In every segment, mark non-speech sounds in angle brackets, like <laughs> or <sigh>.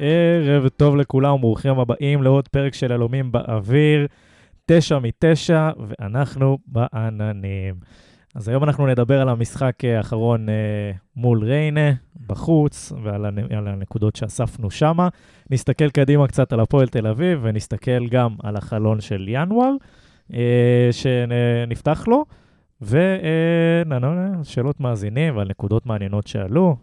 ערב טוב לכולם, ברוכים הבאים לעוד פרק של אלומים באוויר, תשע מתשע, ואנחנו בעננים. אז היום אנחנו נדבר על המשחק האחרון אה, מול ריינה, בחוץ, ועל הנ- על הנקודות שאספנו שמה. נסתכל קדימה קצת על הפועל תל אביב, ונסתכל גם על החלון של ינואר, אה, שנפתח לו, ונענה שאלות מאזינים ועל נקודות מעניינות שעלו.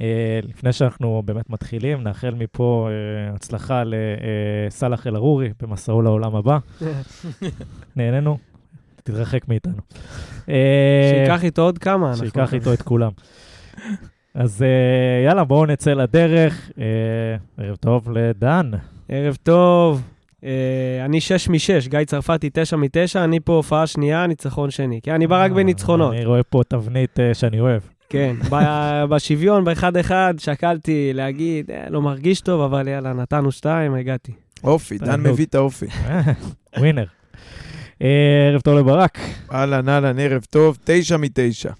אה, לפני שאנחנו באמת מתחילים, נאחל מפה אה, הצלחה לסאלח אל-ערורי במסעו לעולם הבא. <laughs> נהנינו, תתרחק מאיתנו. אה, שייקח איתו עוד כמה. שייקח איתו את כולם. אז אה, יאללה, בואו נצא לדרך. אה, ערב טוב לדן. ערב טוב. אה, אני 6 מ-6, גיא צרפתי 9 מ-9, אני פה הופעה שנייה, ניצחון שני. כי אני בא רק אה, בניצחונות. אני רואה פה תבנית אה, שאני אוהב. כן, בשוויון, באחד-אחד, שקלתי להגיד, "אה, לא מרגיש טוב, אבל יאללה, נתנו שתיים, הגעתי. אופי, דן. מביא את האופי. <laughs> ווינר. אה, ערב טוב לברק. אהלן, אהלן, ערב טוב, תשע מתשע.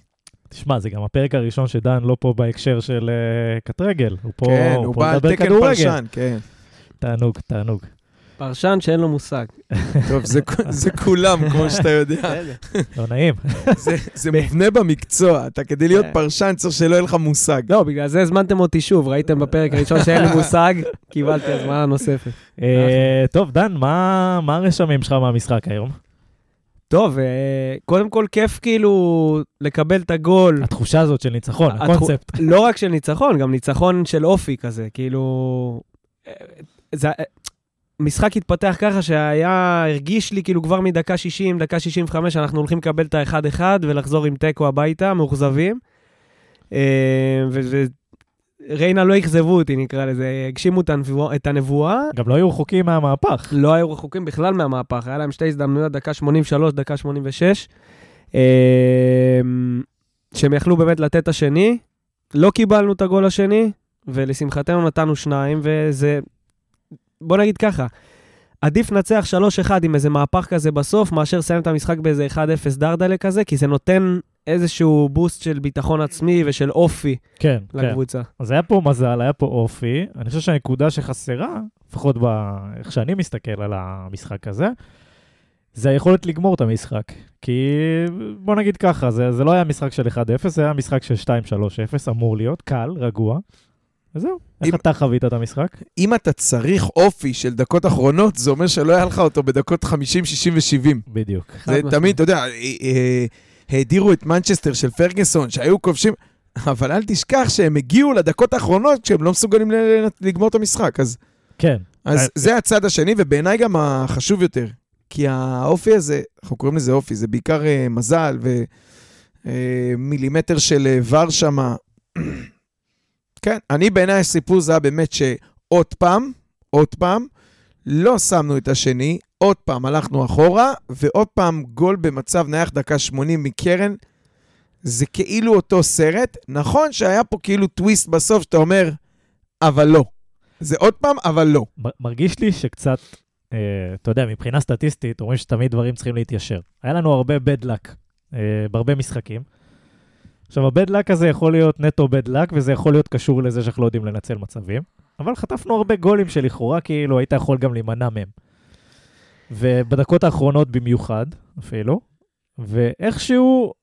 תשמע, זה גם הפרק הראשון שדן לא פה בהקשר של אה, קטרגל. הוא פה, כן, הוא הוא בא על תקן. פרשן, כן. תענוג, תענוג. פרשן שאין לו מושג. <laughs> טוב, זה- זה כולם, כמו שאתה יודע. <laughs> לא נעים. זה- זה מובנה במקצוע. אתה כדי להיות כן. פרשן צריך שלא יהיה לך מושג. לא, בגלל זה הזמנתם אותי שוב, ראיתם בפרק הראשון שאין לי מושג, <laughs> קיבלתי הזמנה נוספת. אה, טוב, דן, מה מה הרשמים שלך מהמשחק היום? טוב, אה, קודם כל כיף כאילו לקבל את הגול. התחושה הזאת של ניצחון, הקונספט. לא רק של ניצחון, גם ניצחון של אופי כזה, כאילו... אה, זה... אה, משחק התפתח ככה שהיה, הרגיש לי כאילו כבר מדקה 60, דקה 65, אנחנו הולכים לקבל את האחד-אחד ולחזור עם תיקו הביתה, מאוכזבים. אה, וריינה לא אכזבו אותי, נקרא לזה, הגשימו את הנבואה- את הנבואה. גם לא היו רחוקים מהמהפך. לא היו רחוקים בכלל מהמהפך, היה להם שתי הזדמנויות, דקה 83, דקה 86, אה, שהם יכלו באמת לתת את השני. לא קיבלנו את הגול השני, ולשמחתנו נתנו שניים, וזה, בוא נגיד ככה, עדיף לנצח 3-1 עם איזה מהפך כזה בסוף, מאשר לסיים את המשחק באיזה 1-0 דרדלה כזה, כי זה נותן איזשהו בוסט של ביטחון עצמי ושל אופי כן, כן. לקבוצה. אז היה פה מזל, היה פה אופי. אני חושב שהנקודה שחסרה, לפחות באיך שאני מסתכל על המשחק הזה, זה היכולת לגמור את המשחק. כי בוא נגיד ככה, זה, זה לא היה משחק של 1-0, זה היה משחק של 2-3-0, אמור להיות, קל, רגוע. וזהו. איך אם- אתה חווית את המשחק? אם אתה צריך אופי של דקות אחרונות, זה אומר שלא היה לך אותו בדקות 50, 60 ו-70. בדיוק. זה. תמיד, אתה יודע, אה, אה, האדירו את מנצ'סטר של פרגוסון, שהיו כובשים, אבל אל תשכח שהם הגיעו לדקות האחרונות כשהם לא מסוגלים לגמור את המשחק. אז כן. אה, אז זה הצד השני, ובעיניי גם החשוב יותר. כי האופי הזה, אנחנו קוראים לזה אופי, זה בעיקר אה, מזל ומילימטר של אה, ור שמה. כן, אני בעיניי הסיפור זה היה באמת שעוד פעם, עוד פעם, לא שמנו את השני, עוד פעם הלכנו אחורה, ועוד פעם גול במצב נייח דקה 80 מקרן. זה כאילו אותו סרט. נכון שהיה פה כאילו טוויסט בסוף, שאתה אומר, אבל לא. זה עוד פעם, אבל לא. מרגיש לי שקצת, אה, אתה יודע, מבחינה סטטיסטית, אומרים שתמיד דברים צריכים להתיישר. היה לנו הרבה bad luck אה, בהרבה משחקים. עכשיו, ה-bad luck הזה יכול להיות נטו bad luck, וזה יכול להיות קשור לזה שאנחנו לא יודעים לנצל מצבים, אבל חטפנו הרבה גולים שלכאורה כאילו היית יכול גם להימנע מהם. ובדקות האחרונות במיוחד, אפילו, ואיכשהו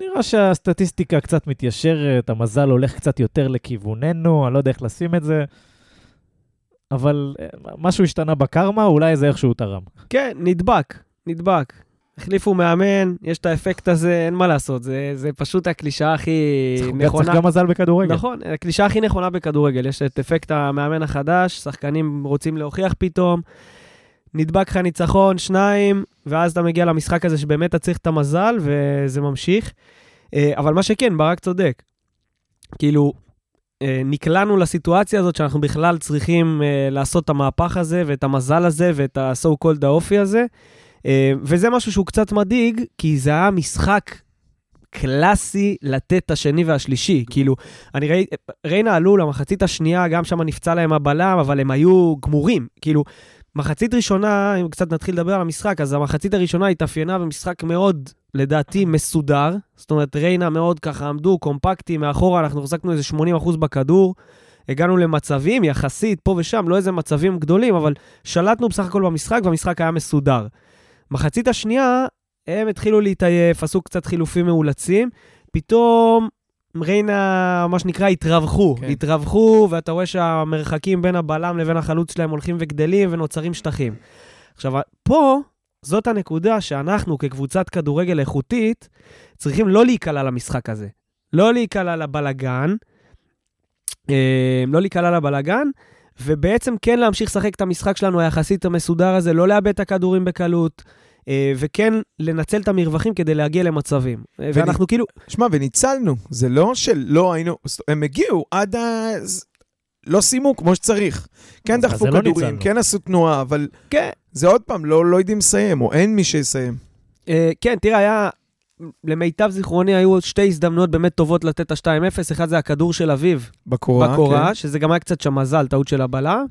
נראה שהסטטיסטיקה קצת מתיישרת, המזל הולך קצת יותר לכיווננו, אני לא יודע איך לשים את זה. אבל אה, משהו השתנה בקרמה, אולי זה איכשהו תרם. כן, נדבק, נדבק. החליפו מאמן, יש את האפקט הזה, אין מה לעשות, זה, זה פשוט הקלישאה הכי נכונה. צריך גם מזל בכדורגל. נכון, הקלישאה הכי נכונה בכדורגל, יש את אפקט המאמן החדש, שחקנים רוצים להוכיח פתאום, נדבק לך ניצחון, שניים, ואז אתה מגיע למשחק הזה שבאמת אתה צריך את המזל, וזה ממשיך. אה, אבל מה שכן, ברק צודק. כאילו, אה, נקלענו לסיטואציה הזאת שאנחנו בכלל צריכים אה, לעשות את המהפך הזה, ואת המזל הזה, ואת ה-so called האופי הזה. אה, וזה משהו שהוא קצת מדאיג, כי זה היה משחק קלאסי לתת את השני והשלישי. כאילו, אני ראיתי, ריינה עלו למחצית השנייה, גם שם נפצע להם הבלם, אבל הם היו גמורים. כאילו, מחצית ראשונה, אם קצת נתחיל לדבר על המשחק, אז המחצית הראשונה התאפיינה במשחק מאוד, לדעתי, מסודר. זאת אומרת, ריינה מאוד ככה עמדו, קומפקטי, מאחורה אנחנו החזקנו איזה 80% בכדור. הגענו למצבים, יחסית, פה ושם, לא איזה מצבים גדולים, אבל שלטנו בסך הכל במשחק, והמשחק היה מסודר. מחצית השנייה, הם התחילו להתעייף, עשו קצת חילופים מאולצים, פתאום ריינה, מה שנקרא, התרווחו. כן. התרווחו, ואתה רואה שהמרחקים בין הבלם לבין החלוץ שלהם הולכים וגדלים ונוצרים שטחים. עכשיו, פה, זאת הנקודה שאנחנו, כקבוצת כדורגל איכותית, צריכים לא להיקלע למשחק הזה. לא להיקלע לבלגן, אה, לא להיקלע לבלגן, ובעצם כן להמשיך לשחק את המשחק שלנו היחסית המסודר הזה, לא לאבד את הכדורים בקלות, אה, וכן לנצל את המרווחים כדי להגיע למצבים. אה, ואנחנו כאילו... שמע, וניצלנו. זה לא שלא היינו... הם הגיעו עד ה... לא סיימו כמו שצריך. כן אז- אז דחפו לא כדורים, ניצלנו. כן עשו תנועה, אבל כן, זה עוד פעם, לא לא יודעים לסיים, או אין מי שיסיים. אה, כן, תראה, היה... למיטב זיכרוני היו שתי הזדמנויות באמת טובות לתת את ה-2-0, אחד זה הכדור של אביב בקורה, בקורה, כן. שזה גם היה קצת שם מזל, טעות של הבלם.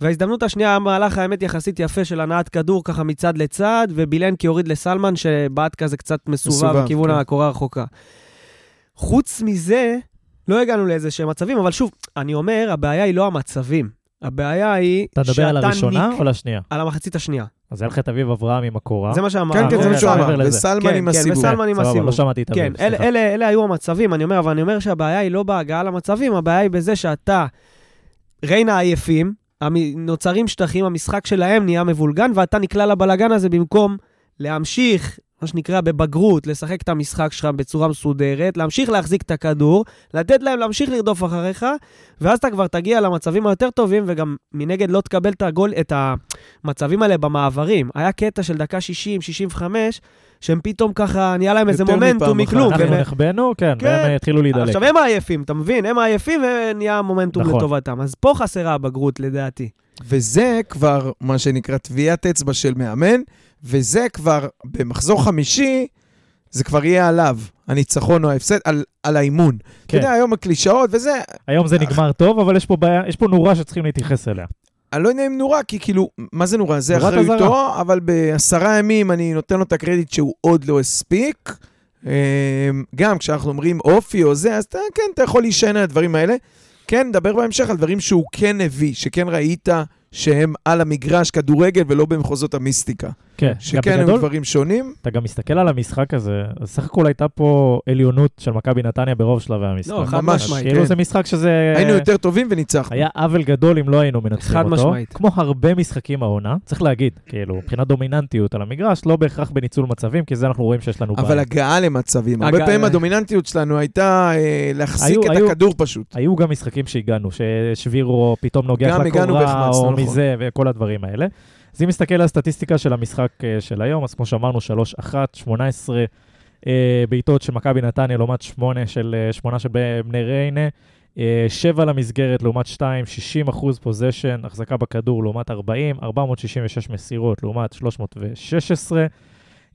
וההזדמנות השנייה היה מהלך האמת יחסית יפה של הנעת כדור ככה מצד לצד, ובילנקי הוריד לסלמן שבעט כזה קצת מסובב בכיוון כן. הקורה הרחוקה. חוץ מזה, לא הגענו לאיזה שהם מצבים, אבל שוב, אני אומר, הבעיה היא לא המצבים. הבעיה היא אתה מדבר על שאתה הראשונה ניק- או לשנייה? על המחצית השנייה. אז היה לך את אביב אברהם עם הקורה. זה מה שאמרתי. כן, כן, זה מה שהוא מעבר אמר. לזה. וסלמן כן, עם כן, הסיבוב. וסלמן עם הסיבוב. לא שמעתי את כן, אביב, סליחה. אלה, אלה היו המצבים, אני אומר, אבל אני אומר שהבעיה היא לא בהגעה למצבים, הבעיה היא בזה שאתה, ריינה עייפים, נוצרים שטחים, המשחק שלהם נהיה מבולגן, ואתה נקלע לבלגן הזה במקום להמשיך, מה שנקרא, בבגרות, לשחק את המשחק שלך בצורה מסודרת, להמשיך להחזיק את הכדור, לתת להם להמשיך לרדוף אחריך, ואז אתה כבר תגיע למצבים היותר טובים, וגם מנגד לא תקבל את הגול, את המצבים האלה במעברים. היה קטע של דקה 60, 65, שהם פתאום ככה, נהיה להם איזה מומנטום. מכלום. אנחנו נחבאנו, כן, כן. והם התחילו להידלק. עכשיו הם העייפים, אתה מבין? הם העייפים ונהיה מומנטום נכון. לטובתם. אז פה חסרה הבגרות, לדעתי. וזה כבר מה שנקרא טביעת אצבע של מאמן, וזה כבר במחזור חמישי, זה כבר יהיה עליו, הניצחון או ההפסד, על, על האימון. אתה כן. יודע, היום הקלישאות וזה, היום זה נגמר טוב, אבל יש פה בעיה, יש פה נורה שצריכים להתייחס אליה. אני לא יודע אם נורא, כי כאילו, מה זה נורא? זה אחריותו, אבל בעשרה ימים אני נותן לו את הקרדיט שהוא עוד לא הספיק. אמ, גם כשאנחנו אומרים אופי או זה, אז אתה, כן, אתה יכול להישען על הדברים האלה. כן, נדבר בהמשך על דברים שהוא כן הביא, שכן ראית שהם על המגרש כדורגל ולא במחוזות המיסטיקה. כן, שכן בגדול, דברים שונים. אתה גם מסתכל על המשחק הזה, אז סך הכל הייתה פה עליונות של מכבי נתניה ברוב שלבי המשחק. לא, חד משמעית. כאילו כן. זה משחק שזה... היינו יותר טובים וניצחנו. היה עוול גדול אם לא היינו מנצחים חד אותו. משמעית. כמו הרבה משחקים העונה, צריך להגיד, כאילו, מבחינת דומיננטיות על המגרש, לא בהכרח בניצול מצבים, כי זה אנחנו רואים שיש לנו אבל בעיה. הגעה למצבים. הרבה פעמים הדומיננטיות שלנו הייתה אה, להחזיק את הכדור פשוט. היו גם משחקים שהגענו, ששבירו פתאום נוגח לקורה, או נכון. מזה, וכל הדברים האלה. אז אם נסתכל על הסטטיסטיקה של המשחק אה, של היום, אז כמו שאמרנו, 3-1, 18 אה, בעיטות של מכבי נתניה לעומת 8 של, אה, 8 של בני ריינה, אה, 7 למסגרת לעומת 2, 60 אחוז פוזיישן, החזקה בכדור לעומת 40, 466 מסירות לעומת 316.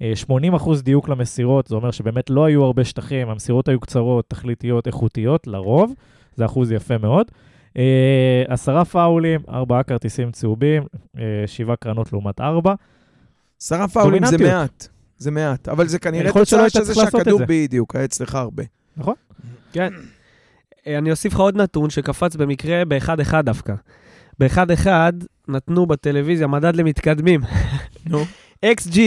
אה, 80 אחוז דיוק למסירות, זה אומר שבאמת לא היו הרבה שטחים, המסירות היו קצרות, תכליתיות, איכותיות, לרוב, זה אחוז יפה מאוד. אה, עשרה פאולים, ארבעה כרטיסים צהובים, אה, שבעה קרנות לעומת ארבע. עשרה פאולים זה. מעט. זה מעט, אבל זה כנראה תוצאה היית של זה צריך לעשות את שהכדור. בדיוק, היה אצלך הרבה. כן. אה, אני אוסיף לך עוד נתון שקפץ במקרה ב-1-1 דווקא. ב-1-1 נתנו בטלוויזיה מדד למתקדמים. נו. <laughs> XG,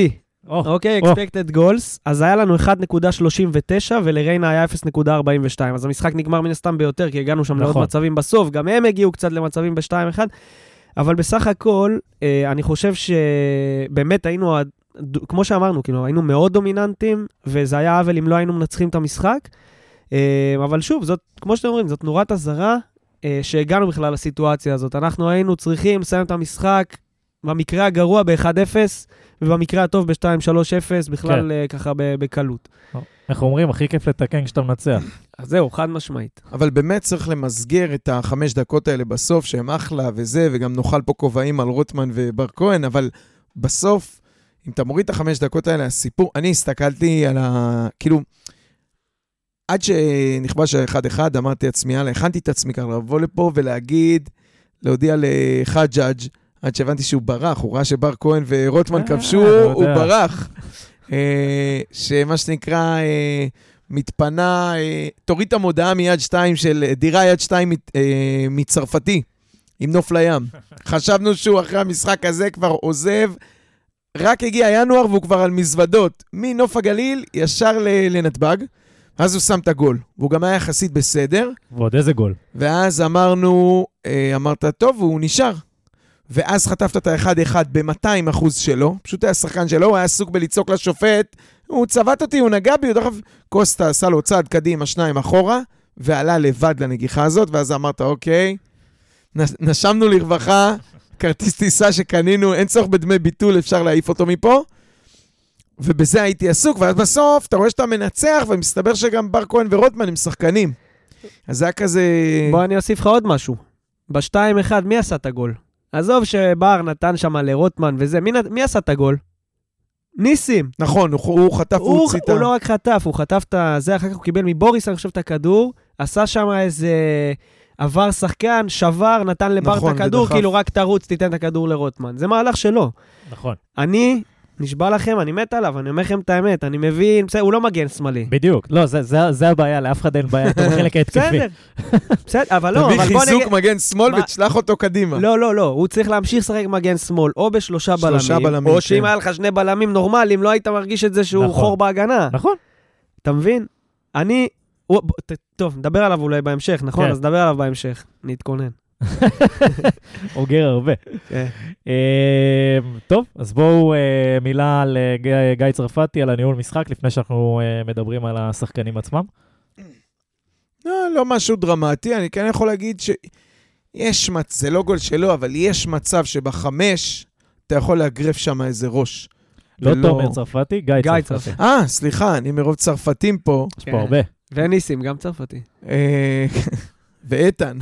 אוקיי, או. expected goals, אז היה לנו 1.39 ולריינה היה 0.42, אז המשחק נגמר מן הסתם ביותר, כי הגענו שם לעוד נכון. מצבים בסוף, גם הם הגיעו קצת למצבים ב-2-1, אבל בסך הכל, אה, אני חושב שבאמת היינו, כמו שאמרנו, כאילו, היינו מאוד דומיננטים, וזה היה עוול אם לא היינו מנצחים את המשחק, אה, אבל שוב, זאת, כמו שאתם אומרים, זאת נורת אזהרה אה, שהגענו בכלל לסיטואציה הזאת. אנחנו היינו צריכים לסיים את המשחק, במקרה הגרוע ב-1-0, ובמקרה הטוב ב-2-3-0, בכלל כן. אה, ככה בקלות. איך אומרים, הכי כיף לתקן כשאתה מנצח. אז זהו, חד משמעית. אבל באמת צריך למסגר את החמש דקות האלה בסוף, שהם אחלה וזה, וגם נאכל פה כובעים על רוטמן ובר כהן, אבל בסוף, אם אתה מוריד את החמש דקות האלה, הסיפור, אני הסתכלתי על ה... כאילו, עד שנכבש האחד-אחד, אמרתי לעצמי, יאללה, הכנתי את עצמי ככה לבוא לפה ולהגיד, להודיע לחג'אג', עד שהבנתי שהוא ברח, הוא ראה שבר כהן ורוטמן אה, כבשו, הוא. ברח. אה, שמה שנקרא, אה, מתפנה, תוריד את המודעה מיד שתיים של דירה יד שתיים מצרפתי, עם נוף לים. <laughs> חשבנו שהוא אחרי המשחק הזה כבר עוזב. רק הגיע ינואר והוא כבר על מזוודות. מנוף הגליל ישר לנתב"ג, אז הוא שם את הגול. והוא גם היה יחסית בסדר. ועוד איזה גול. ואז אמרנו, אמרת, טוב, הוא נשאר. ואז חטפת את ה-1-1 ב-200 אחוז שלו, פשוט היה שחקן שלו, הוא היה עסוק בלצעוק לשופט, הוא צבט אותי, הוא נגע בי, הוא אגב, קוסטה עשה לו צעד קדימה, שניים אחורה, ועלה לבד לנגיחה הזאת, ואז אמרת, אוקיי, נשמנו לרווחה, כרטיס טיסה שקנינו, אין צורך בדמי ביטול, אפשר להעיף אותו מפה. ובזה הייתי עסוק, ואז בסוף אתה רואה שאתה מנצח, ומסתבר שגם בר כהן ורוטמן הם שחקנים. אז זה היה כזה... בוא אני אוסיף לך עוד משהו. ב-2-1, מי עשה את הגול? עזוב שבר נתן שם לרוטמן וזה, מי, מי עשה את הגול? ניסים. נכון, הוא, הוא חטף הוא, והוציא את ה... הוא לא רק חטף, הוא חטף את זה, אחר כך הוא קיבל מבוריס, אני חושב, את הכדור, עשה שם איזה... עבר שחקן, שבר, נתן לבר נכון, את הכדור, ודחף. כאילו רק תרוץ, תיתן את הכדור לרוטמן. זה מהלך שלו. נכון. אני, נשבע לכם, אני מת עליו, אני אומר לכם את האמת, אני מבין, בסדר, הוא לא מגן שמאלי. בדיוק. לא, זה- זה זה הבעיה, לאף אחד אין בעיה, אתה בחלק ההתקפי. בסדר, בסדר, אבל לא, תביא אבל בוא חיזוק נגיד... מגן שמאל מה- ותשלח אותו קדימה. לא, לא, לא, הוא צריך להמשיך לשחק מגן שמאל, או בשלושה שלושה בלמים, בלמים, או שאם כן. היה לך שני בלמים נורמליים, לא היית מרגיש את זה שהוא נכון. חור בהגנה. נכון. אתה מבין? אני... הוא- טוב, נדבר עליו אולי בהמשך, נכון? כן. אז נדבר עליו בהמשך. נתכונן. אוגר הרבה. כן. אה, טוב, אז בואו אה, מילה על אה, גיא- צרפתי, על הניהול משחק, לפני שאנחנו אה, מדברים על השחקנים עצמם. לא, לא משהו דרמטי, אני כן יכול להגיד שיש מצב, זה לא גול שלו, אבל יש מצב שבחמש אתה יכול לאגרף שם איזה ראש. לא ולא- תומר צרפתי, גיא גיא צרפתי. אה, סליחה, אני מרוב צרפתים פה. יש כן. פה הרבה. וניסים, גם צרפתי. <laughs> ואיתן.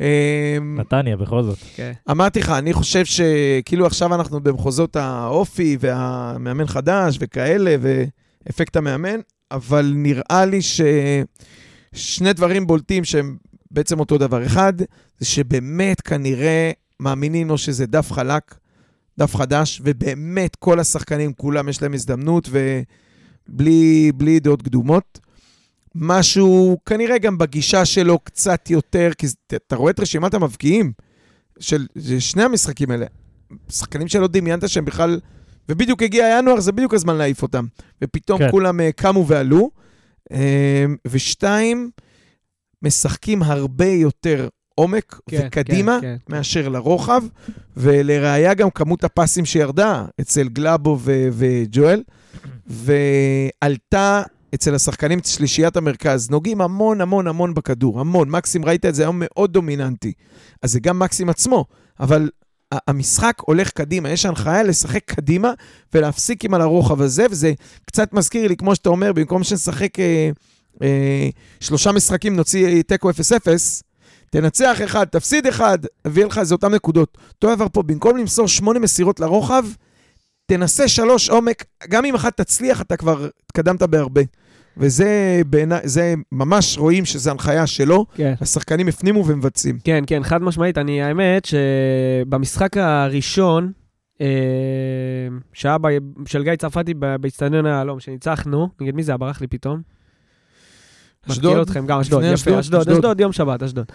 אה, נתניה, בכל זאת. כן. אמרתי לך, אני חושב שכאילו עכשיו אנחנו במחוזות האופי והמאמן חדש וכאלה, ואפקט המאמן, אבל נראה לי ששני דברים בולטים שהם בעצם אותו דבר. אחד, זה שבאמת כנראה מאמינים לו שזה דף חלק, דף חדש, ובאמת כל השחקנים, כולם יש להם הזדמנות, ובלי בלי דעות קדומות. משהו, כנראה גם בגישה שלו קצת יותר, כי אתה רואה את רשימת המבקיעים של שני המשחקים האלה. שחקנים שלא דמיינת שהם בכלל... ובדיוק הגיע ינואר, זה בדיוק הזמן להעיף אותם. ופתאום כן. כולם uh, קמו ועלו. Um, ושתיים, משחקים הרבה יותר עומק כן, וקדימה כן, כן. מאשר לרוחב, ולראיה גם כמות הפסים שירדה אצל גלאבו ו- וג'ואל, <clears throat> ועלתה אצל השחקנים, שלישיית המרכז, נוגעים המון המון המון בכדור, המון. מקסים, ראית את זה היום מאוד דומיננטי. אז זה גם מקסים עצמו, אבל המשחק הולך קדימה, יש הנחיה לשחק קדימה ולהפסיק עם על הרוחב הזה, וזה קצת מזכיר לי, כמו שאתה אומר, במקום שנשחק אה, אה, שלושה משחקים, נוציא תיקו 0-0, תנצח אחד, תפסיד אחד, הביא לך איזה אותן נקודות. אותו דבר פה, במקום למסור שמונה מסירות לרוחב, תנסה שלוש עומק, גם אם אחת תצליח, אתה כבר התקדמת בהרבה. וזה בעיניי, זה ממש רואים שזו הנחיה שלו, כן. השחקנים הפנימו ומבצעים. כן, כן, חד משמעית. אני, האמת שבמשחק הראשון, אה, שהיה ב- של גיא צרפתי ב- באצטדיון היהלום, שניצחנו, נגד מי זה היה? ברח לי פתאום. אשדוד? אתכם, גם אשדוד, יפה, אשדוד, אשדוד, אשדוד. אשדוד, יום שבת, אשדוד.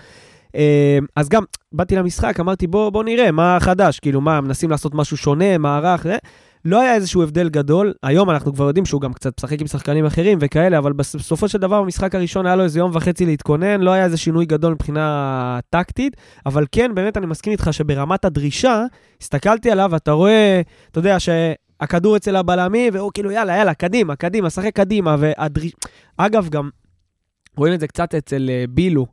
אה, אז גם, באתי למשחק, אמרתי, בוא, בוא נראה, מה חדש, כאילו, מה, מנסים לעשות משהו שונה, מערך, זה. לא היה איזשהו הבדל גדול. היום אנחנו כבר יודעים שהוא גם קצת משחק עם שחקנים אחרים וכאלה, אבל בס- בסופו של דבר, במשחק הראשון היה לו איזה יום וחצי להתכונן, לא היה איזה שינוי גדול מבחינה טקטית, אבל כן, באמת אני מסכים איתך שברמת הדרישה, הסתכלתי עליו, ואתה רואה, אתה יודע, שהכדור אצל הבלמים, והוא כאילו, יאללה, יאללה, קדימה, קדימה, שחק קדימה, והדריש... אגב, גם רואים את זה קצת אצל אה, בילו,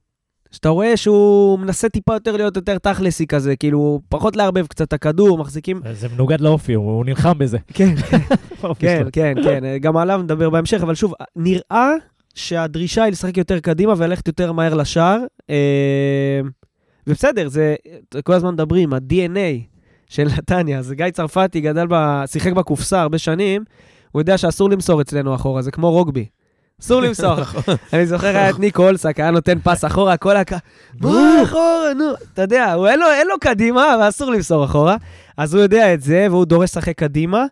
שאתה רואה שהוא מנסה טיפה יותר להיות יותר תכלסי כזה, כאילו, פחות לערבב קצת את הכדור, מחזיקים... זה מנוגד לאופי, הוא נלחם בזה. <laughs> כן, כן, <laughs> שלו. כן, כן, גם עליו נדבר בהמשך, אבל שוב, נראה שהדרישה היא לשחק יותר קדימה וללכת יותר מהר לשער. אה, ובסדר, זה, כל הזמן מדברים, ה-DNA של נתניה, זה גיא צרפתי, גדל, ב, שיחק בקופסה הרבה שנים, הוא יודע שאסור למסור אצלנו אחורה, זה כמו רוגבי. אסור למסור. אני זוכר היה את ניק אולסק, היה נותן פס אחורה, כל הק... מה אחורה, נו. אתה יודע, הוא אין לו, אין לו קדימה, ואסור למסור אחורה. אז הוא יודע את זה, והוא דורש לשחק קדימה.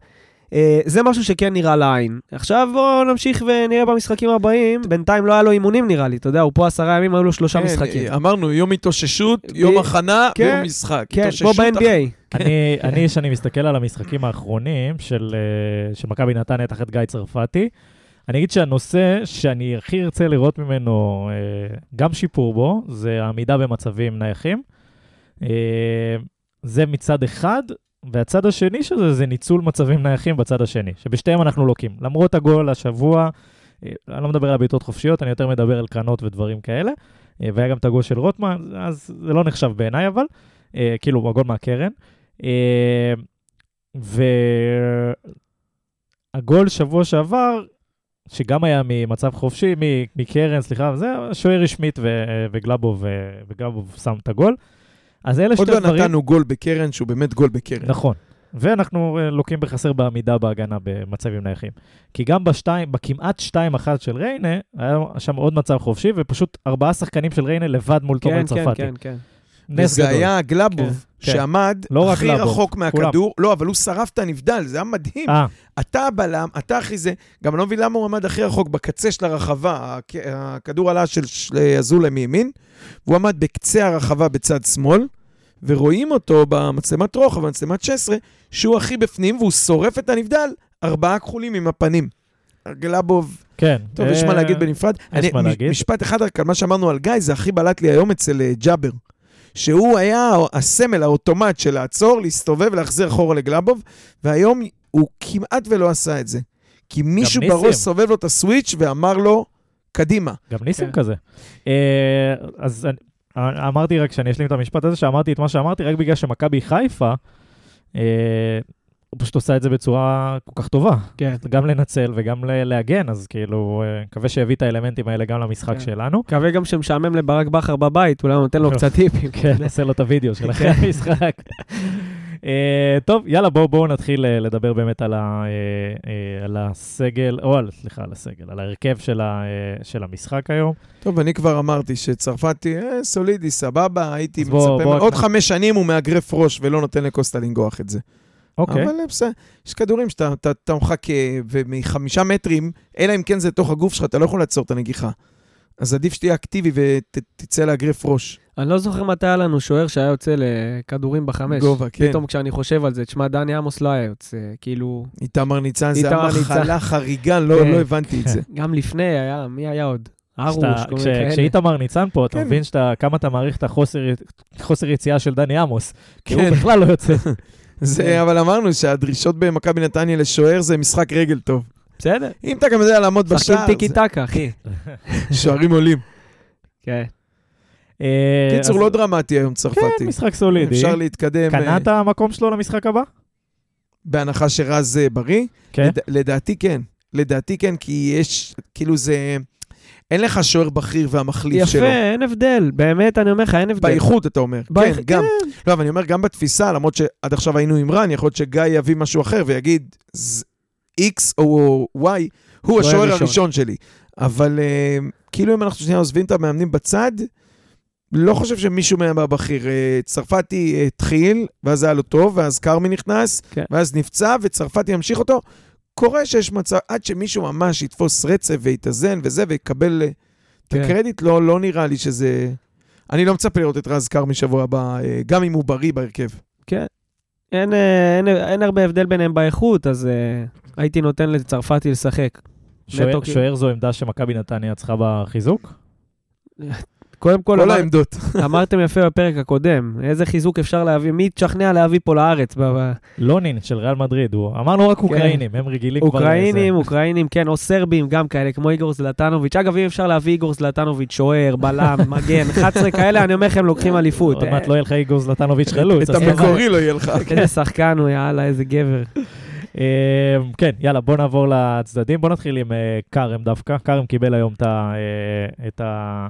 אה, זה משהו שכן נראה לעין. עכשיו בואו נמשיך ונראה במשחקים הבאים. בינתיים לא היה לו אימונים נראה לי, אתה יודע, הוא פה עשרה ימים, היו לו שלושה כן, משחקים. אמרנו, יום התאוששות, יום הכנה כן, ויום משחק. כן, כמו ב-NBA. אני, אני, כשאני מסתכל על המשחקים האחרונים של, אה, של מכבי נתניה תחת גיא צרפתי, אני אגיד שהנושא שאני הכי ארצה לראות ממנו אה, גם שיפור בו, זה העמידה במצבים נייחים. אה, זה מצד אחד, והצד השני של זה, זה ניצול מצבים נייחים בצד השני, שבשתיהם אנחנו לוקים. למרות הגול השבוע, אה, אני לא מדבר על בעיטות חופשיות, אני יותר מדבר על קרנות ודברים כאלה, אה, והיה גם את הגול של רוטמן, אז זה לא נחשב בעיניי אבל, אה, כאילו, הגול מהקרן. אה, והגול שבוע שעבר, שגם היה ממצב חופשי, מ- מקרן, סליחה, זה שוער רשמית ו- וגלאבוב, אה, וגלאבוב שם את הגול. אז אלה עוד שתי לא דברים... נתנו גול בקרן, שהוא באמת גול בקרן. נכון. ואנחנו אה, לוקים בחסר בעמידה בהגנה במצבים נייחים. כי גם בשתיים, בכמעט 2-1 של ריינה, היה שם עוד מצב חופשי, ופשוט ארבעה שחקנים של ריינה לבד מול תומר כן, כן, צרפתי. כן, כן. נס גדול. היה גלאבוב, כן. שעמד לא הכי גלאבוב, רחוק מהכדור. לא, אבל הוא שרף את הנבדל, זה היה מדהים. אה, אתה הבלם, אתה הכי זה, גם אני לא מבין למה הוא עמד הכי רחוק, בקצה של הרחבה, הכ- הכדור עלה של של אזולאי מימין, והוא עמד בקצה הרחבה בצד שמאל, ורואים אותו במצלמת רוחב, במצלמת 16, שהוא הכי בפנים, והוא שורף את הנבדל, ארבעה כחולים עם הפנים. גלאבוב, כן. טוב, יש מה אה, להגיד בנפרד. יש אני- מה להגיד. משפט אחד רק על מה שאמרנו על גיא, זה הכי בלט לי היום אצל אה, ג'אבר. שהוא היה הסמל, האוטומט של לעצור, להסתובב ולהחזיר אחורה לגלאבוב, והיום הוא כמעט ולא עשה את זה. כי מישהו. בראש סובב לו את הסוויץ' ואמר לו, קדימה. גם ניסים כן. כזה. אה, אז אני- אה, אמרתי רק, שאני אשלים את המשפט הזה, שאמרתי את מה שאמרתי, רק בגלל שמכבי חיפה, אה, הוא פשוט עושה את זה בצורה כל כך טובה. כן. גם לנצל וגם להגן, אז כאילו, אה, מקווה שיביא את האלמנטים האלה גם למשחק כן. שלנו. מקווה גם שמשעמם לברק בכר בבית, אולי הוא נותן לו טוב. קצת טיפים. כן, נעשה לו את הוידאו של אחרי המשחק. אה, טוב, יאללה, בואו בואו נתחיל אה, לדבר באמת על, ה, אה, אה, על הסגל, או על, סליחה, על הסגל, על ההרכב של, ה, אה, של המשחק היום. טוב, אני כבר אמרתי שצרפתי, אה, סולידי, סבבה, הייתי אז בוא- מצפה, בוא עוד חמש שנים הוא מאגרף ראש ולא נותן לקוסטה לנגוח את זה. אוקיי. אבל בסדר, יש כדורים שאתה אתה- אתה מחכה, ומחמישה מטרים, אלא אם כן זה תוך הגוף שלך, אתה לא יכול לעצור את הנגיחה. אז עדיף שתהיה אקטיבי ותצא לאגרף ראש. אני לא זוכר מתי היה לנו שוער שהיה יוצא לכדורים בחמש. גובה, כן. פתאום כשאני חושב על זה, תשמע, דני עמוס לא היה יוצא, כאילו, איתמר ניצן, זה המחלה חריגה, לא כן. לא הבנתי את זה. <laughs> גם לפני היה, מי היה עוד? ארוש, כל מיני כאלה. כשאיתמר ניצן פה, אתה כן. מבין כמה אתה מעריך את החוסר חוסר יציאה של דני עמוס. כי הוא כן. בכלל לא יוצא. <laughs> זה, אבל אמרנו שהדרישות במכבי נתניה לשוער זה משחק רגל טוב. בסדר. אם אתה גם יודע לעמוד בשער, טיקי זה- טקה, אחי. <laughs> שוערים עולים. כן. אה, קיצור, אז- לא דרמטי היום כן, צרפתי. משחק סולידי. אפשר להתקדם קנה אה, המקום שלו למשחק הבא? בהנחה שרז אה, בריא. כן. לד- לדעתי כן. לדעתי כן, כי יש, כאילו זה... אין לך שוער בכיר והמחליף שלו. יפה, אין הבדל. באמת, אני אומר לך, אין הבדל. באיכות, אתה אומר. באיכ- כן, גם. לא, אבל אני אומר, גם בתפיסה, למרות שעד עכשיו היינו עם רן, יכול להיות שגיא יביא משהו אחר ויגיד, "ז- X או Y, הוא השוער הראשון. הראשון שלי. אבל אה, כאילו אם אנחנו שנייה עוזבים את המאמנים בצד, לא חושב שמישהו מהם הבכיר. אה, צרפתי אה, התחיל, ואז היה לו טוב, ואז כרמי נכנס, כן. ואז נפצע, וצרפתי ימשיך אותו. קורה שיש מצב, עד שמישהו ממש יתפוס רצף ויתאזן וזה, ויקבל אה, את כן. הקרדיט, לא, לא נראה לי שזה... אני לא מצפה לראות את רז כרמי שבוע הבא, אה, גם אם הוא בריא בהרכב. כן. אין, אה, אין, אין הרבה הבדל ביניהם באיכות, אז אה, הייתי נותן לצרפתי לשחק. שוער-. שוער זו עמדה שמכבי נתניה צריכה בחיזוק? <laughs> קודם כל, כל אמר, העמדות. <laughs> אמרתם יפה בפרק הקודם, איזה חיזוק אפשר להביא, מי תשכנע להביא פה לארץ? ב- לונין של ריאל מדריד, הוא אמרנו רק אוקראינים, הם רגילים כבר... אוקראינים, לזה. אוקראינים, כן, או סרבים, גם כאלה, כמו איגור זלטנוביץ'. אגב, אם אפשר להביא איגור זלטנוביץ', שוער, בלם, <laughs> מגן, 11 כאלה, אני אומר לכם, לוקחים אליפות. עוד מעט לא יהיה לך איגור זלטנוביץ' חלוץ. את המקורי לא יהיה לך. איזה <laughs> שחקן הוא, יאללה, איזה גבר. אה, כן, יאללה, בוא נעבור לצדדים. בוא נתחיל עם אה, כרם דווקא. כרם קיבל היום את ה- אה,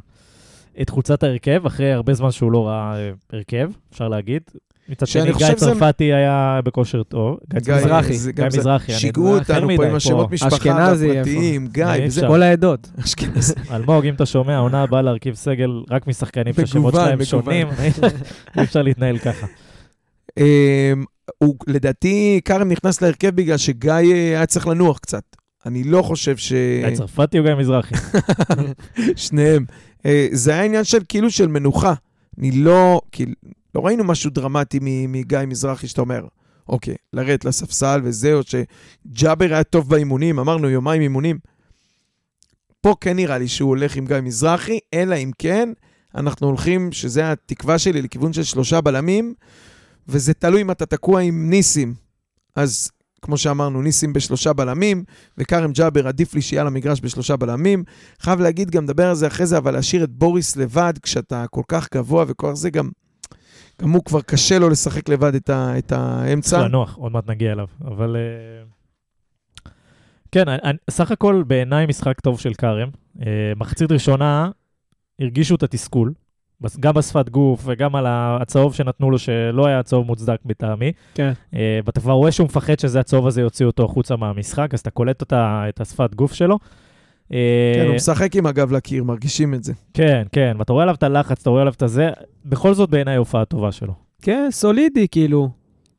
את חולצת ההרכב, אחרי הרבה זמן שהוא לא ראה אה, הרכב, אפשר להגיד. מצד שני, גיא צרפתי היה בכושר טוב. גיא מזרחי. זה גיא זה- מזרחי. שיגעו אחר אותנו פה עם השמות משפחה אשכנזי, והפרטיים, גיא וזה. כל העדות. אשכנזי. <laughs> אלמוג, אם אתה שומע, העונה הבאה להרכיב סגל רק משחקנים שהשמות שלהם. שונים, <laughs> אי אפשר להתנהל ככה. אמ, הוא, לדעתי, כרם נכנס להרכב בגלל שגיא אה, היה צריך לנוח קצת. אני לא חושב ש... גיא צרפתי או גיא מזרחי? <laughs> שניהם. אה, זה היה עניין של כאילו של מנוחה. אני לא, כאילו, לא ראינו משהו דרמטי מגיא מזרחי שאתה אומר, אוקיי, לרדת לספסל וזהו, שג'אבר היה טוב באימונים, אמרנו יומיים אימונים. פה כן נראה לי שהוא הולך עם גיא מזרחי, אלא אם כן, אנחנו הולכים, שזה התקווה שלי, לכיוון של שלושה בלמים, וזה תלוי אם אתה תקוע עם ניסים. אז כמו שאמרנו, ניסים בשלושה בלמים, וכרם ג'אבר עדיף לי שיהיה על המגרש בשלושה בלמים. חייב להגיד, גם נדבר על זה אחרי זה, אבל להשאיר את בוריס לבד, כשאתה כל כך גבוה וכל זה, גם, גם הוא כבר קשה לו לשחק לבד את, ה, את צריך האמצע. לנוח, עוד מעט נגיע אליו. אבל... אה, כן, אני- סך הכל בעיניי משחק טוב של כרם. אה, מחצית ראשונה הרגישו את התסכול, גם בשפת גוף וגם על הצהוב שנתנו לו, שלא היה צהוב מוצדק מטעמי. כן. אה, ואתה כבר רואה שהוא מפחד שזה הצהוב הזה יוציא אותו החוצה מהמשחק, אז אתה קולט אותה, את השפת גוף שלו. אה, כן, הוא משחק עם הגב לקיר, מרגישים את זה. כן, כן, ואתה רואה עליו את הלחץ, אתה רואה עליו את הזה, בכל זאת בעיניי הופעה טובה שלו. כן, סולידי, כאילו.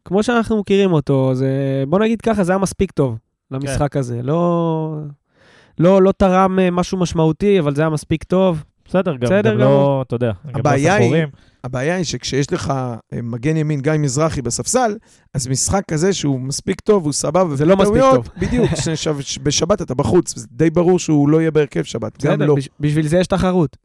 כמו שאנחנו מכירים אותו, זה... בוא נגיד ככה, זה היה מספיק טוב למשחק הזה. לא... לא, לא תרם אה, משהו משמעותי, אבל זה היה מספיק טוב. בסדר, גם, בסדר גם גמור. לא, אתה יודע, גם לא הבעיה סחורים. הבעיה היא שכשיש לך אה, מגן ימין גיא מזרחי בספסל, אז משחק כזה שהוא מספיק טוב, הוא סבבה. זה לא מספיק טוב. בדיוק, <laughs> בשבת אתה בחוץ, זה די ברור שהוא לא יהיה בהרכב שבת, גם בסדר, לא. בש- בשביל זה יש תחרות.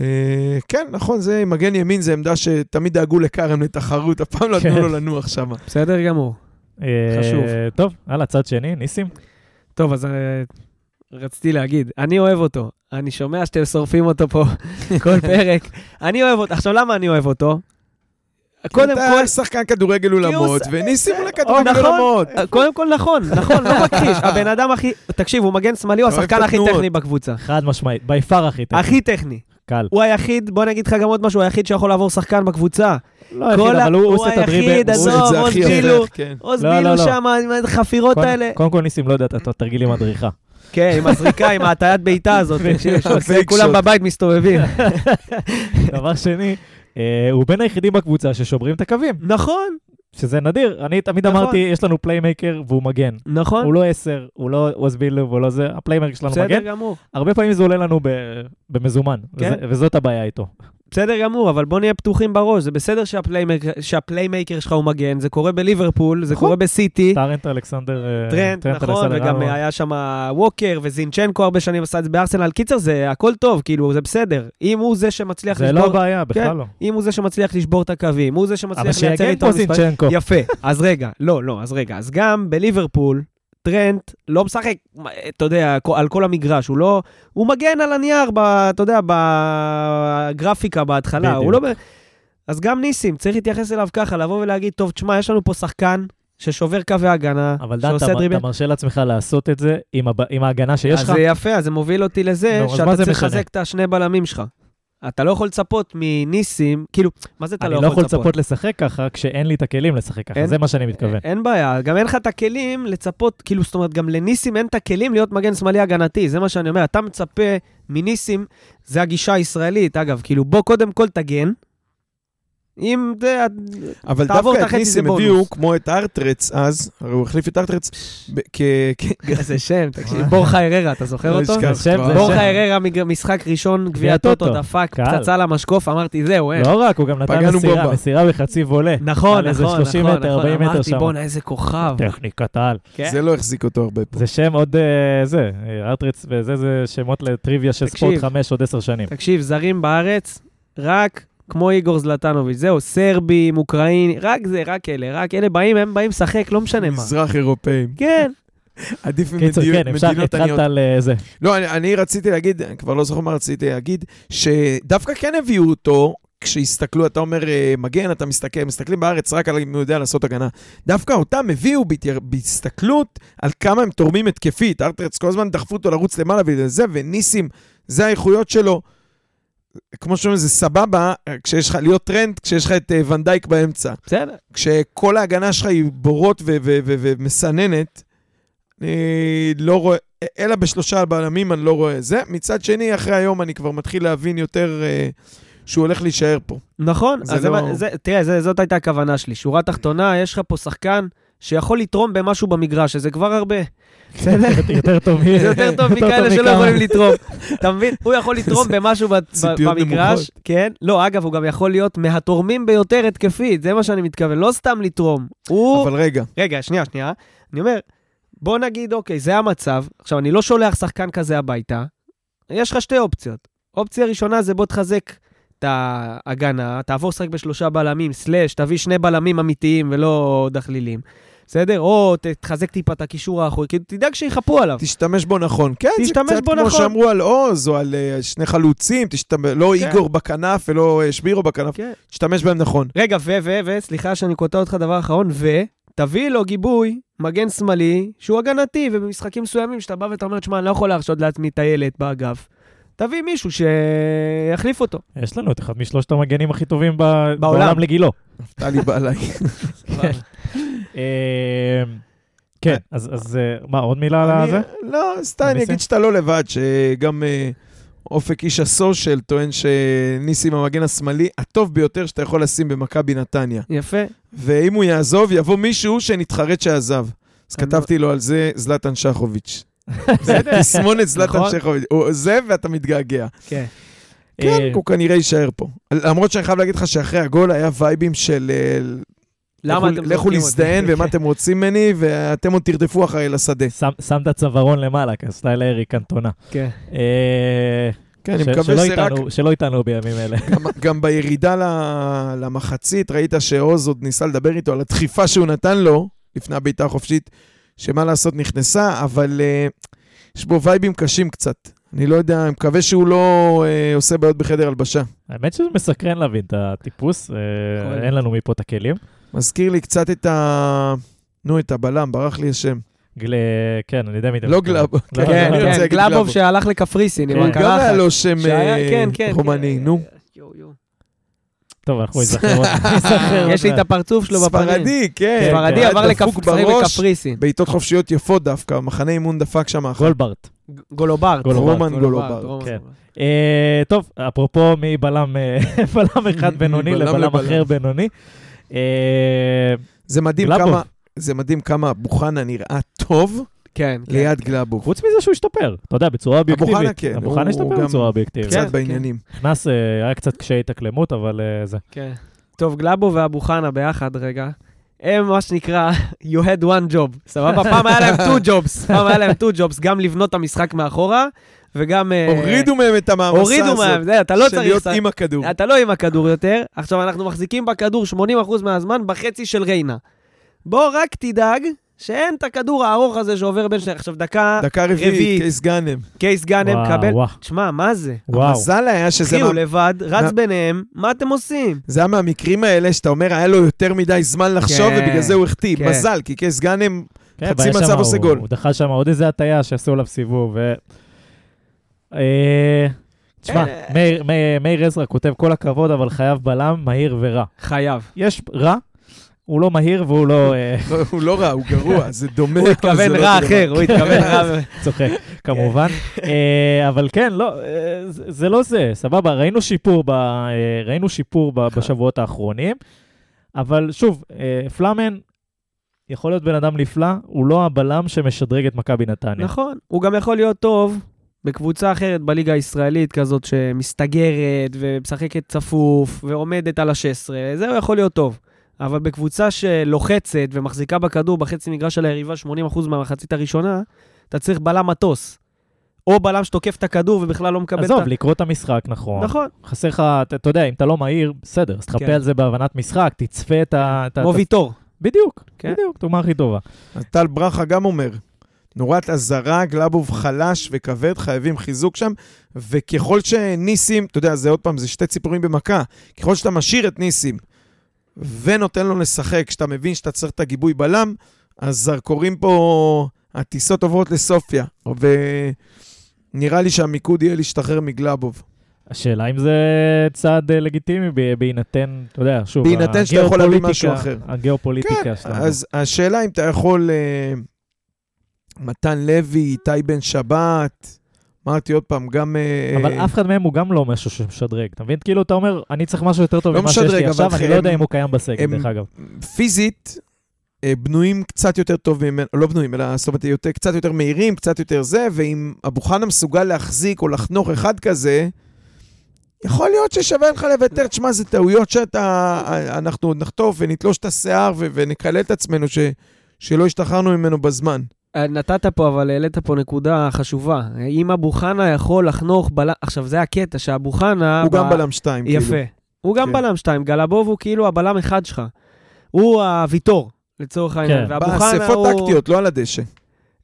אה, כן, נכון, זה מגן ימין, זה עמדה שתמיד דאגו לכרם לתחרות, אף פעם לא כן. נתנו לו לנוח שם. בסדר גמור. אה, חשוב. טוב, הלאה, צד שני, ניסים. טוב, אז רציתי להגיד, אני אוהב אותו. אני שומע שאתם שורפים אותו פה <laughs> כל פרק. אני אוהב אותו. עכשיו, למה אני אוהב אותו? קודם אתה כל, שחקן כדורגל אולמות, וניסים הוא או, לכדורגל נכון, אולמות. קודם כל נכון, נכון, לא מכחיש. הבן אדם הכי... תקשיב, הוא מגן שמאלי, הוא השחקן הכי. טכני בקבוצה. חד משמעית, by far הכי טוב. הכי טכני. קל. הוא היחיד, בוא נגיד לך גם עוד משהו, הוא היחיד שיכול לעבור שחקן בקבוצה. לא היחיד, אבל הוא עושה את הדריבל. היחיד, הוא- את עזוב, עוז בילו. כן. עוז לא, לא, בילו לא. שם, עם החפירות האלה. קודם כל ניסים לא יודע את התרגיל עם הדריכה. כן, עם הזריקה, עם ההטיית בעיטה הזאת. <laughs> <laughs> כולם. בבית מסתובבים. <laughs> דבר שני, אה, הוא בין היחידים בקבוצה ששוברים את הקווים, נכון, שזה נדיר. אני תמיד נכון. אמרתי, יש לנו פליימייקר והוא מגן. נכון. הוא לא עשר, הוא לא עוז בילו והוא לא זה, הפליימייקר שלנו בסדר מגן. גמור. הרבה פעמים זה עולה לנו ב- במזומן, כן. וזה- וזאת הבעיה איתו. בסדר גמור, אבל בוא נהיה פתוחים בראש. זה בסדר שהפליימייקר, שהפליימייקר שלך הוא מגן, זה קורה בליברפול, זה נכון. קורה בסיטי. טרנט אלכסנדר... אה, טרנט, נכון, וגם. היה שם ווקר וזינצ'נקו הרבה שנים עשה את זה בארסנל. קיצר, זה הכל טוב, כאילו, זה בסדר. אם הוא זה שמצליח זה לא לשבור... הבעיה, בכלל כן. לא. אם הוא זה שמצליח לשבור את הקווים, הוא זה אבל שמצליח לייצר שיגן איתו פה מספרים. זינצ'נקו. יפה, אז רגע, לא, לא, אז רגע, אז גם בליברפול, טרנט לא משחק, אתה יודע, על כל המגרש, הוא לא, הוא מגן על הנייר, ב, אתה יודע, בגרפיקה בהתחלה, הוא לא... בדיוק. אז גם ניסים, צריך להתייחס אליו ככה, לבוא ולהגיד, טוב, תשמע, יש לנו פה שחקן ששובר קווי הגנה, אבל דן, אתה דריבל. אתה מרשה לעצמך לעשות את זה עם הב- עם ההגנה שיש אז לך? זה יפה, אז זה מוביל אותי לזה אז מה שאתה צריך? לחזק את השני בלמים שלך. אתה לא יכול לצפות מניסים, כאילו, מה זה אתה אני לא לא יכול לצפות? לצפות לשחק ככה כשאין לי את הכלים לשחק ככה, אין- זה מה שאני מתכוון. אין בעיה, גם אין לך את הכלים לצפות, כאילו, זאת אומרת, גם לניסים אין את הכלים להיות מגן שמאלי הגנתי, זה מה שאני אומר. אתה מצפה מניסים, זה הגישה הישראלית, אגב, כאילו, בוא קודם כל תגן. אם זה... אבל דווקא את ניסים. הביאו, כמו את ארטרץ אז, הרי הוא החליף את ארטרץ כ... <laughs> איזה שם, תקשיב, <laughs> בורחה הררה, אתה זוכר לא אותו? אשכח זה שם, כבר. זה בורחה מג- משחק ראשון, גביע טוטו. דפק. פצצה למשקוף, אמרתי, זהו, אין. לא רק, הוא גם נתן מסירה. מסירה בחצי וולה. נכון, על איזה נכון, 30 נכון, מטר, נכון, 40 מטר אמרתי, שם. בואנה, איזה כוכב. טכניקת על. כן. זה לא החזיק אותו הרבה פה. זה שם עוד, אה, זה, אה, ארטריץ וזה, זה שמות לטריוויה של. ספורט 5 עוד 10 שנים. תקשיב, זרים בארץ, רק כמו איגור זלטנוביץ', זהו, סרבים, אוקראינים, רק זה, רק אלה, רק אלה באים, הם באים לשחק, לא משנה מה. מזרח אירופאים. כן, עדיף קיצור, ממדינות כן, אפשר, מדינות התחלת עניות. על אה, זה. לא, אני, אני רציתי להגיד, אני כבר לא זוכר מה רציתי להגיד, שדווקא כן הביאו אותו, כשהסתכלו, אתה אומר אה, מגן, אתה מסתכל, מסתכלים בארץ רק על אם הוא יודע לעשות הגנה. דווקא אותם הביאו בהתיר- בהסתכלות על כמה הם תורמים התקפית. ארטרץ כל הזמן דחפו אותו לרוץ למעלה וזה, וניסים, זה האיכויות שלו. כמו שאומרים, זה סבבה, כשיש לך, להיות טרנט, כשיש לך את אה, ואן דייק באמצע. בסדר. כשכל ההגנה שלך היא בורות ומסננת, אני לא רואה, אלא בשלושה בלמים אני לא רואה זה. מצד שני, אחרי היום אני כבר מתחיל להבין יותר אה, שהוא הולך להישאר פה. נכון, זה אז לא- זה- תראה, זה- זאת הייתה הכוונה שלי. שורה תחתונה, יש לך פה שחקן שיכול לתרום במשהו במגרש, שזה כבר הרבה. בסדר? <laughs> יותר טוב מ... זה יותר טוב מכאלה שלא. יכולים לתרום. אתה מבין? <laughs> הוא יכול לתרום במשהו במגרש. כן? לא, אגב, הוא גם יכול להיות מהתורמים ביותר התקפית, זה מה שאני מתכוון, לא סתם לתרום. הוא... אבל רגע, רגע, שנייה, שנייה. אני אומר, בוא נגיד, אוקיי, זה המצב. עכשיו, אני לא שולח שחקן כזה הביתה, יש לך שתי אופציות. אופציה ראשונה זה בוא תחזק את ההגנה, תעבור לשחק בשלושה בלמים, סלאש, תביא שני בלמים אמיתיים ולא דחלילים. בסדר? או תחזק טיפה את הקישור האחורי, כאילו, תדאג שיחפו עליו. תשתמש בו נכון. כן, זה קצת כמו נכון. שאמרו על עוז, או על אה, שני חלוצים, תשתמש- לא כן. איגור בכנף ולא אה, שבירו בכנף, כן. תשתמש בהם נכון. רגע, ו, ו, ו, סליחה שאני קוטע אותך דבר אחרון, ו, תביא לו גיבוי, מגן שמאלי, שהוא הגנתי, ובמשחקים מסוימים שאתה בא ואתה אומר, תשמע, אני לא יכול להרשות לעצמי טיילת באגף. תביא מישהו שיחליף אותו. יש לנו את אחד משלושת המגנים הכי טובים ב- בעולם. לגילו. נפתלי בא <laughs> אליי. אה, כן, אז אז, אה, מה, עוד מילה על זה? לא, סתם, אני? אגיד שאתה לא לבד, שגם אה, אופק איש הסושיאל טוען שניסים המגן השמאלי הטוב ביותר שאתה יכול לשים במכבי נתניה. יפה. ואם הוא יעזוב, יבוא מישהו שנתחרט שעזב. אז כתבתי לו על זה זלטן שחוביץ'. זה תסמונת זלטן נכון. שחוביץ'. הוא עוזב ואתה מתגעגע. כן. כן, אה, הוא כנראה יישאר פה. למרות שאני חייב להגיד לך שאחרי הגול היה וייבים של... אה, למה אתם לכו? להזדיין ומה <laughs> אתם רוצים ממני, ואתם עוד תרדפו אחריי לשדה. שם- את הצווארון למעלה, כסטייל אריק קנטונה. כן. אה, כן, אני ש- מקווה שלא שזה רק... איתנו- שלא איתנו בימים אלה. גם- גם בירידה למחצית, ראית שעוז עוד ניסה לדבר איתו על הדחיפה שהוא נתן לו, לפני הבעיטה החופשית, שמה לעשות נכנסה, אבל אה, יש בו וייבים קשים קצת. אני לא יודע, אני מקווה שהוא לא אה, עושה בעיות בחדר הלבשה. האמת שזה מסקרן להבין את הטיפוס, אה, נכון. אין לנו מפה את הכלים. מזכיר לי קצת את ה... נו, את הבלם, ברח לי השם. גל- כן, אני יודע מי לא מתכוון. גלאב. לא, כן, כן, אני רוצה להגיד גלאבוב גלאבוב. שהלך לקפריסין עם כן. גם היה הקרחת. לו שם כן, כן. רומני, כן. נו. טוב, אנחנו נזכר <laughs> יש לי את. הפרצוף שלו בפנים. ספרדי, כן. ספרדי היה עבר דפוק לקפ- לשחק בראש, בקפריסין. בעיטות חופשיות יפות דווקא, מחנה אימון דפק שם אחת. גולברט. גולוברט. רומן גולוברט, כן. אה, טוב, אפרופו מבלם אה, <laughs> אחד בינוני לבלם. אחר בינוני. אה, זה מדהים. כמה... חנה נראה טוב כן, כן. ליד גלאבוב. חוץ מזה שהוא השתפר, אתה יודע, בצורה אובייקטיבית. חנה כן, אבו חנה השתפר בצורה אובייקטיבית. כן, קצת בעניינים. נכנס, אה, היה קצת קשיי התאקלמות, אבל אה, זה. כן. טוב, גלאבו ואבו חנה ביחד רגע. הם מה שנקרא, <laughs> you had one job, סבבה? <laughs> פעם היה להם two jobs, פעם היה להם two jobs, גם לבנות את המשחק מאחורה, וגם... אה, הורידו מהם את המעמסה הזאת. הורידו מהם, זה, אתה לא של צריך... להיות ש- עם הכדור. אתה לא עם הכדור יותר. עכשיו, אנחנו מחזיקים בכדור 80% מהזמן בחצי של ריינה. בוא רק תדאג שאין את הכדור הארוך הזה שעובר בין שני... עכשיו, דקה, דקה רביעית, רביעית. קייס גאנם. קייס גאנם וואו, מקבל... וואו, תשמע, מה זה? וואו. המזל היה שזה אחי, הוא מה- לבד, רץ מה- ביניהם, מה אתם עושים? זה היה מהמקרים האלה שאתה אומר, היה לו יותר מדי זמן לחשוב, כן, ובגלל זה הוא החטיא. כן. מזל, כי קייס גאנם... כן, חצי מצב עושה הוא- גול. הוא דחה שם עוד איזה הטיה שעשו עליו סיבוב. ו- אה, תשמע. מאיר- מאיר- מאיר עזרא כותב כל הכבוד, אבל חייב בלם מהיר ורע. חייב. יש רע, הוא לא מהיר והוא לא אה, <laughs> לא, הוא לא רע, הוא גרוע, <laughs> זה דומה. הוא אבל התכוון זה לא רע אחר. הוא התכוון רע... <laughs> צוחק, כמובן. אה, אבל כן, לא, אה, זה- לא זה, סבבה, ראינו שיפור ראינו שיפור בשבועות האחרונים, אבל שוב, פלאמן יכול להיות בן אדם נפלא, הוא לא הבלם שמשדרג את מכבי נתניה. נכון, הוא גם יכול להיות טוב בקבוצה אחרת בליגה הישראלית, כזאת שמסתגרת ומשחקת צפוף ועומדת על ה-16, זה הוא יכול להיות טוב. אבל בקבוצה שלוחצת ומחזיקה בכדור בחצי מגרש של היריבה 80% מהמחצית הראשונה, אתה צריך בלם מטוס. או בלם שתוקף את הכדור ובכלל לא מקבל את ה... עזוב, לקרוא את המשחק, נכון. נכון, חסר לך, אתה אתה יודע, אם אתה לא מהיר, בסדר, אז תחפה כן. על זה בהבנת משחק, תצפה את ה... כמו ויטור. בדיוק, כן. בדיוק, דוגמה הכי טובה. אז טל ברכה גם אומר, נורת אזהרה, גלאבוב חלש וכבד, חייבים חיזוק שם, וככל שניסים, אתה יודע, זה עוד פעם, זה שתי ציפורים במכה, ככל שאתה משאיר את ניסים ונותן לו לשחק, כשאתה מבין שאתה צריך את הגיבוי בלם, אז זרקורים פה, הטיסות עוברות לסופיה, ונראה לי שהמיקוד יהיה להשתחרר מגלאבוב. השאלה אם זה צעד אה, לגיטימי בהינתן, אתה יודע, שוב, בהינתן שאתה יכול להביא משהו אחר. הגיאופוליטיקה כן, שלנו. אז השאלה אם אתה יכול... אה, מתן לוי, איתי בן שבת, אמרתי עוד פעם, גם... אה, אבל אה, אף אחד מהם הוא גם לא משהו שמשדרג. אתה מבין? כאילו, אתה אומר, אני צריך משהו יותר טוב לא ממה שיש לי עכשיו, אני לא יודע אם הוא קיים בסגל, דרך אגב. פיזית, אה, בנויים קצת יותר טוב ממנו, לא בנויים, אלא זאת אומרת, יותר, קצת יותר מהירים, קצת יותר זה, ואם אבו חנה מסוגל להחזיק או לחנוך אחד כזה, יכול להיות ששווה לך לוותר. תשמע, זה טעויות שאתה, אנחנו עוד נחטוף ונתלוש את השיער ו- ונקלל את עצמנו ש, שלא השתחררנו ממנו בזמן. אה, נתת פה, אבל העלית פה נקודה חשובה. אם אבו חנה יכול לחנוך בלם... עכשיו, זה הקטע, שאבו חנה... הוא גם ב- בלם שתיים, יפה. כאילו. הוא גם כן. בלם שתיים, גלבוב הוא כאילו הבלם אחד שלך. הוא הוויטור, לצורך העניין. כן. ואבו חנה באספות הוא... טקטיות, לא על הדשא.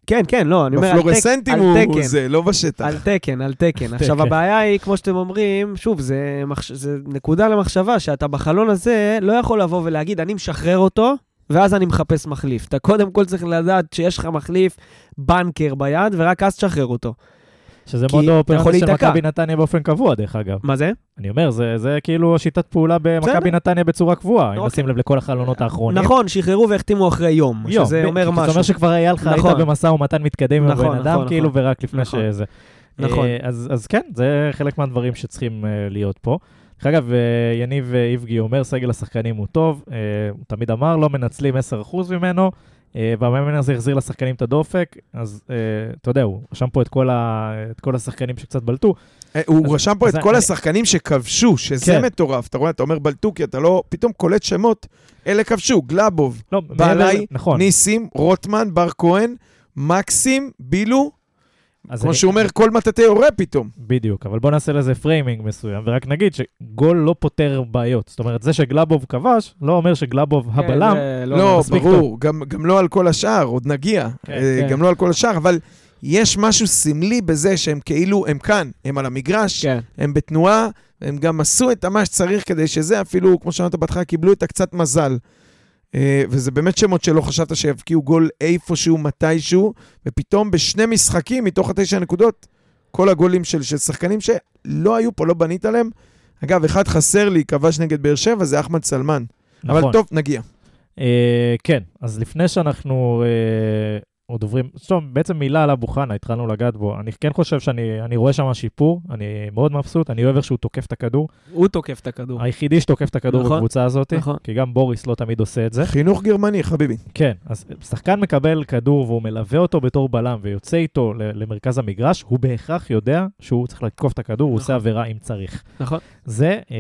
כן, כן, לא, אני אומר. בפלורסנטים הוא תקן. זה, לא בשטח. על תקן, על תקן. <laughs> עכשיו. הבעיה היא, כמו שאתם אומרים, שוב, זה, מחש... זה נקודה למחשבה, שאתה בחלון הזה לא יכול לבוא ולהגיד, אני משחרר אותו, ואז אני מחפש מחליף. אתה קודם כל צריך לדעת שיש לך מחליף בנקר ביד, ורק אז תשחרר אותו. שזה מאוד אופרציה של. מכבי נתניה באופן קבוע, דרך אגב. מה זה? אני אומר, זה, זה כאילו שיטת פעולה במכבי. נתניה בצורה קבועה, אם אוקיי. נשים לב לכל החלונות האחרונים. נכון, שחררו והחתימו אחרי יום, יום, שזה ב- אומר משהו. זה אומר שכבר היה לך, היית נכון. במשא ומתן מתקדם עם נכון, הבן אדם, נכון, כאילו, נכון. ורק לפני נכון. שזה. נכון. אה, אז אז כן, זה חלק מהדברים שצריכים אה, להיות פה. דרך אגב, אה, יניב אה, איבגי אומר, סגל השחקנים הוא טוב, אה, הוא תמיד אמר, לא מנצלים 10% ממנו, והמאמן הזה החזיר לשחקנים את הדופק, אז אתה יודע, הוא רשם פה את כל ה- את כל השחקנים שקצת בלטו. הוא אז- רשם פה אז את כל אני- השחקנים שכבשו, שזה כן. מטורף. אתה רואה, אתה אומר בלטו, כי אתה לא פתאום קולט שמות, אלה כבשו, גלאבוב, לא, מעבר- נכון. ניסים, רוטמן, בר כהן, מקסים, בילו, כמו אני- שהוא אומר, כל מטאטא יורה פתאום. בדיוק, אבל בוא נעשה לזה framing מסוים, ורק נגיד שגול לא פותר בעיות. זאת אומרת, זה שגלאבוב כבש, לא אומר שגלאבוב הבלם, כן, זה לא, מספיק ברור, גם, גם לא על כל השאר, עוד נגיע. כן, אה, כן. גם לא על כל השאר, אבל יש משהו סמלי בזה שהם כאילו, הם כאן, הם על המגרש, כן. הם בתנועה, הם גם עשו את מה שצריך כדי שזה, אפילו, כמו שאמרת בהתחלה, קיבלו את הקצת מזל. אה, וזה באמת שמות שלא חשבת שיבקיעו גול איפשהו, מתישהו, ופתאום בשני משחקים מתוך התשע נקודות, כל הגולים של, של שחקנים שלא היו פה, לא בנית עליהם. אגב, אחד חסר לי, כבש נגד באר שבע, זה אחמד סלמן. נכון. אבל טוב, נגיע. אה, כן, אז לפני שאנחנו אה, עוד עוברים, טוב, בעצם מילה על אבו חנה, התחלנו לגעת בו. אני כן חושב שאני אני רואה שם שיפור, אני מאוד מבסוט, אני אוהב איך שהוא תוקף את הכדור. הוא תוקף את הכדור. היחידי שתוקף את הכדור נכון, בקבוצה הזאת, נכון. כי גם בוריס לא תמיד עושה את זה. חינוך גרמני, חביבי. כן, אז שחקן מקבל כדור והוא מלווה אותו בתור בלם ויוצא איתו ל- למרכז המגרש, הוא בהכרח יודע שהוא צריך לתקוף את הכדור, הוא נכון. עושה עבירה אם צריך. נכון. זה אה,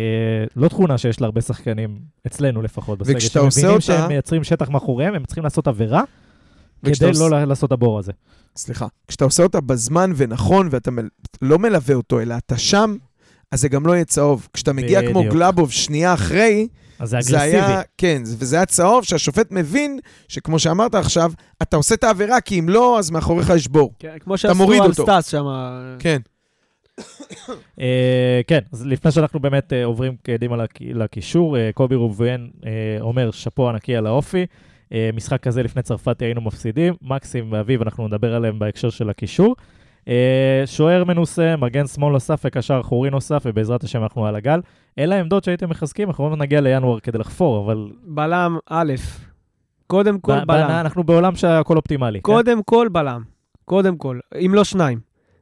לא תכונה שיש להרבה שחקנים, אצלנו לפחות, בסגל, וכשאתה עושה שמבינים אותה- שהם מייצרים שטח מאחוריהם, הם צריכים לעשות עבירה כדי לא ל- לעשות את הבור הזה. סליחה, כשאתה עושה אותה בזמן ונכון, ואתה מל... לא מלווה אותו, אלא אתה שם, אז זה גם לא יהיה צהוב. כשאתה מגיע כמו בדיוק. גלאבוב שנייה אחרי, אז זה זה אגרסיבי. היה, כן, זה- וזה היה צהוב שהשופט מבין שכמו שאמרת עכשיו, אתה עושה את העבירה, כי אם לא, אז מאחוריך יש בור. כן, כמו שעשו מוריד על אותו. סטאס שם. כן. אה, כן, אז לפני שאנחנו באמת אה, עוברים קדימה לק- לקישור, אה, קובי ראובן אומר שאפו ענקי על האופי. אה, משחק כזה לפני צרפתי היינו מפסידים, מקסים ואביב, אנחנו נדבר עליהם בהקשר של הקישור. אה, שוער מנוסה, מגן שמאל נוסף וקשר אחורי נוסף, ובעזרת השם אנחנו על הגל. אלה העמדות שהייתם מחזקים, אנחנו עוד נגיע לינואר כדי לחפור, אבל בלם א', קודם כל ב- בלם. אנחנו בעולם שהכל אופטימלי. כן? קודם כל בלם. קודם כל, אם לא שניים,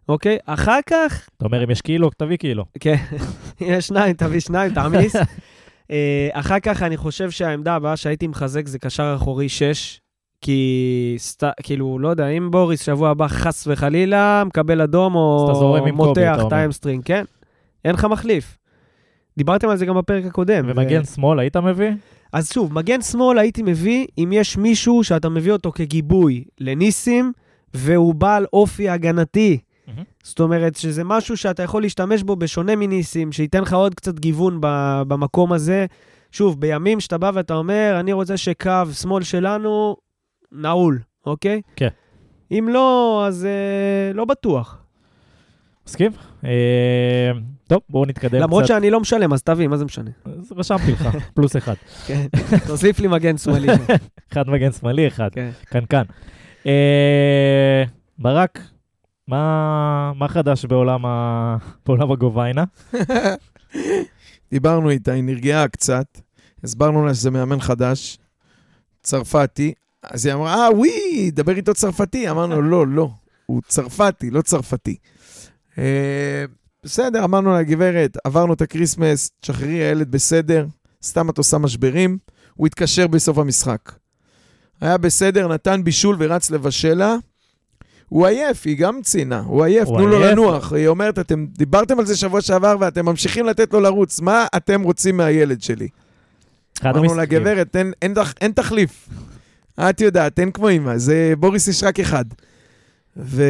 אוקיי? אחר כך, אתה אומר, אם יש קילו, תביא קילו. כן, <laughs> אם יש שניים, תביא שניים, תעמיס. <laughs> אה, אחר כך אני חושב שהעמדה הבאה שהייתי מחזק זה קשר אחורי 6, כי סת... כאילו, לא יודע, אם בוריס שבוע הבא חס וחלילה מקבל אדום או מותח את. ה hamstring, כן? אין לך מחליף. דיברתם על זה גם בפרק הקודם. ומגן שמאל, היית מביא? אז שוב, מגן שמאל הייתי מביא אם יש מישהו שאתה מביא אותו כגיבוי לניסים, והוא בעל אופי הגנתי. זאת אומרת שזה משהו שאתה יכול להשתמש בו בשונה מניסים, שייתן לך עוד קצת גיוון ב- במקום הזה. שוב, בימים שאתה בא ואתה אומר, אני רוצה שקו שמאל שלנו נעול, אוקיי? כן. אם לא, אז אה, לא בטוח. מסכים? אה, טוב, בואו נתקדם למרות קצת. שאני לא משלם, אז תביא, מה זה משנה? אז רשמתי לך, <laughs> פלוס אחד. כן. תוסיף לי מגן שמאלי. <laughs> אחד מגן שמאלי, אחד. כן. כאן. אה, ברק, מה מה חדש בעולם ה- בעולם הגוביינה? <laughs> דיברנו איתה, היא נרגעה קצת, הסברנו לה שזה מאמן חדש, צרפתי, אז היא אמרה, אה, וואי, דבר איתו צרפתי. אמרנו, <laughs> לא, לא, הוא צרפתי, לא צרפתי. אה, בסדר, אמרנו לה, גברת, עברנו את ה Christmas, תשחררי, הילד בסדר, סתם את עושה משברים. הוא התקשר בסוף המשחק. היה בסדר, נתן בישול ורץ לבשל לה. הוא עייף, היא גם ציינה, הוא עייף, תנו לו. לנוח. היא אומרת, אתם דיברתם על זה שבוע שעבר ואתם ממשיכים לתת לו לרוץ, מה אתם רוצים מהילד שלי? אמרנו לה. גברת, אין, אין, אין תחליף. את יודעת, אין כמו אמא, זה בוריס יש רק אחד. ו,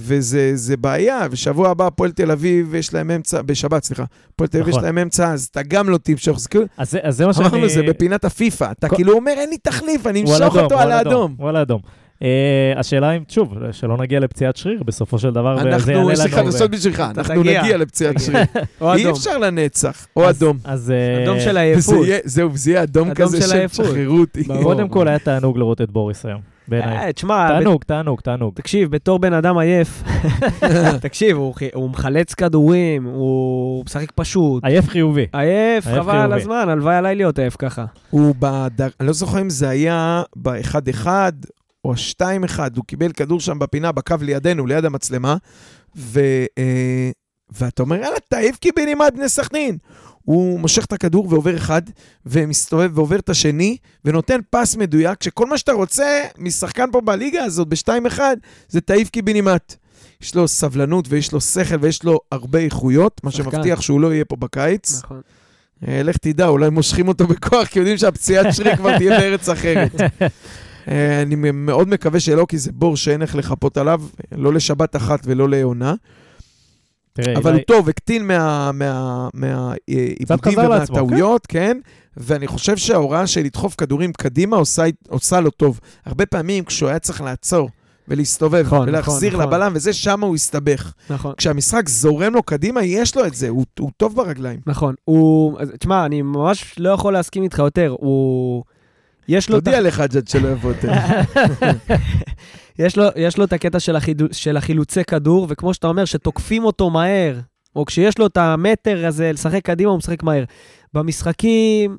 וזה זה בעיה, ושבוע הבא הפועל תל אביב יש להם אמצע, בשבת, סליחה, הפועל תל אביב יש נכון. להם אמצע, אז אתה גם לא תמשוך. זה כאילו, אז זה- אז זה מה שאני... אמרנו, זה בפינת הפיפא. אתה כל- כאילו אומר, אין לי תחליף, אני אמשוך אותו על האדום. הוא על האדום. אה, השאלה אם, שוב, שלא נגיע לפציעת שריר בסופו של דבר, וזה יעלה לנו... אנחנו, יש לי חדשות בשבילך, אנחנו. נגיע לפציעת. שריר. <laughs> או אי אדום. אפשר לנצח, או אז- אדום. אז... אה, אדום של עייפות. זהו, זה יהיה אדום אדום כזה של. תשחררו אותי. קודם כל היה תענוג לראות את בוריס היום, בעיניי. אה, תשמע, תענוג, תענוג, תענוג. תקשיב, בתור בן אדם עייף, <laughs> <laughs> תקשיב, הוא מחלץ כדורים, הוא משחק פשוט. עייף חיובי. עייף, חבל על. הזמן, הלוואי עליי להיות עייף ככה. הוא בדר... אני לא זוכר אם זה היה ב-1-1 או 2-1, הוא קיבל כדור שם בפינה, בקו לידינו, ליד המצלמה, ו... אה, ואתה אומר, יאללה, תעיף קיבינימט בני סכנין. הוא מושך את הכדור ועובר אחד, ומסתובב ועובר את השני, ונותן פס מדויק, שכל מה שאתה רוצה משחקן פה בליגה הזאת, ב-2-1, זה תעיף קיבינימט. יש לו סבלנות ויש לו שכל ויש לו הרבה איכויות, מה שחקן. שמבטיח שהוא לא יהיה פה בקיץ. נכון. אה, לך תדע, אולי מושכים אותו בכוח, כי יודעים שהפציעת שריר כבר תהיה בארץ אחרת. <laughs> אה, אני מאוד מקווה שלא, כי זה בור שאין איך לחפות עליו, לא לשבת אחת ולא לעונה. תראה, אבל הוא אילי- טוב, הקטין מה- מה- מהעיבודים חזר לעצמו, ומהטעויות, כן? ואני חושב שההוראה של לדחוף כדורים קדימה עושה- עושה לו טוב. הרבה פעמים כשהוא היה צריך לעצור ולהסתובב נכון, ולהחזיר נכון, נכון. לבלם, וזה, שם הוא הסתבך. נכון. כשהמשחק זורם לו קדימה, יש לו את זה, הוא הוא טוב ברגליים. נכון, הוא... תשמע, אני ממש לא יכול להסכים איתך יותר. הוא... יש לו, תודיע לך, ג'אד, שלא יבוא יותר. <laughs> יש לו, יש לו את הקטע של, החילוצי כדור, וכמו שאתה אומר, שתוקפים אותו מהר, או כשיש לו את המטר הזה לשחק קדימה, הוא משחק מהר. במשחקים,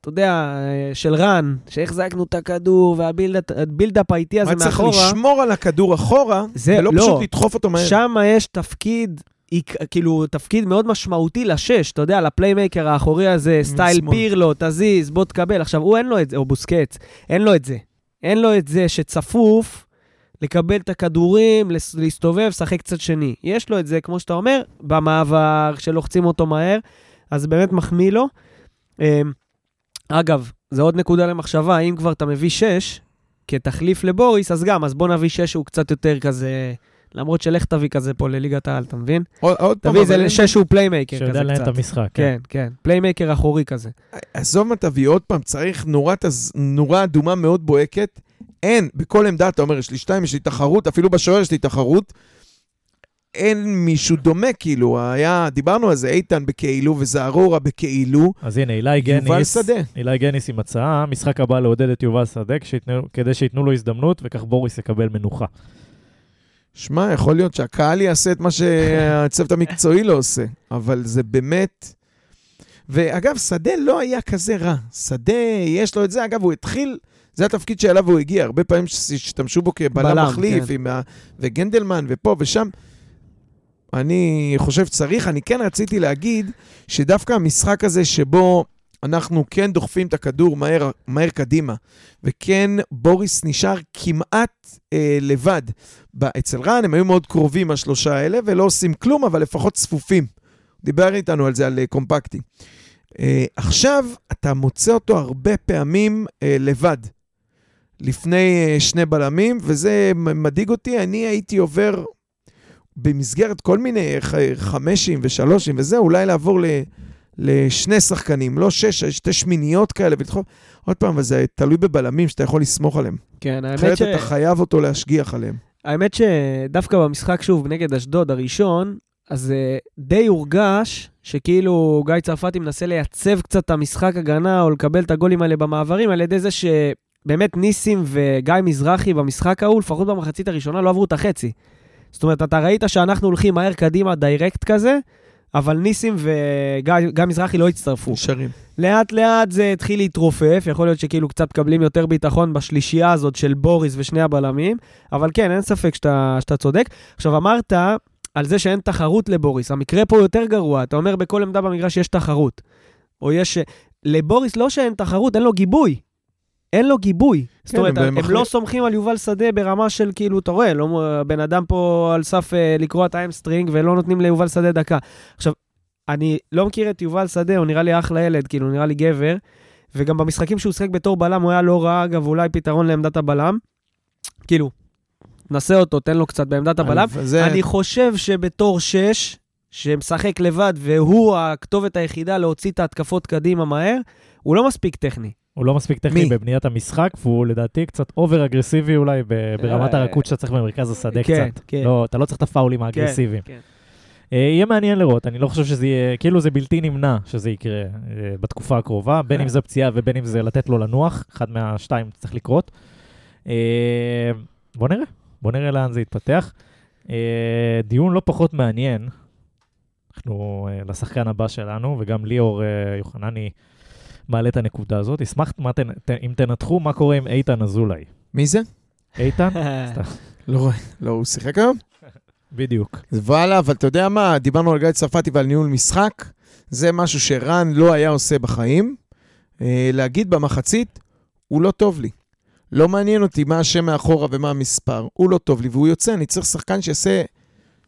אתה יודע, אה, של רן, שהחזקנו את הכדור, וה build-up האיטי הזה היה צריך מאחורה, לשמור על הכדור אחורה, זה- ולא לא. פשוט לדחוף אותו מהר. שם יש תפקיד, עיק- כאילו, תפקיד מאוד משמעותי לשש, אתה יודע, ל playmaker האחורי הזה, style משמאל. פירלו, תזיז, בוא תקבל. עכשיו, הוא אין לו את זה, או בוסקץ, אין לו את זה. אין לו את זה שצפוף לקבל את הכדורים, להסתובב, לשחק קצת שני. יש לו את זה, כמו שאתה אומר, במעבר, שלוחצים אותו מהר, אז זה באמת מחמיא לו. אמ, אגב, זו עוד נקודה למחשבה, אם כבר אתה מביא שש כתחליף לבוריס, אז גם, אז בוא נביא שש שהוא קצת יותר כזה... למרות שלך תביא כזה פה לליגת העל, אתה מבין? עוד- עוד פעם, תביא איזה שש שהוא playmaker שיודע כזה לנהל קצת. את המשחק. כן, כן. playmaker אחורי כזה. עזוב מה תביא, עוד פעם, צריך נורת נורה אדומה מאוד בוהקת. אין, בכל עמדה אתה אומר, יש לי שתיים, יש לי תחרות, אפילו בשוער יש לי תחרות. אין מישהו דומה, כאילו, היה, דיברנו על זה, איתן בכאילו וזערורה בכאילו, אז הנה, אילי יובל גניס, שדה. אילי גניס עם הצעה, משחק הבא לעודד את יובל שדה כדי שייתנו לו הזדמנות, וכך בוריס יקבל מנוחה. שמע, יכול להיות שהקהל יעשה את מה שהצוות המקצועי לא עושה, אבל זה באמת... ואגב, שדה לא היה כזה רע. שדה, יש לו את זה. אגב, הוא התחיל, זה התפקיד שאליו הוא הגיע. הרבה פעמים השתמשו בו כבלם בלם, מחליף, כן. ה... וגנדלמן, ופה ושם. אני חושב שצריך. אני כן רציתי להגיד שדווקא המשחק הזה שבו אנחנו כן דוחפים את הכדור מהר, מהר קדימה, וכן בוריס נשאר כמעט אה, לבד. אצל רן הם היו מאוד קרובים, השלושה האלה, ולא עושים כלום, אבל לפחות צפופים. דיבר איתנו על זה, על אה, קומפקטי. אה, עכשיו, אתה מוצא אותו הרבה פעמים אה, לבד, לפני אה, שני בלמים, וזה מדאיג אותי. אני הייתי עובר במסגרת כל מיני ח- חמשים ושלושים וזה, אולי לעבור ל... לשני שחקנים, לא שש, שתי שמיניות כאלה, ולדחוף. עוד פעם, אבל זה תלוי בבלמים שאתה יכול לסמוך עליהם. כן, האמת אחרת ש... אתה חייב אותו להשגיח עליהם. האמת שדווקא במשחק, שוב, נגד אשדוד הראשון, אז uh, די הורגש שכאילו גיא צרפתי מנסה לייצב קצת את המשחק הגנה, או לקבל את הגולים האלה במעברים, על ידי זה שבאמת ניסים וגיא מזרחי במשחק ההוא, לפחות במחצית הראשונה, לא עברו את החצי. זאת אומרת, אתה ראית שאנחנו הולכים מהר קדימה, direct כזה, אבל ניסים וגיא גיא מזרחי לא הצטרפו. נשארים. לאט לאט זה התחיל להתרופף, יכול להיות שכאילו קצת מקבלים יותר ביטחון בשלישייה הזאת של בוריס ושני הבלמים, אבל כן, אין ספק שאתה, שאתה צודק. עכשיו, אמרת על זה שאין תחרות לבוריס. המקרה פה יותר גרוע, אתה אומר בכל עמדה במגרש יש תחרות. או יש... לבוריס לא שאין תחרות, אין לו גיבוי. אין לו גיבוי. זאת אומרת, הם הם לא סומכים על יובל שדה ברמה של כאילו, אתה רואה, לא, הבן אדם פה על סף אה, לקרוע את ה hamstring ולא נותנים ליובל שדה דקה. עכשיו, אני לא מכיר את יובל שדה, הוא נראה לי אחלה ילד, כאילו, נראה לי גבר, וגם במשחקים שהוא שיחק בתור בלם, הוא היה לא רע, אגב, אולי פתרון לעמדת הבלם. כאילו, נסה אותו, תן לו קצת בעמדת הבלם. זה... אני חושב שבתור שש, שמשחק לבד והוא הכתובת היחידה להוציא את ההתקפות קדימה מהר, הוא לא מספיק טכני. הוא לא מספיק טכני מי? בבניית המשחק, והוא לדעתי קצת over אגרסיבי אולי ב- ברמת אה, הרכות שאתה צריך במרכז השדה כן, קצת. כן. לא, אתה לא צריך את הפאולים האגרסיביים. כן. אה, יהיה מעניין לראות, אני לא חושב שזה יהיה, כאילו זה בלתי נמנע שזה יקרה אה, בתקופה הקרובה, בין אם זה פציעה ובין אם זה לתת לו לנוח, אחד מהשתיים צריך לקרות. אה, בוא נראה, בוא נראה לאן זה יתפתח. אה, דיון לא פחות מעניין, אנחנו אה, לשחקן הבא שלנו, וגם ליאור אה, יוחנני מעלה את הנקודה הזאת. אשמח מה אם תנתחו מה קורה עם איתן אזולאי. מי זה? איתן? <laughs> לא רואה. לא, הוא שיחק היום? בדיוק. וואלה, אבל אתה יודע מה, דיברנו על גיא צרפתי ועל ניהול משחק, זה משהו שרן לא היה עושה בחיים. אה, להגיד במחצית, הוא לא טוב לי. לא מעניין אותי מה השם מאחורה ומה המספר, הוא לא טוב לי, והוא יוצא, אני צריך שחקן שיעשה,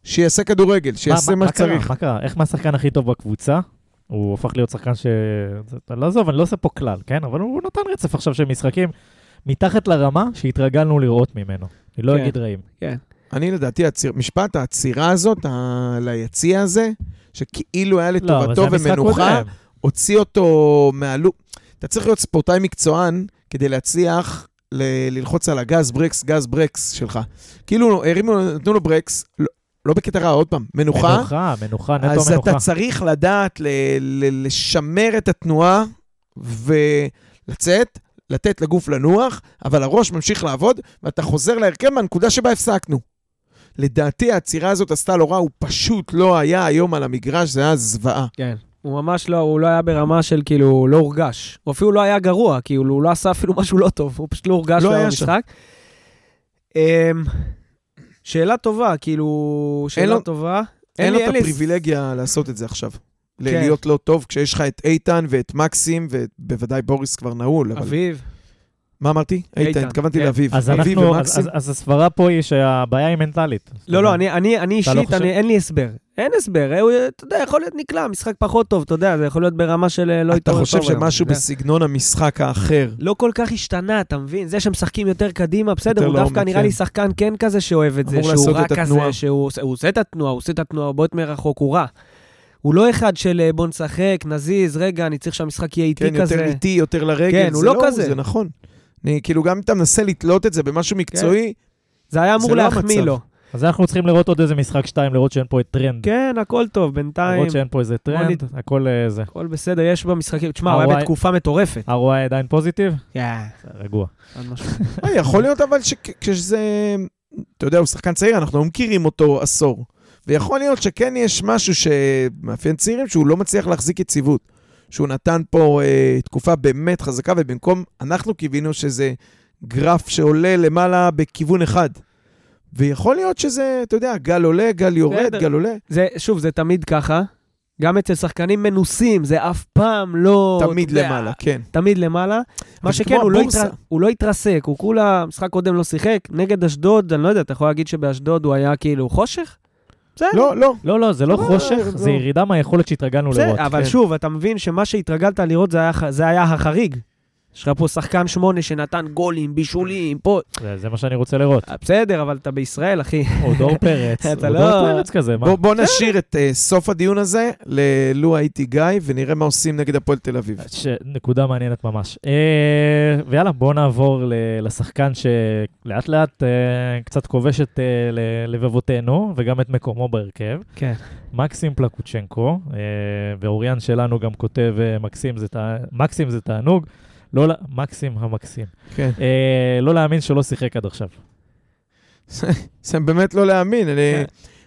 שיעשה כדורגל, שיעשה מה, מה קרה? שצריך. מה קרה? איך מהשחקן הכי טוב בקבוצה? הוא הפך להיות שחקן ש... לא עזוב, אני לא עושה פה כלל, כן? אבל הוא נתן רצף עכשיו של משחקים מתחת לרמה שהתרגלנו לראות ממנו. אני לא כן. אגיד רעים. אני לדעתי, הציר, משפט העצירה הזאת, ה... ליציע הזה, שכאילו היה לא, לטובתו המשחק ומנוחה. הוציא אותו מהלופ. אתה צריך להיות ספורטאי מקצוען כדי להצליח ל- ללחוץ על הגז ברקס, גז ברקס שלך. כאילו, הרימו, נתנו לו ברקס, לא, בקטע רע, עוד פעם, מנוחה. מנוחה, מנוחה, נטו אז מנוחה. אתה צריך לדעת ל- ל- לשמר את התנועה ולצאת, לתת לגוף לנוח, אבל הראש ממשיך לעבוד, ואתה חוזר להרכב מהנקודה שבה הפסקנו. לדעתי העצירה הזאת עשתה לו רע, הוא פשוט לא היה היום על המגרש, זה היה זוועה. כן. הוא ממש לא, הוא לא היה ברמה של כאילו, לא הורגש. הוא אפילו לא היה גרוע, כאילו, הוא לא עשה אפילו משהו לא טוב, הוא פשוט לא הורגש לא לא היה במשחק. שאלה טובה, כאילו, שאלה לו- טובה. אין לו לי- את הפריבילגיה לעשות את זה עכשיו. כן. להיות לא טוב כשיש לך את איתן ואת מקסים, ובוודאי בוריס כבר נעול, אבל... אביב. מה אמרתי? איתן, התכוונתי כן. לאביב. אז אביב אנחנו, אז, ומקסים. אז, הסברה פה היא שהבעיה היא מנטלית. לא, לא, אני, אני, אני אתה לא אישית, חושב? אני, אין לי הסבר. אין הסבר, הוא, אתה יודע, יכול להיות נקלע, משחק פחות טוב, אתה יודע, זה יכול להיות ברמה של אה, לא אתה התעורר חושב טוב היום, שמשהו אתה. בסגנון המשחק האחר, לא כל כך השתנה, אתה מבין? זה שמשחקים יותר קדימה, בסדר, הוא דווקא לעומק, נראה לי כן. שחקן כן כזה שאוהב את זה, שהוא רע. כזה, שהוא עושה- את התנועה, הוא עושה את התנועה, הוא בועט מרחוק, הוא רע. הוא לא אחד של אה, בוא נשחק, נזיז, רגע, אני צריך שהמשחק יהיה איטי כן, כזה. יותר איטי, יותר לרגל. כן, הוא זה לא כזה. זה נכון. אני, כאילו, גם אם אתה מנסה לתלות את זה במשהו מקצועי, זה היה אמור זה לא להחמיא. לו. אז אנחנו צריכים לראות עוד איזה משחק שתיים, לראות שאין פה את טרנד. כן, הכל טוב, בינתיים, לראות שאין פה איזה טרנד, הכל אה, זה. הכל בסדר, יש במשחקים. תשמע, הוא היה בתקופה מטורפת. ROI עדיין positive? כן, רגוע. אה, יכול להיות אבל שכשזה, אתה יודע, הוא שחקן צעיר, אנחנו לא מכירים אותו עשור. ויכול להיות שכן יש משהו שמאפיין צעירים שהוא לא מצליח להחזיק יציבות. שהוא נתן פה אה, תקופה באמת חזקה, ובמקום, אנחנו קיווינו שזה גרף שעולה למעלה בכיוון אחד. ויכול להיות שזה, אתה יודע, גל עולה, גל יורד. גל עולה. זה, שוב, זה תמיד ככה. גם אצל שחקנים מנוסים, זה אף פעם לא... תמיד יודע, למעלה, כן. תמיד למעלה. מה שכן, הוא לא. התר... הוא לא התרסק, הוא כולה, משחק קודם לא שיחק, נגד אשדוד, אני לא יודע, אתה יכול להגיד שבאשדוד הוא היה כאילו חושך? בסדר. לא, לא. לא, לא, זה לא חושך, לא. זה ירידה מהיכולת שהתרגלנו בסדר, לראות. אבל כן. שוב, אתה מבין שמה שהתרגלת לראות זה היה החריג. יש לך פה שחקן שמונה שנתן גולים, בישולים, פה... זה- זה מה שאני רוצה לראות. בסדר, אבל אתה בישראל, אחי. או דור <laughs> פרץ, אתה או לא- דור פרץ כזה, מה? בוא, בוא נשאיר את uh, סוף הדיון הזה ללו הייתי גיא, ונראה מה עושים נגד הפועל תל אביב. ש... נקודה מעניינת ממש. אה, ויאללה, בואו נעבור ל... לשחקן שלאט לאט אה, קצת כובש את אה, ל- לבבותינו, וגם את מקומו בהרכב. כן. מקסים פלקוצ'נקו, אה, ואוריאן שלנו גם כותב, אה, מקסים זה, תע... מקסים זה תענוג. לא, מקסים המקסים. כן. אה, לא להאמין שלא שיחק עד עכשיו. <laughs> זה באמת לא להאמין, אני, כן.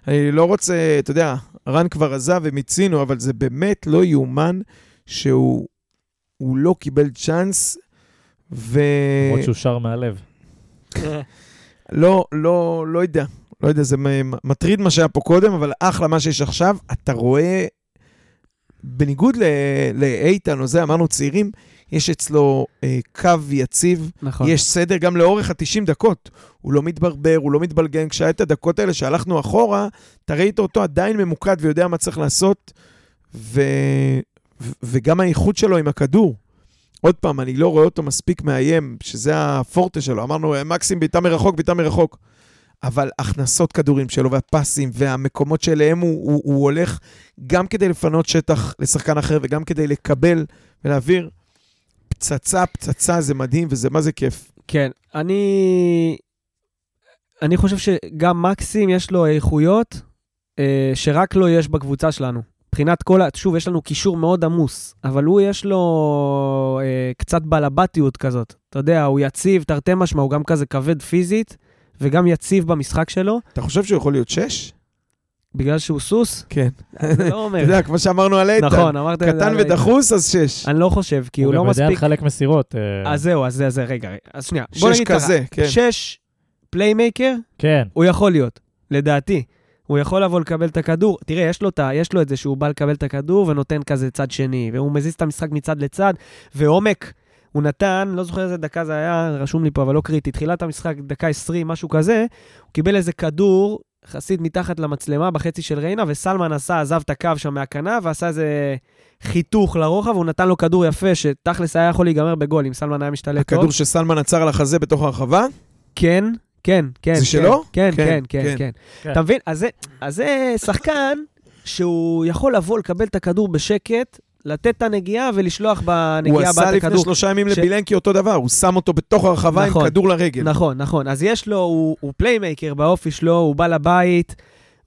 אני לא רוצה, אתה יודע, רן כבר עזב ומיצינו, אבל זה באמת לא יאומן שהוא הוא לא קיבל צ'אנס, ולא, למרות שהוא שר מהלב. <laughs> לא, לא יודע. לא יודע, זה מטריד מה שהיה פה קודם, אבל אחלה מה שיש עכשיו. אתה רואה, בניגוד לאיתן או זה, אמרנו צעירים, יש אצלו אה, קו יציב, נכון. יש סדר גם לאורך ה-90 דקות. הוא לא מתברבר, הוא לא מתבלגן. כשהיה את הדקות האלה שהלכנו אחורה, אתה ראית אותו עדיין ממוקד ויודע מה צריך לעשות, ו... ו- וגם האיכות שלו עם הכדור. עוד פעם, אני לא רואה אותו מספיק מאיים, שזה הפורטה שלו. אמרנו, מקסים בעיטה מרחוק, בעיטה מרחוק. אבל הכנסות כדורים שלו והפסים והמקומות שאליהם הוא, הוא, הוא הולך, גם כדי לפנות שטח לשחקן אחר וגם כדי לקבל ולהעביר, פצצה, פצצה, זה מדהים וזה מה זה כיף. כן, אני... אני חושב שגם מקסים יש לו איכויות אה, שרק לו יש בקבוצה שלנו. מבחינת כל ה... שוב, יש לנו קישור מאוד עמוס, אבל הוא יש לו אה, קצת בלבטיות כזאת. אתה יודע, הוא יציב, תרתי משמע, הוא גם כזה כבד פיזית, וגם יציב במשחק שלו, אתה חושב שהוא יכול להיות שש? בגלל שהוא סוס. כן. אני לא אומר. <laughs> אתה יודע, כמו שאמרנו על איתן, נכון, אמרת זה. קטן. ודחוס, אז שש. אני לא חושב, כי הוא לא הוא גם יודע מספיק... לחלק מסירות. אה, אז זהו, אז זה, זה, רגע. אז שנייה. שש כזה, כן. שש playmaker, כן, הוא יכול להיות, לדעתי. הוא יכול לבוא לקבל את הכדור. תראה, יש לו, את ה- יש לו את זה שהוא בא לקבל את הכדור ונותן כזה צד שני, והוא מזיז את המשחק מצד לצד, ועומק, הוא נתן, לא זוכר איזה דקה זה היה, רשום לי פה, אבל לא קריטי, תחילת המשחק, דקה 20, משהו כזה, הוא קיבל איזה כדור, יחסית מתחת למצלמה, בחצי של ריינה, וסלמן עשה, עזב את הקו שם מהכנף, ועשה איזה חיתוך לרוחב, והוא נתן לו כדור יפה, שתכלס היה יכול להיגמר בגול, אם סלמן היה משתלט טוב. הכדור שסלמן עצר על החזה בתוך הרחבה? כן, כן, כן. זה כן, שלו? כן, כן, כן, כן, כן. כן. כן. אתה מבין? אז זה- אז זה שחקן שהוא יכול לבוא לקבל את הכדור בשקט, לתת את הנגיעה ולשלוח הוא בנגיעה עשה הבאה את לפני הכדור. שלושה ימים ש- לבילנקי אותו דבר, הוא שם אותו בתוך הרחבה עם נכון. כדור לרגל. נכון, נכון. אז יש לו, הוא, הוא playmaker באופי שלו, הוא בא לבית,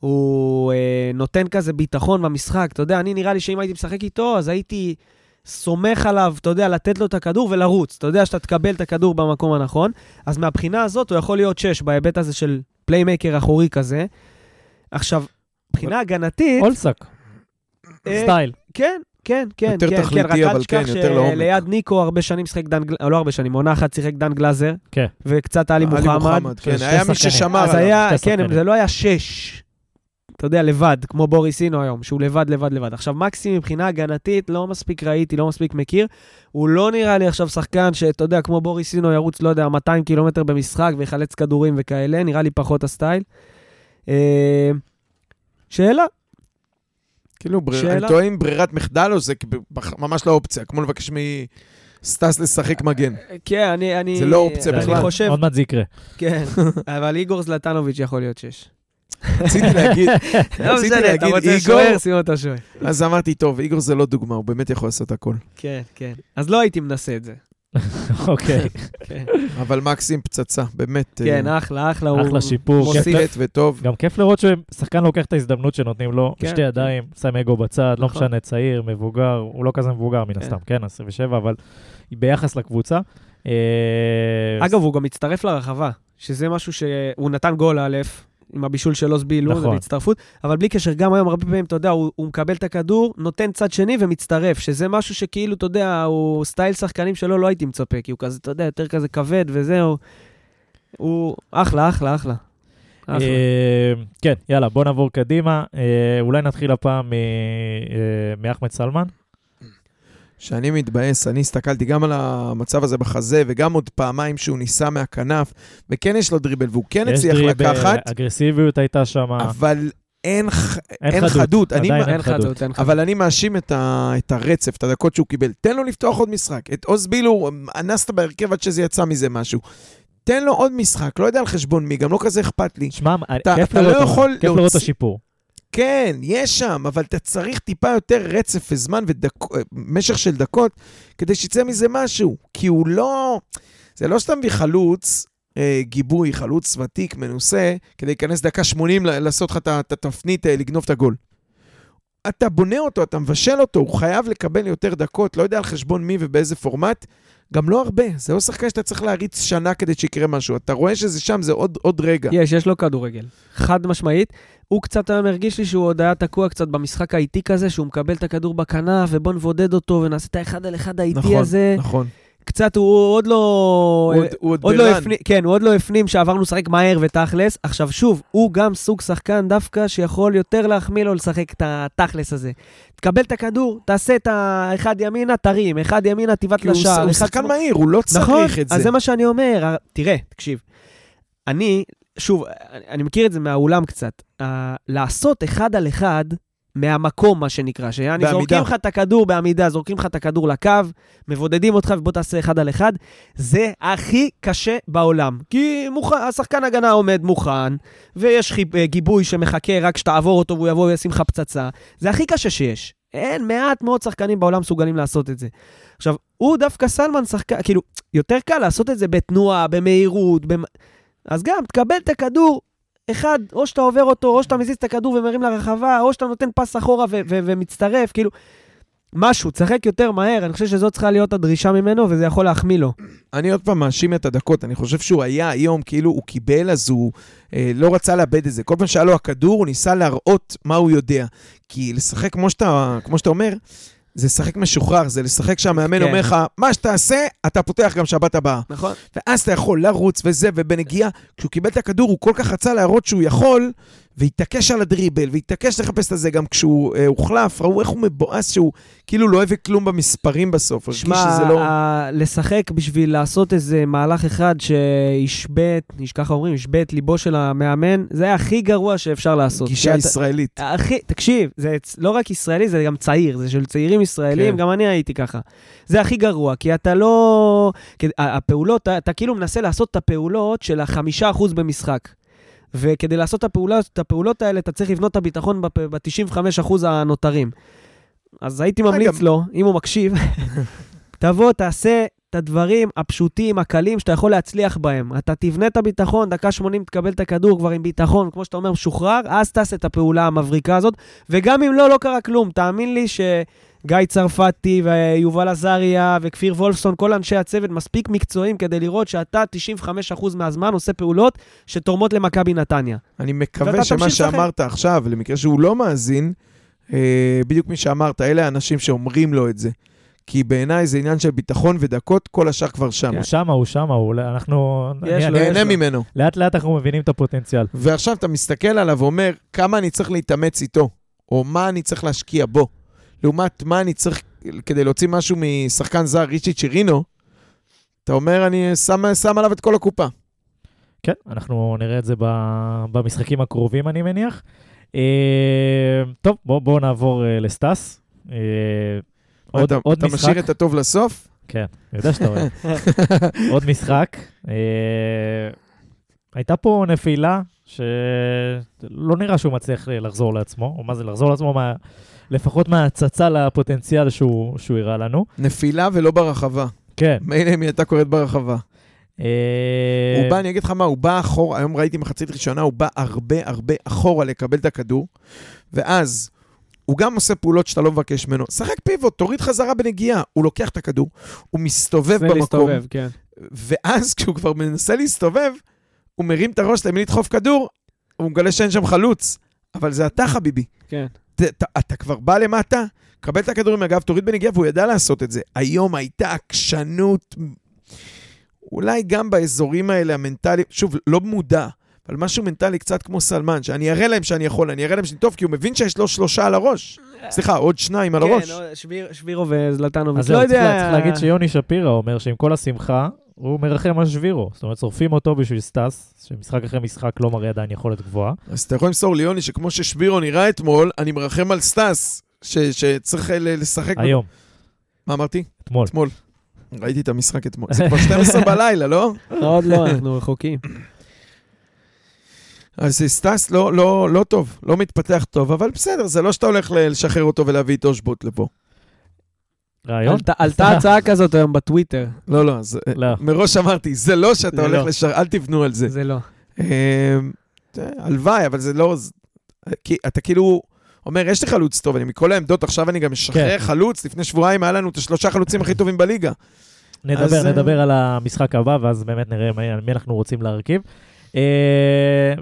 הוא אה, נותן כזה ביטחון במשחק. אתה יודע, אני נראה לי שאם הייתי משחק איתו, אז הייתי סומך עליו, אתה יודע, לתת לו את הכדור ולרוץ. אתה יודע שאתה תקבל את הכדור במקום הנכון. אז מהבחינה הזאת הוא יכול להיות שש, בהיבט הזה של playmaker אחורי כזה. עכשיו, מבחינה הגנתית... אולסק, אה, style. כן, כן, כן, יותר כן, תכליתי, כן, רק אל כן, תשכח לעומק. שליד ניקו הרבה שנים שיחק דן לא הרבה שנים, עונה אחת שיחק דן גלאזר, כן. וקצת עלי עלי מוחמד. כן, שתי היה מי. ששמר אז עליו. היה, שתי כן, שחקנים. זה לא היה שש, אתה יודע, לבד, כמו בוריסינו היום, שהוא לבד, לבד, לבד. עכשיו, מקסים מבחינה הגנתית, לא מספיק ראיתי, לא מספיק מכיר. הוא לא נראה לי עכשיו שחקן שאתה יודע, כמו בוריסינו ירוץ, לא יודע, 200 קילומטר במשחק ויחלץ כדורים וכאלה, נראה לי פחות הסטייל. אה, שאלה, כאילו, בר- שאלה? אני טועה אם ברירת מחדל או זה ממש לא אופציה, כמו לבקש מסטס לשחק מגן. כן, אני... אני זה לא אופציה אני בכלל. חושב, עוד מעט זה יקרה. כן, <laughs> אבל איגור זלטנוביץ' יכול להיות שש. רציתי להגיד, לא רציתי משנה, אתה להגיד רוצה שוער, שים אותו שוער. אז אמרתי, טוב, איגור זה לא דוגמה, הוא באמת יכול לעשות הכל. כן, כן. אז לא הייתי מנסה את זה. אוקיי. כן, אבל מקסים פצצה, באמת. כן, אה, אחלה, אחלה. הוא אחלה שיפור. מוסיף. וטוב. גם כיף לראות ששחקן לוקח את ההזדמנות שנותנים לו, כן. בשתי ידיים, שם אגו בצד, לא נכון. משנה, צעיר, מבוגר, הוא לא כזה מבוגר מן כן. הסתם, כן, 27, אבל ביחס לקבוצה. אה, אגב, הוא גם הצטרף לרחבה, שזה משהו שהוא נתן גול א', עם הבישול של עוז בילו, נכון. זה בהצטרפות, אבל בלי קשר, גם היום הרבה פעמים, אתה יודע, הוא, הוא מקבל את הכדור, נותן צד שני ומצטרף, שזה משהו שכאילו, אתה יודע, הוא סטייל שחקנים שלו לא הייתי מצפה, כי הוא כזה, אתה יודע, יותר כזה כבד וזהו. הוא אחלה, אחלה, אחלה. אחלה. אה, כן, יאללה, בוא נעבור קדימה. אה, אולי נתחיל הפעם אה, מאחמד סלמן. שאני מתבאס, אני הסתכלתי גם על המצב הזה בחזה, וגם עוד פעמיים שהוא ניסה מהכנף, וכן יש לו דריבל, והוא כן הצליח דריבל, לקחת, אגרסיביות הייתה שם, אבל אין אין אין חדות, חדות. אני עדיין אין חדות, אין חדות. אבל אני מאשים את, ה, את הרצף, את הדקות שהוא קיבל. תן לו לפתוח עוד משחק. את עוז בילו, אנסת בהרכב עד שזה יצא מזה משהו. תן לו עוד משחק, לא יודע על חשבון מי, גם לא כזה אכפת לי. שמע, כיף לראות לא כיף לראות את השיפור. כן, יש שם, אבל אתה צריך טיפה יותר רצף וזמן ומשך של דקות כדי שיצא מזה משהו. כי הוא לא... זה לא שאתה מביא חלוץ, אה, גיבוי, חלוץ ותיק, מנוסה, כדי להיכנס דקה 80, ל- לעשות לך את התפנית, אה, לגנוב את הגול. אתה בונה אותו, אתה מבשל אותו, הוא חייב לקבל יותר דקות, לא יודע על חשבון מי ובאיזה פורמט. גם לא הרבה, זה לא שחקן שאתה צריך להריץ שנה כדי שיקרה משהו. אתה רואה שזה שם, זה עוד, עוד רגע. יש, יש לו כדורגל. חד משמעית. הוא קצת היום הרגיש לי שהוא עוד היה תקוע קצת במשחק האיטי כזה, שהוא מקבל את הכדור בכנף, ובוא נבודד אותו ונעשה את האחד על אחד האיטי נכון, הזה. נכון. קצת הוא עוד לא... הוא עוד- הוא עוד עוד לא. הפנים, כן, הוא עוד לא הפנים שעברנו לשחק מהר ותכלס. עכשיו שוב, הוא גם סוג שחקן דווקא שיכול יותר להחמיא לו לשחק את התכלס הזה. תקבל את הכדור, תעשה את האחד ימינה, תרים, אחד ימינה, הוא לשער. הוא שחקן. מהיר, הוא לא צריך נכון, את זה. אז זה מה שאני אומר. תראה, תקשיב. אני, שוב, אני- אני מכיר את זה מהאולם קצת. Uh, לעשות אחד על אחד, מהמקום, מה שנקרא, שיעני. זורקים לך את הכדור בעמידה, זורקים לך את הכדור לקו, מבודדים אותך ובוא תעשה אחד על אחד, זה הכי קשה בעולם. כי מוכן, השחקן הגנה עומד מוכן, ויש חיב, אה, גיבוי שמחכה רק שתעבור אותו והוא יבוא וישים לך פצצה. זה הכי קשה שיש. אין מעט מאוד שחקנים בעולם מסוגלים לעשות את זה. עכשיו, הוא דווקא סלמן שחקן, כאילו, יותר קל לעשות את זה בתנועה, במהירות, במ... אז גם, תקבל את הכדור, אחד, או שאתה עובר אותו, או שאתה מזיז את הכדור ומרים לרחבה, או שאתה נותן פס אחורה ו- ו- ומצטרף, כאילו, משהו, תשחק יותר מהר, אני חושב שזאת צריכה להיות הדרישה ממנו, וזה יכול להחמיא לו. אני עוד פעם מאשים את הדקות, אני חושב שהוא היה היום, כאילו הוא קיבל, אז הוא אה, לא רצה לאבד את זה. כל פעם שהיה לו הכדור, הוא ניסה להראות מה הוא יודע. כי לשחק, כמו שאתה, כמו שאתה אומר, זה לשחק משוחרר, זה לשחק שהמאמן כן. אומר לך, מה שתעשה, אתה פותח גם שבת הבאה. נכון. ואז אתה יכול לרוץ וזה, ובנגיעה, כשהוא קיבל את הכדור, הוא כל כך רצה להראות שהוא יכול, והתעקש על הדריבל, והתעקש לחפש את זה גם כשהוא אה, הוחלף, ראו איך הוא מבואס שהוא כאילו לא הביא כלום במספרים בסוף. הרגיש שמע, שזה לא... ה- לשחק בשביל לעשות איזה מהלך אחד שישבט, ככה אומרים, ישבט ליבו של המאמן, זה הכי גרוע שאפשר לעשות. גישה אתה- ישראלית. הכי, תקשיב, זה לא רק ישראלי, זה גם צעיר, זה של צעירים ישראלים, כן. גם אני הייתי ככה. זה הכי גרוע, כי אתה לא... כי הפעולות, אתה, אתה כאילו מנסה לעשות את הפעולות של החמישה אחוז במשחק. וכדי לעשות את הפעולות, את הפעולות האלה, אתה צריך לבנות את הביטחון ב-95% הנותרים. אז הייתי ממליץ אגב- לו, אם הוא מקשיב, <laughs> תבוא, תעשה את הדברים הפשוטים, הקלים, שאתה יכול להצליח בהם. אתה תבנה את הביטחון, דקה 80 תקבל את הכדור כבר עם ביטחון, כמו שאתה אומר, משוחרר, אז תעשה את הפעולה המבריקה הזאת. וגם אם לא, לא קרה כלום. תאמין לי שגיא צרפתי ויובל עזריה וכפיר וולפסון, כל אנשי הצוות מספיק מקצועיים כדי לראות שאתה 95% מהזמן עושה פעולות שתורמות למכבי נתניה. אני מקווה שמה. שאמרת עכשיו, למקרה שהוא לא מאזין, אה, בדיוק מי שאמרת, אלה האנשים שאומרים לו את זה. כי בעיניי זה עניין של ביטחון ודקות, כל השאר כבר שם. הוא שמה, הוא שמה, הוא- אנחנו... יש לו, נהנה. ממנו. לאט לאט אנחנו מבינים את הפוטנציאל. ועכשיו אתה מסתכל עליו ואומר, כמה אני צריך להתאמץ איתו, או מה אני צריך להשקיע בו, לעומת מה אני צריך כדי להוציא משהו משחקן זר, ריצ'י צ'ירינו, אתה אומר, אני שם, שם עליו את כל הקופה. כן, אנחנו נראה את זה ב- במשחקים הקרובים, אני מניח. אה, טוב, בואו בוא נעבור אה, לסטאס. אה, עוד, אתה, עוד אתה משחק. משאיר את הטוב לסוף? כן, אני יודע שאתה אוהב. <laughs> עוד משחק. הייתה פה נפילה שלא נראה שהוא מצליח לחזור לעצמו, או מה זה לחזור לעצמו, מה... לפחות מההצצה לפוטנציאל שהוא, שהוא הראה לנו. נפילה ולא ברחבה. כן. מילא אם היא הייתה קורית ברחבה. אה, הוא בא, אני אגיד לך מה, הוא בא אחורה, היום ראיתי מחצית ראשונה, הוא בא הרבה הרבה אחורה לקבל את הכדור, ואז הוא גם עושה פעולות שאתה לא מבקש ממנו. שחק פיבוט, תוריד חזרה בנגיעה. הוא לוקח את הכדור, הוא מסתובב במקום, להסתובב, כן. ואז כשהוא כבר מנסה להסתובב, הוא מרים את הראש למי לדחוף כדור, הוא מגלה שאין שם חלוץ. אבל זה אתה, חביבי. כן. אתה, אתה, אתה כבר בא למטה, קבל את הכדור עם הגב, תוריד בנגיעה, והוא ידע לעשות את זה. היום הייתה עקשנות, אולי גם באזורים האלה המנטליים, שוב, לא מודע, אבל משהו מנטלי קצת כמו סלמן, שאני אראה להם שאני יכול, אני אראה להם שאני טוב, כי הוא מבין שיש לו שלושה על הראש. סליחה, עוד שניים על הראש. כן, עוד שביר- שבירו וזלטנוביץ'. אז לא יודע... צריך להגיד שיוני שפירא אומר שעם כל השמחה, הוא מרחם על שבירו. זאת אומרת, שורפים אותו בשביל סטאס, שמשחק אחרי משחק לא מראה עדיין יכולת גבוהה. אז אתה יכול למסור ליוני שכמו ששבירו נראה אתמול, אני מרחם על סטאס, ש- שצריך ל- לשחק... היום, מה אמרתי? אתמול. אתמול. ראיתי את המשחק אתמול. זה כבר 12 <laughs> בלילה, לא? עוד לא, אנחנו רחוקים. אז סטאס לא, לא, לא טוב, לא מתפתח טוב, אבל בסדר, זה לא שאתה הולך ל- לשחרר אותו ולהביא את אושבוט לפה. רעיון? עלתה- הצעה כזאת היום בטוויטר. לא, לא, אז אה, לא. מראש אמרתי, זה לא שאתה זה הולך לא. לשחרר, אל תבנו על זה. זה לא. אה, זה, הלוואי, אבל זה לא... זה- כי אתה כאילו אומר, יש לי חלוץ טוב, אני מכל העמדות, עכשיו אני גם משחרר כן. חלוץ, לפני שבועיים היה לנו את השלושה חלוצים הכי טובים בליגה. אז, נדבר, אה, נדבר על המשחק הבא, ואז באמת נראה מי אנחנו רוצים להרכיב. אה,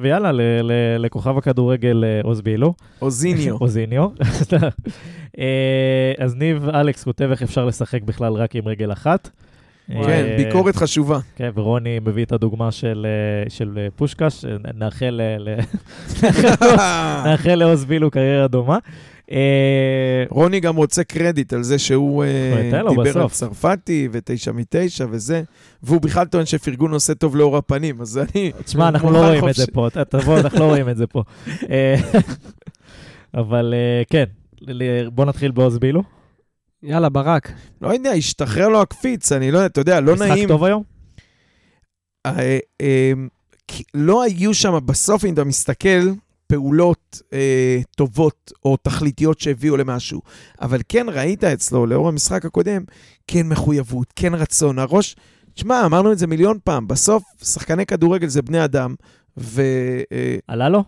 ויאללה, ל- ל- לכוכב הכדורגל אה, עוז בילו. אוזיניו. <laughs> אוזיניו. <laughs> אה, אז ניב אלכס כותב איך אפשר לשחק בכלל רק עם רגל אחת. כן, ביקורת חשובה. כן, ורוני מביא את הדוגמה של, של פושקש, נאחל לעוז <laughs> בילו קריירה דומה. אה, רוני גם רוצה קרדיט על זה שהוא אה, דיבר על. צרפתי ותשע מתשע וזה, והוא בכלל טוען שפרגון עושה טוב לאור הפנים, אז אני... תשמע, אנחנו לא רואים את. זה פה, אתה תבוא, אנחנו לא רואים את זה פה. <laughs> אה, אבל כן, בוא נתחיל בעוז בילו. יאללה, ברק. לא יודע, השתחרר לו הקפיץ, אני לא יודע, אתה יודע, לא משחק נעים. טוב היום? כי לא היו שם, בסוף אם אתה מסתכל, פעולות אה, טובות או תכליתיות שהביאו למשהו. אבל כן ראית אצלו, לאור המשחק הקודם, כן מחויבות, כן רצון. הראש, תשמע, אמרנו את זה מיליון פעם, בסוף שחקני כדורגל זה בני אדם, ו... אה, עלה לו?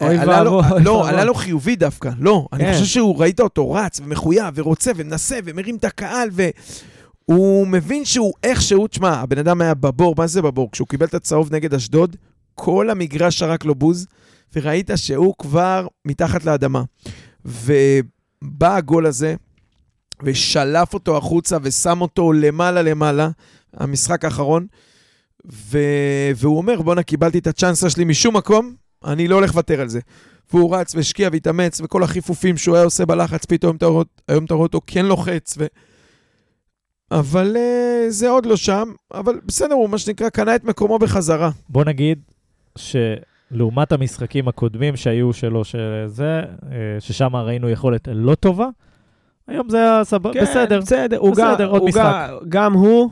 אוי עלה לו- ואבוי, אוי לא. עלה לו חיובי דווקא, לא. אני כן. חושב שהוא, ראית אותו רץ ומחויב ורוצה ומנסה ומרים את הקהל, והוא מבין שהוא איכשהו, תשמע, הבן אדם היה בבור, מה זה בבור? כשהוא קיבל את הצהוב נגד אשדוד, כל המגרש שרק לו בוז, וראית שהוא כבר מתחת לאדמה. ובא הגול הזה, ושלף אותו החוצה ושם אותו למעלה למעלה, המשחק האחרון, ו... והוא אומר, בואנה, קיבלתי את הצ'אנסה שלי משום מקום, אני לא הולך לוותר על זה. והוא רץ והשקיע והתאמץ, וכל החיפופים שהוא היה עושה בלחץ, פתאום אתה רואה, אותו כן לוחץ. ו... אבל uh, זה עוד לא שם, אבל בסדר, הוא מה שנקרא, קנה את מקומו בחזרה. בוא נגיד שלעומת המשחקים הקודמים שהיו שלו, שזה, אה, ששם ראינו יכולת לא טובה, היום זה היה סבבה, כן, בסדר. בסדר, הוא בסדר, גם- עוד הוא משחק. גם- גם הוא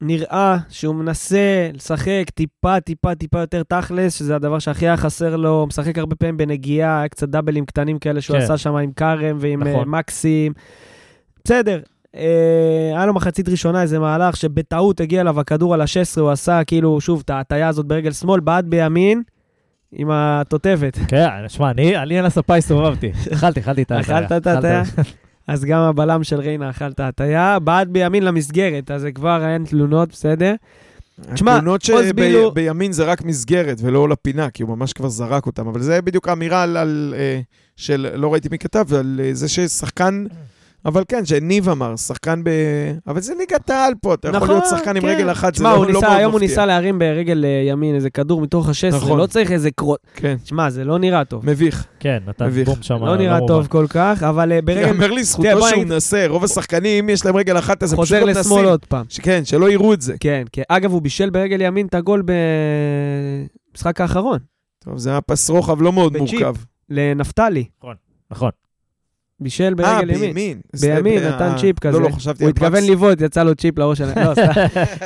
נראה שהוא מנסה לשחק טיפה, טיפה, טיפה יותר תכלס, שזה הדבר שהכי היה חסר לו. הוא משחק הרבה פעמים בנגיעה, היה קצת דאבלים קטנים כאלה שהוא כן. עשה שם עם כרם ועם נכון. נכון. מקסים. בסדר. אה, היה לו מחצית ראשונה איזה מהלך שבטעות הגיע אליו הכדור על ה-16, הוא עשה כאילו, שוב, את ההטייה הזאת ברגל שמאל, בעט בימין עם התותבת. כן, שמע, אני אני על הספה הסתובבתי. <laughs> אכלתי, אכלתי את ההטיה. אכלת את ההטיה? אז גם הבלם של ריינה אכל את ההטייה, בעט בימין למסגרת, אז זה כבר אין תלונות, בסדר? תשמע, התלונות שבימין זה רק מסגרת ולא לפינה, כי הוא ממש כבר זרק אותם. אבל זה בדיוק האמירה על, על אה, של, לא ראיתי מי כתב, על אה, זה ששחקן, אבל כן, שניב אמר, שחקן ב... אבל זה ליגת העל פה, אתה יכול נכון, להיות שחקן עם כן. רגל אחת, זה תשמע, לא, לא ניסה, מאוד היום הוא מפתיע. ניסה להרים ברגל אה, ימין איזה כדור מתוך ה-16, נכון. לא צריך איזה קרוט. כן, תשמע, זה לא נראה טוב. מביך. כן, נתן מביך. בום שם. לא נראה טוב כל כך, אבל אה, ברגל יאמר לזכותו בוא שהוא נגיד- מנסה, רוב השחקנים יש להם רגל אחת, אז הם פשוט חוזר לא לשמאל מנסים. עוד פעם. ש- כן, שלא יראו את זה. כן, כן. אגב, הוא בישל ברגל ימין את הגול במשחק האחרון, טוב, זה היה פס רוחב לא מאוד. מורכב. לנפתלי. נכון. בישל אה, ברגל ימין. בימין. בימין, זה- נתן אה, צ'יפ כזה. לא, לא, חשבתי הוא התכוון. לבעוט, יצא לו צ'יפ לראש שלהם. לא, <laughs> סתם,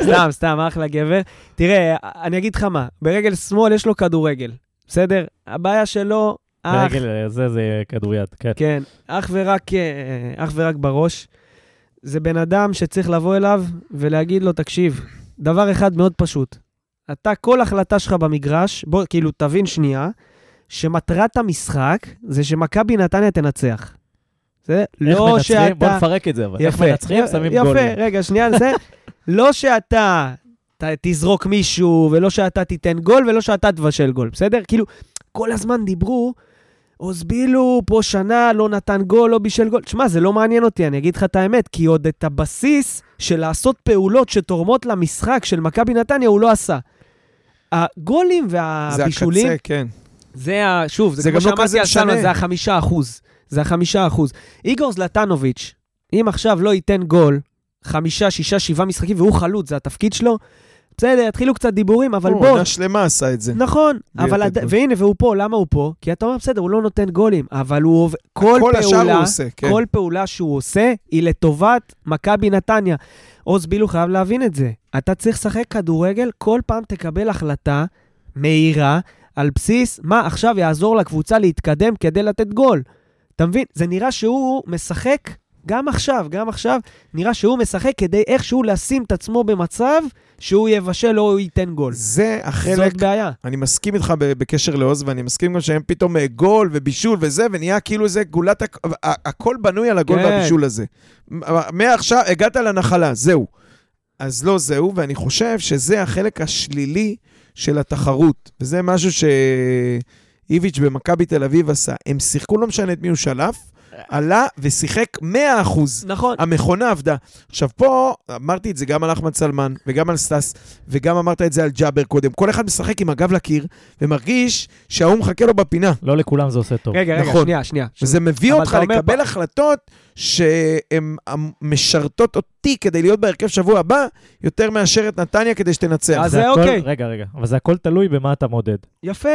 סתם, סתם, אחלה גבר. תראה, אני אגיד לך מה, ברגל שמאל יש לו כדורגל, בסדר? הבעיה שלו, אך, ברגל אה, זה, זה כדוריד, כן. כן, אך ורק, אה, אך ורק בראש. זה בן אדם שצריך לבוא אליו ולהגיד לו, תקשיב, דבר אחד מאוד פשוט. אתה, כל החלטה שלך במגרש, בוא, כאילו, תבין שנייה, שמטרת המשחק זה שמכבי נתניה תנצח. זה איך לא מנצחים? שאתה... בוא נפרק את זה, אבל. איך יפה. מנצחים? שמים יפה, גולים. רגע, שנייה, זה <laughs> לא שאתה ת, תזרוק מישהו, ולא שאתה תיתן גול, ולא שאתה תבשל גול, בסדר? כאילו, כל הזמן דיברו, עוז בילו פה שנה לא נתן גול, לא בישל גול. תשמע, זה לא מעניין אותי, אני אגיד לך את האמת, כי עוד את הבסיס של לעשות פעולות שתורמות למשחק של מכבי נתניה הוא לא עשה. הגולים זה והבישולים, הקצה, כן. זה ה... שוב, זה, זה כמו גם לא שאמרתי על סלמן, משנה. זה החמישה אחוז. זה החמישה אחוז. איגור זלטנוביץ', אם עכשיו לא ייתן גול, חמישה, שישה, שבעה משחקים, והוא חלוץ, זה התפקיד שלו, בסדר, יתחילו קצת דיבורים, אבל הוא בוא, עונה שלמה עשה את זה. נכון, אבל. גול. והנה, והוא פה, למה הוא פה? כי אתה אומר, בסדר, הוא לא נותן גולים, אבל הוא עובד, כל כל השאר הוא פעולה, עושה, כן. כל פעולה שהוא עושה, היא לטובת מכבי נתניה. עוז בילו חייב להבין את זה. אתה צריך לשחק כדורגל, כל פעם תקבל החלטה מהירה, על בסיס מה עכשיו יעזור לקבוצה להתקדם כדי לתת גול. אתה מבין? זה נראה שהוא משחק, גם עכשיו, גם עכשיו, נראה שהוא משחק כדי איכשהו לשים את עצמו במצב שהוא יבשל או ייתן גול. זה החלק, זאת בעיה. אני מסכים איתך בקשר לעוז, ואני מסכים גם שהם פתאום אה, גול ובישול וזה, ונהיה כאילו זה גולת, הכ- הכל בנוי על הגול כן. והבישול הזה. מעכשיו, הגעת לנחלה, זהו. אז לא זהו, ואני חושב שזה החלק השלילי של התחרות, וזה משהו שאיביץ' במכבי תל אביב עשה. הם שיחקו, לא משנה את מי הוא שלף, עלה ושיחק 100%. נכון. המכונה עבדה. עכשיו פה, אמרתי את זה גם על אחמד סלמן, וגם על סטס, וגם אמרת את זה על ג'אבר קודם. כל אחד משחק עם הגב לקיר, ומרגיש שההוא מחכה לו בפינה. לא לכולם זה עושה טוב. רגע, רגע, נכון. שנייה, שנייה. וזה מביא אותך לקבל פ- החלטות שהן משרתות אותי כדי להיות בהרכב שבוע הבא, יותר מאשר את נתניה כדי שתנצח. אז זה הכל- אוקיי. רגע, רגע, אבל זה הכל תלוי במה אתה מודד. יפה,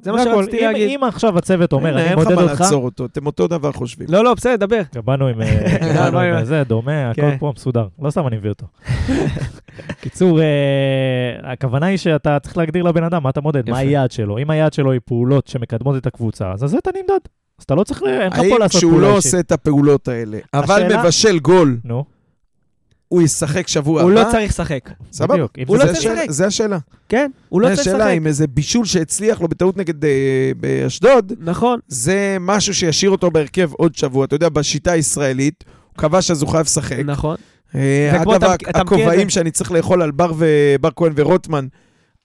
זה מה. שרציתי אם- להגיד. אם עכשיו הצוות אומר, אני אין לך מודד מה אותך, לעצור אותו, אתם אותו דבר חושבים. לא, לא, בסדר, דבר. גם באנו עם אה, <laughs> <laughs> זה, דומה, הכל כן. פה מסודר. לא סתם אני מביא אותו. <laughs> קיצור, אה, הכוונה היא שאתה צריך להגדיר לבן אדם מה אתה מודד, מה. היעד שלו. אם היעד שלו היא פעולות שמקדמות את הקבוצה, אז על זה אתה נמדד. אז אתה לא צריך, אין לך האם פה לעשות כשהוא פעולה לא אישית. עושה את הפעולות האלה, אבל מבשל גול, הוא ישחק שבוע הוא הבא? לא צריך לשחק. סבבה. בדיוק. הוא זה- לא זה צריך השאלה- לשחק. זה השאלה. כן, הוא לא זה צריך השאלה לשחק. אם איזה בישול שהצליח לו בטעות נגד אה, באשדוד, נכון. זה משהו שישאיר אותו בהרכב עוד שבוע. אתה יודע, בשיטה הישראלית, הוא כבש אז הוא חייב לשחק. נכון. אה, אגב, הכובעים זה? שאני צריך לאכול על בר כהן ורוטמן,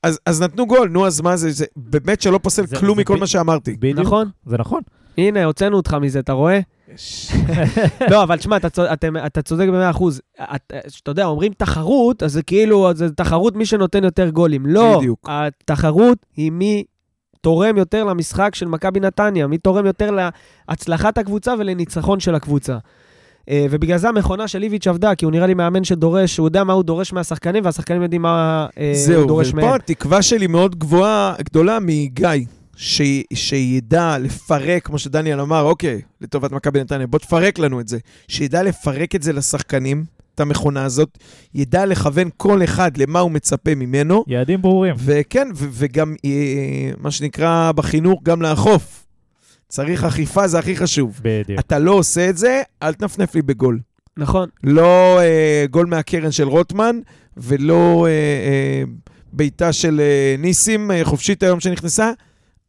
אז, אז נתנו גול, נו, אז מה זה? זה באמת שלא פוסל זה- כלום זה מכל ב- מה שאמרתי. נכון. זה נכון. הנה, הוצאנו אותך מזה, אתה רואה? <laughs> לא, אבל תשמע, אתה צודק במאה אחוז. את- אתה יודע, אומרים תחרות, אז זה כאילו, זה תחרות מי שנותן יותר גולים. לא, בדיוק. התחרות היא מי תורם יותר למשחק של מכבי נתניה, מי תורם יותר להצלחת הקבוצה ולניצחון של הקבוצה. אה, ובגלל זה המכונה של איביץ' עבדה, כי הוא נראה לי מאמן שדורש, הוא יודע מה הוא דורש מהשחקנים, והשחקנים יודעים מה אה, הוא זהו, דורש מהם. ופה התקווה שלי מאוד גבוהה, גדולה מגיא, ש... שידע לפרק, כמו שדניאל אמר, אוקיי, לטובת מכבי נתניה, בוא תפרק לנו את זה. שידע לפרק את זה לשחקנים, את המכונה הזאת, ידע לכוון כל אחד למה הוא מצפה ממנו, יעדים ברורים. וכן, ו- וגם, אה, מה שנקרא בחינוך, גם לאכוף. צריך אכיפה, זה הכי חשוב. בדיוק. אתה לא עושה את זה, אל תנפנף לי בגול. נכון. לא אה, גול מהקרן של רוטמן, ולא אה, אה, בעיטה של אה, ניסים אה, חופשית היום שנכנסה.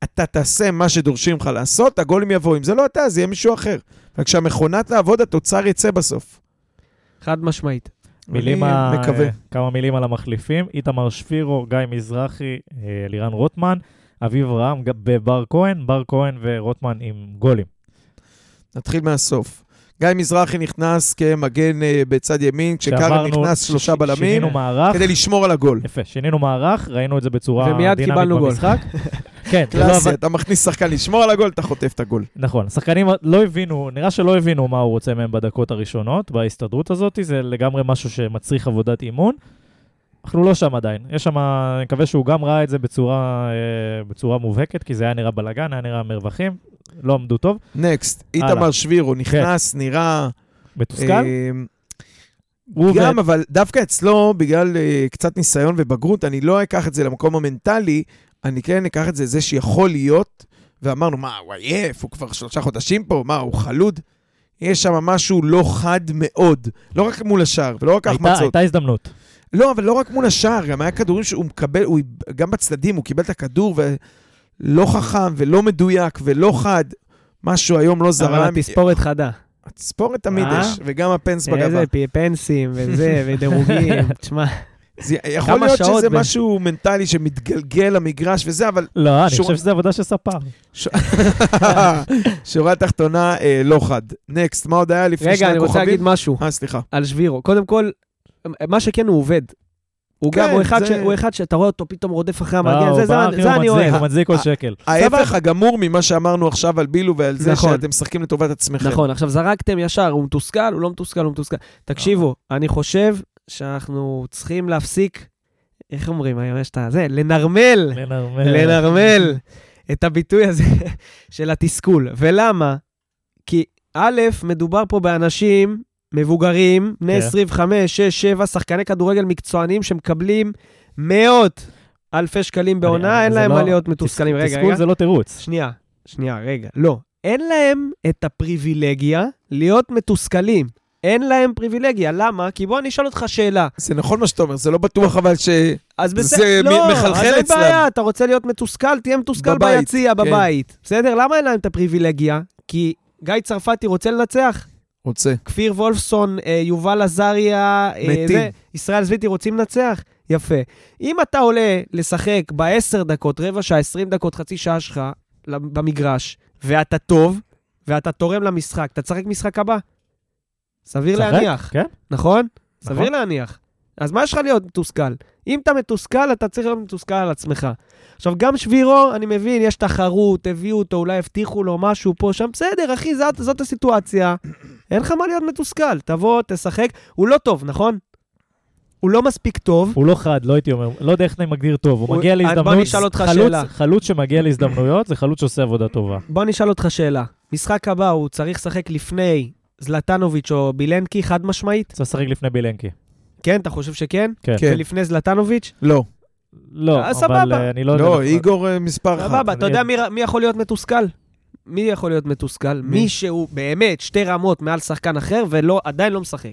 אתה תעשה מה שדורשים ממך לעשות, הגולים יבואו. אם זה לא אתה, זה יהיה מישהו אחר. וכשהמכונה תעבוד, התוצר יצא בסוף. חד משמעית. מילים אני ה- מקווה. כמה מילים על המחליפים. איתמר שפירו, גיא מזרחי, אה, לירן רוטמן, אביב רם, בבר כהן, בר כהן ורוטמן עם גולים. נתחיל מהסוף. גיא מזרחי נכנס כמגן אה, בצד ימין, כשקארן שעברנו- נכנס שלושה בלמים, שינינו מערך, כדי לשמור על הגול. יפה, שינינו מערך, ראינו את זה בצורה ומיד דינמית קיבלנו גול. במשחק. <laughs> כן, לא קלאסי, אתה מכניס שחקן לשמור על הגול, אתה חוטף את הגול. נכון, השחקנים לא הבינו, נראה שלא הבינו מה הוא רוצה מהם בדקות הראשונות, בהסתדרות הזאת, זה לגמרי משהו שמצריך עבודת אימון. אנחנו לא שם עדיין. יש שם, אני מקווה שהוא גם ראה את זה בצורה, אה, בצורה מובהקת, כי זה היה נראה בלאגן, היה נראה מרווחים, לא עמדו טוב. נקסט. איתמר שבירו נכנס, נראה... מתוסכל? אה, גם, ו- אבל דווקא אצלו, בגלל uh, קצת ניסיון ובגרות, אני לא אקח את זה למקום המנטלי, אני כן אקח את זה, זה שיכול להיות, ואמרנו, מה, הוא עייף, הוא כבר שלושה חודשים פה, מה, הוא חלוד? יש שם משהו לא חד מאוד, לא רק מול השער, ולא רק החמצות. הייתה הזדמנות. לא, אבל לא רק מול השער, גם היה כדורים שהוא מקבל, הוא, גם בצדדים, הוא קיבל את הכדור, ולא חכם, ולא מדויק, ולא חד. משהו היום לא זרם. אבל התספורת חדה. התספורת תמיד אה? יש, וגם הפנס בגבה. איזה פנסים וזה, <laughs> ודירוגים. תשמע, יכול להיות שזה משהו מנטלי שמתגלגל למגרש וזה, אבל לא, אני חושב שזה עבודה של ספר. <laughs> שורה תחתונה אה, לא חד. נקסט, מה עוד היה לפני שני רגע, אני רוצה להגיד הכוכבים? משהו אה, סליחה. על שבירו. קודם כל, מה שכן, הוא עובד. הוא כן, גם, הוא אחד זה- ש- הוא אחד שאתה רואה אותו פתאום רודף אחרי אה, המגן, הוא זה- זה זה אני אוהב. הוא מצדיק כל אה, שקל. ההפך הגמור ממה שאמרנו עכשיו על בילו ועל זה נכון. שאתם משחקים לטובת עצמכם. נכון, עכשיו זרקתם ישר, הוא מתוסכל, הוא לא מתוסכל, הוא מתוסכל. תקשיבו, אני חושב שאנחנו צריכים להפסיק, איך אומרים היום, יש את לנרמל, לנרמל. לנרמל את הביטוי הזה <laughs> של התסכול. ולמה? כי א', מדובר פה באנשים מבוגרים, בני כן. 25, 6, 7, שחקני כדורגל מקצוענים שמקבלים מאות אלפי שקלים בעונה, אני- אין זה להם לא- מה להיות מתוסכלים. רגע, תסכול רגע. זה לא תירוץ. שנייה, שנייה, רגע. לא. אין להם את הפריבילגיה להיות מתוסכלים. אין להם פריבילגיה. למה? כי בוא אני אשאל אותך שאלה. זה נכון מה שאתה אומר, זה לא בטוח אבל ש... אז זה בסדר, מ- לא, מחלחל אז אין אצלם. בעיה, אתה רוצה להיות מתוסכל, תהיה מתוסכל בבית, ביציע, כן. בבית. בסדר? למה אין להם את הפריבילגיה? כי גיא צרפתי רוצה לנצח. רוצה. כפיר וולפסון, אה, יובל עזריה, אה, מתים. זה, ישראל זביטי רוצים לנצח? יפה. אם אתה עולה לשחק בעשר דקות, רבע שעה, עשרים דקות, חצי שעה שלך במגרש, ואתה טוב, ואתה תורם למשחק, אתה תשחק משחק הבא? סביר להניח, כן. נכון? נכון. סביר להניח. אז מה יש לך להיות מתוסכל? אם אתה מתוסכל, אתה צריך להיות מתוסכל על עצמך. עכשיו, גם שבירו, אני מבין, יש תחרות, הביאו אותו, אולי הבטיחו לו משהו פה, שם, בסדר, אחי, זאת, זאת הסיטואציה. אין לך מה להיות מתוסכל. תבוא, תשחק. הוא לא טוב, נכון? הוא לא מספיק טוב. הוא לא חד, לא הייתי אומר, לא יודע איך אני מגדיר טוב, הוא הוא- מגיע אז בוא להזדמנות, נשאל אותך חלוץ- שאלה. חלוץ שמגיע להזדמנויות זה חלוץ שעושה עבודה טובה. בוא נשאל אותך שאלה. משחק הבא, הוא צריך לשחק לפני זלטנוביץ' או בילנקי, חד משמעית? צריך לשחק לפני בילנקי. כן, אתה חושב שכן? כן. כן. ולפני זלטנוביץ'? לא. לא, אה, אבל סבבה. אה, אני לא יודע. לא, איגור אה, מספר אחת. סבבה, אתה יודע מי, מי יכול להיות מתוסכל? מי יכול להיות מתוסכל? מי? שהוא באמת שתי רמות מעל שחקן אחר ועדיין לא משחק.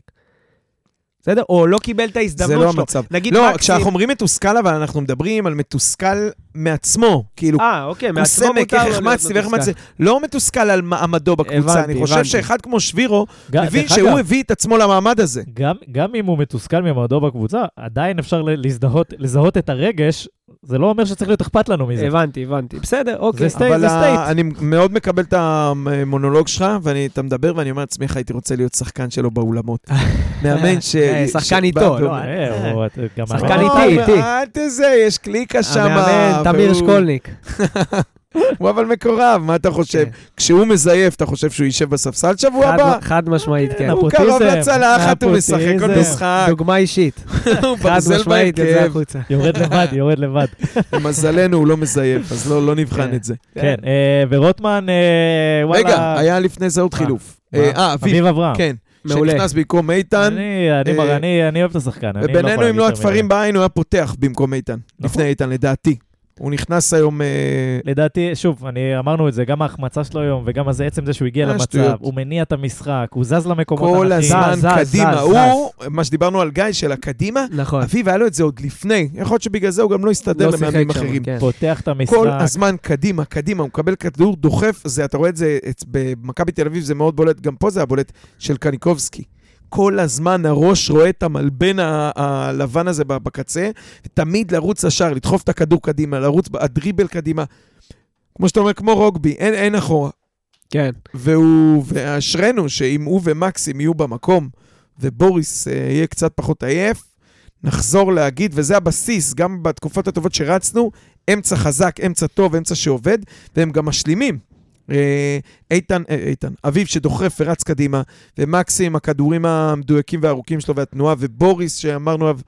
בסדר? או לא קיבל את זה ההזדמנות לא שלו. המצב. נגיד לא, מקסים... כשאנחנו אומרים מתוסכל, אבל אנחנו מדברים על מתוסכל מעצמו. כאילו, אה, אוקיי, הוא מעצמו סמק, איך החמצתי ואיך. החמצתי. לא מתוסכל על מעמדו בקבוצה. הבנתי, אני חושב הבנתי. שאחד כמו שבירו, ג- מבין שהוא אגב, הביא את עצמו למעמד הזה. גם, גם אם הוא מתוסכל ממועדו בקבוצה, עדיין אפשר ל- להזדהות, לזהות את הרגש, זה לא אומר שצריך להיות אכפת לנו מזה. הבנתי, הבנתי. בסדר, אוקיי. סטייט, אבל זה סטייט. אני מאוד מקבל את המונולוג שלך, ואתה מדבר ואני אומר לעצמי, איך הייתי רוצה להיות שחקן שלו באולמות. <laughs> מאמן ש... אה, שחקן איתו, לא, אה, גם שחקן איתי, איתי. אל תזה, יש קליקה שם. תמיר שקולניק. <laughs> הוא אבל מקורב, מה אתה חושב? כן. כשהוא מזייף, אתה חושב שהוא יישב בספסל שבוע הבא? חד משמעית, כן. הוא קרוב לצלחת, הוא משחק כל נפוטיזם. משחק, דוגמה אישית. <laughs> הוא חד ברזל משמעית, יוצא בהרכב. החוצה. יורד לבד, יורד לבד. <laughs> למזלנו הוא לא מזייף, אז לא לא נבחן כן. את זה. כן, אה, ורוטמן, אה, וואלה... רגע, היה לפני זה עוד מה? חילוף. אה, אה, אביב, אביב אברהם. כן. מעולה. שנכנס במקום איתן. אני, אני, אה, אני, אני אוהב את השחקן. אני יכול ובינינו, אם לא התפרים. בעין, הוא היה פותח במקום איתן. נכון. לפני איתן, לדעתי. הוא נכנס היום... אה, לדעתי, שוב, אני אמרנו את זה, גם ההחמצה שלו היום, וגם הזה, עצם זה שהוא הגיע אה, למצב, שטויות. הוא מניע את המשחק, הוא זז למקומות כל הנכונים. הזמן זז, זז, קדימה. זז, הוא, מה שדיברנו על גיא, של הקדימה, נכון. אביב היה לו את זה עוד לפני. יכול להיות שבגלל זה הוא גם לא הסתדר לא למאמנים אחרים. כן. פותח את המשחק. כל הזמן קדימה, קדימה, הוא מקבל כדור, דוחף, זה, אתה רואה את זה את- במכבי תל אביב, זה מאוד בולט, גם פה זה היה בולט, של קניקובסקי. כל הזמן הראש רואה את המלבן הלבן הזה בקצה, תמיד לרוץ ישר, לדחוף את הכדור קדימה, לרוץ, הדריבל קדימה. כמו שאתה אומר, כמו רוגבי, אין, אין אחורה. כן. והוא, ואשרינו שאם הוא ומקסים יהיו במקום, ובוריס אה, יהיה קצת פחות עייף, נחזור להגיד, וזה הבסיס, גם בתקופות הטובות שרצנו, אמצע חזק, אמצע טוב, אמצע שעובד, והם גם משלימים. אה, איתן, אה, איתן, אביב שדוחף ורץ קדימה, ומקסים, הכדורים המדויקים והארוכים שלו והתנועה, ובוריס שאמרנו עליו,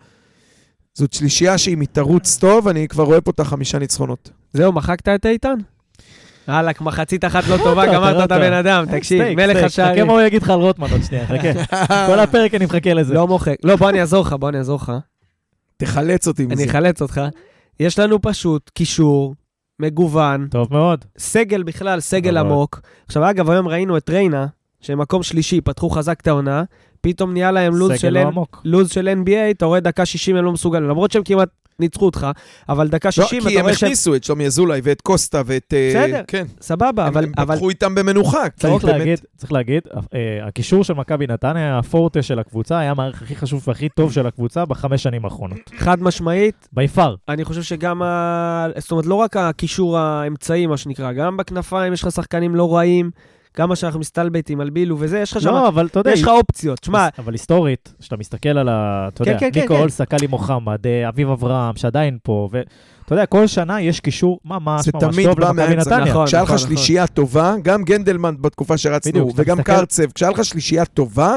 זאת שלישייה שהיא מתרוץ טוב, אני כבר רואה פה את החמישה ניצחונות. זהו, מחקת את איתן? וואלכ, מחצית אחת לא <laughs> טובה, גמרת את אתה. הבן אדם, תקשיב, סטייק, מלך. השערים. חכה מה הוא יגיד לך על רוטמן עוד שנייה, חכה. <laughs> כל הפרק אני מחכה לזה. לא מוחק. לא, בוא אני אעזור לך, בוא אני אעזור לך. תחלץ אותי אני מזה. אחלץ אותך. יש לנו פשוט קישור מגוון, טוב מאוד. סגל בכלל, סגל. עמוק. עכשיו, אגב, היום ראינו את ריינה, שהם מקום שלישי, פתחו חזק את העונה, פתאום נהיה להם לוז של לא. לוז של NBA, אתה רואה דקה 60 הם לא מסוגלים, למרות שהם כמעט ניצחו אותך, אבל דקה לא, 60 כי אתה הם רואה שהם... הכניסו את שלומי אזולאי ואת קוסטה ואת... אה, בסדר. כן. סבבה, אבל... הם אבל- פתחו איתם במנוחה. כי צריך באמת- להגיד, צריך להגיד, אה, הקישור של מכבי נתניה, הפורטה של הקבוצה, היה המערך הכי חשוב והכי טוב של הקבוצה בחמש שנים האחרונות. חד משמעית, בי פאר. אני חושב שגם ה... זאת אומרת, לא רק הקישור האמצעי, מה שנקרא, גם בכנפיים יש לך שחקנים לא רעים, כמה שאנחנו מסתלבטים על בילו וזה, יש לך שם... לא, אבל אתה יודע, יש לך אופציות. שמע, אבל היסטורית, כשאתה מסתכל על ה... אתה כן, יודע, כן, כן, ניקו כן. אולס, קאלי מוחמד, אה, אביב אברהם, שעדיין פה, ואתה יודע, כל שנה יש קישור ממש זה ממש תמיד טוב בא למכבי מהאמצע. נתניה. נכון. כשהיה לך שלישייה טובה, גם גנדלמן בתקופה שרצנו, בדיוק, וגם מסתכל- קרצ'ב, כשהיה לך שלישייה טובה,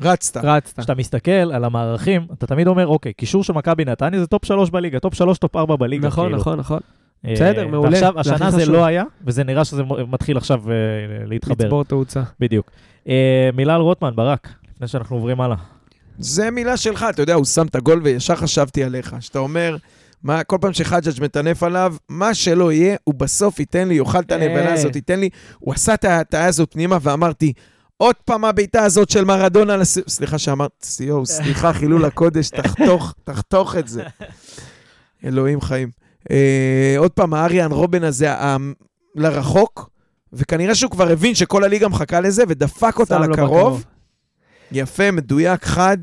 רצת. רצת. כשאתה מסתכל על המערכים, אתה תמיד אומר, אוקיי, קישור של מכבי נתניה זה טופ 3 בליגה, טופ 3, טופ 4 בליגה. נכון, כאילו. נכון, נכון. אה, בסדר, מעולה, ועכשיו, זה השנה זה. לא היה, וזה נראה שזה מתחיל עכשיו אה, להתחבר. לצבור תאוצה. בדיוק. אה, מילה על רוטמן, ברק, לפני שאנחנו עוברים הלאה. זה מילה שלך, אתה יודע, הוא שם את הגול וישר חשבתי עליך. שאתה אומר, מה, כל פעם שחג'אג' מטנף עליו, מה שלא יהיה, הוא בסוף ייתן לי, יאכל את הנבלה. הזאת, ייתן לי. הוא עשה את ההטעיה הזאת פנימה ואמרתי, עוד פעם הבעיטה הזאת של מרדונה, לס... סליחה שאמרת, יואו, סליחה, חילול הקודש, תחתוך, תחתוך את זה. <laughs> אלוהים חיים. אה, עוד פעם, האריאן רובן הזה, ה... לרחוק, וכנראה שהוא כבר הבין שכל הליגה מחכה לזה, ודפק אותה לקרוב. בקרוב. יפה, מדויק, חד.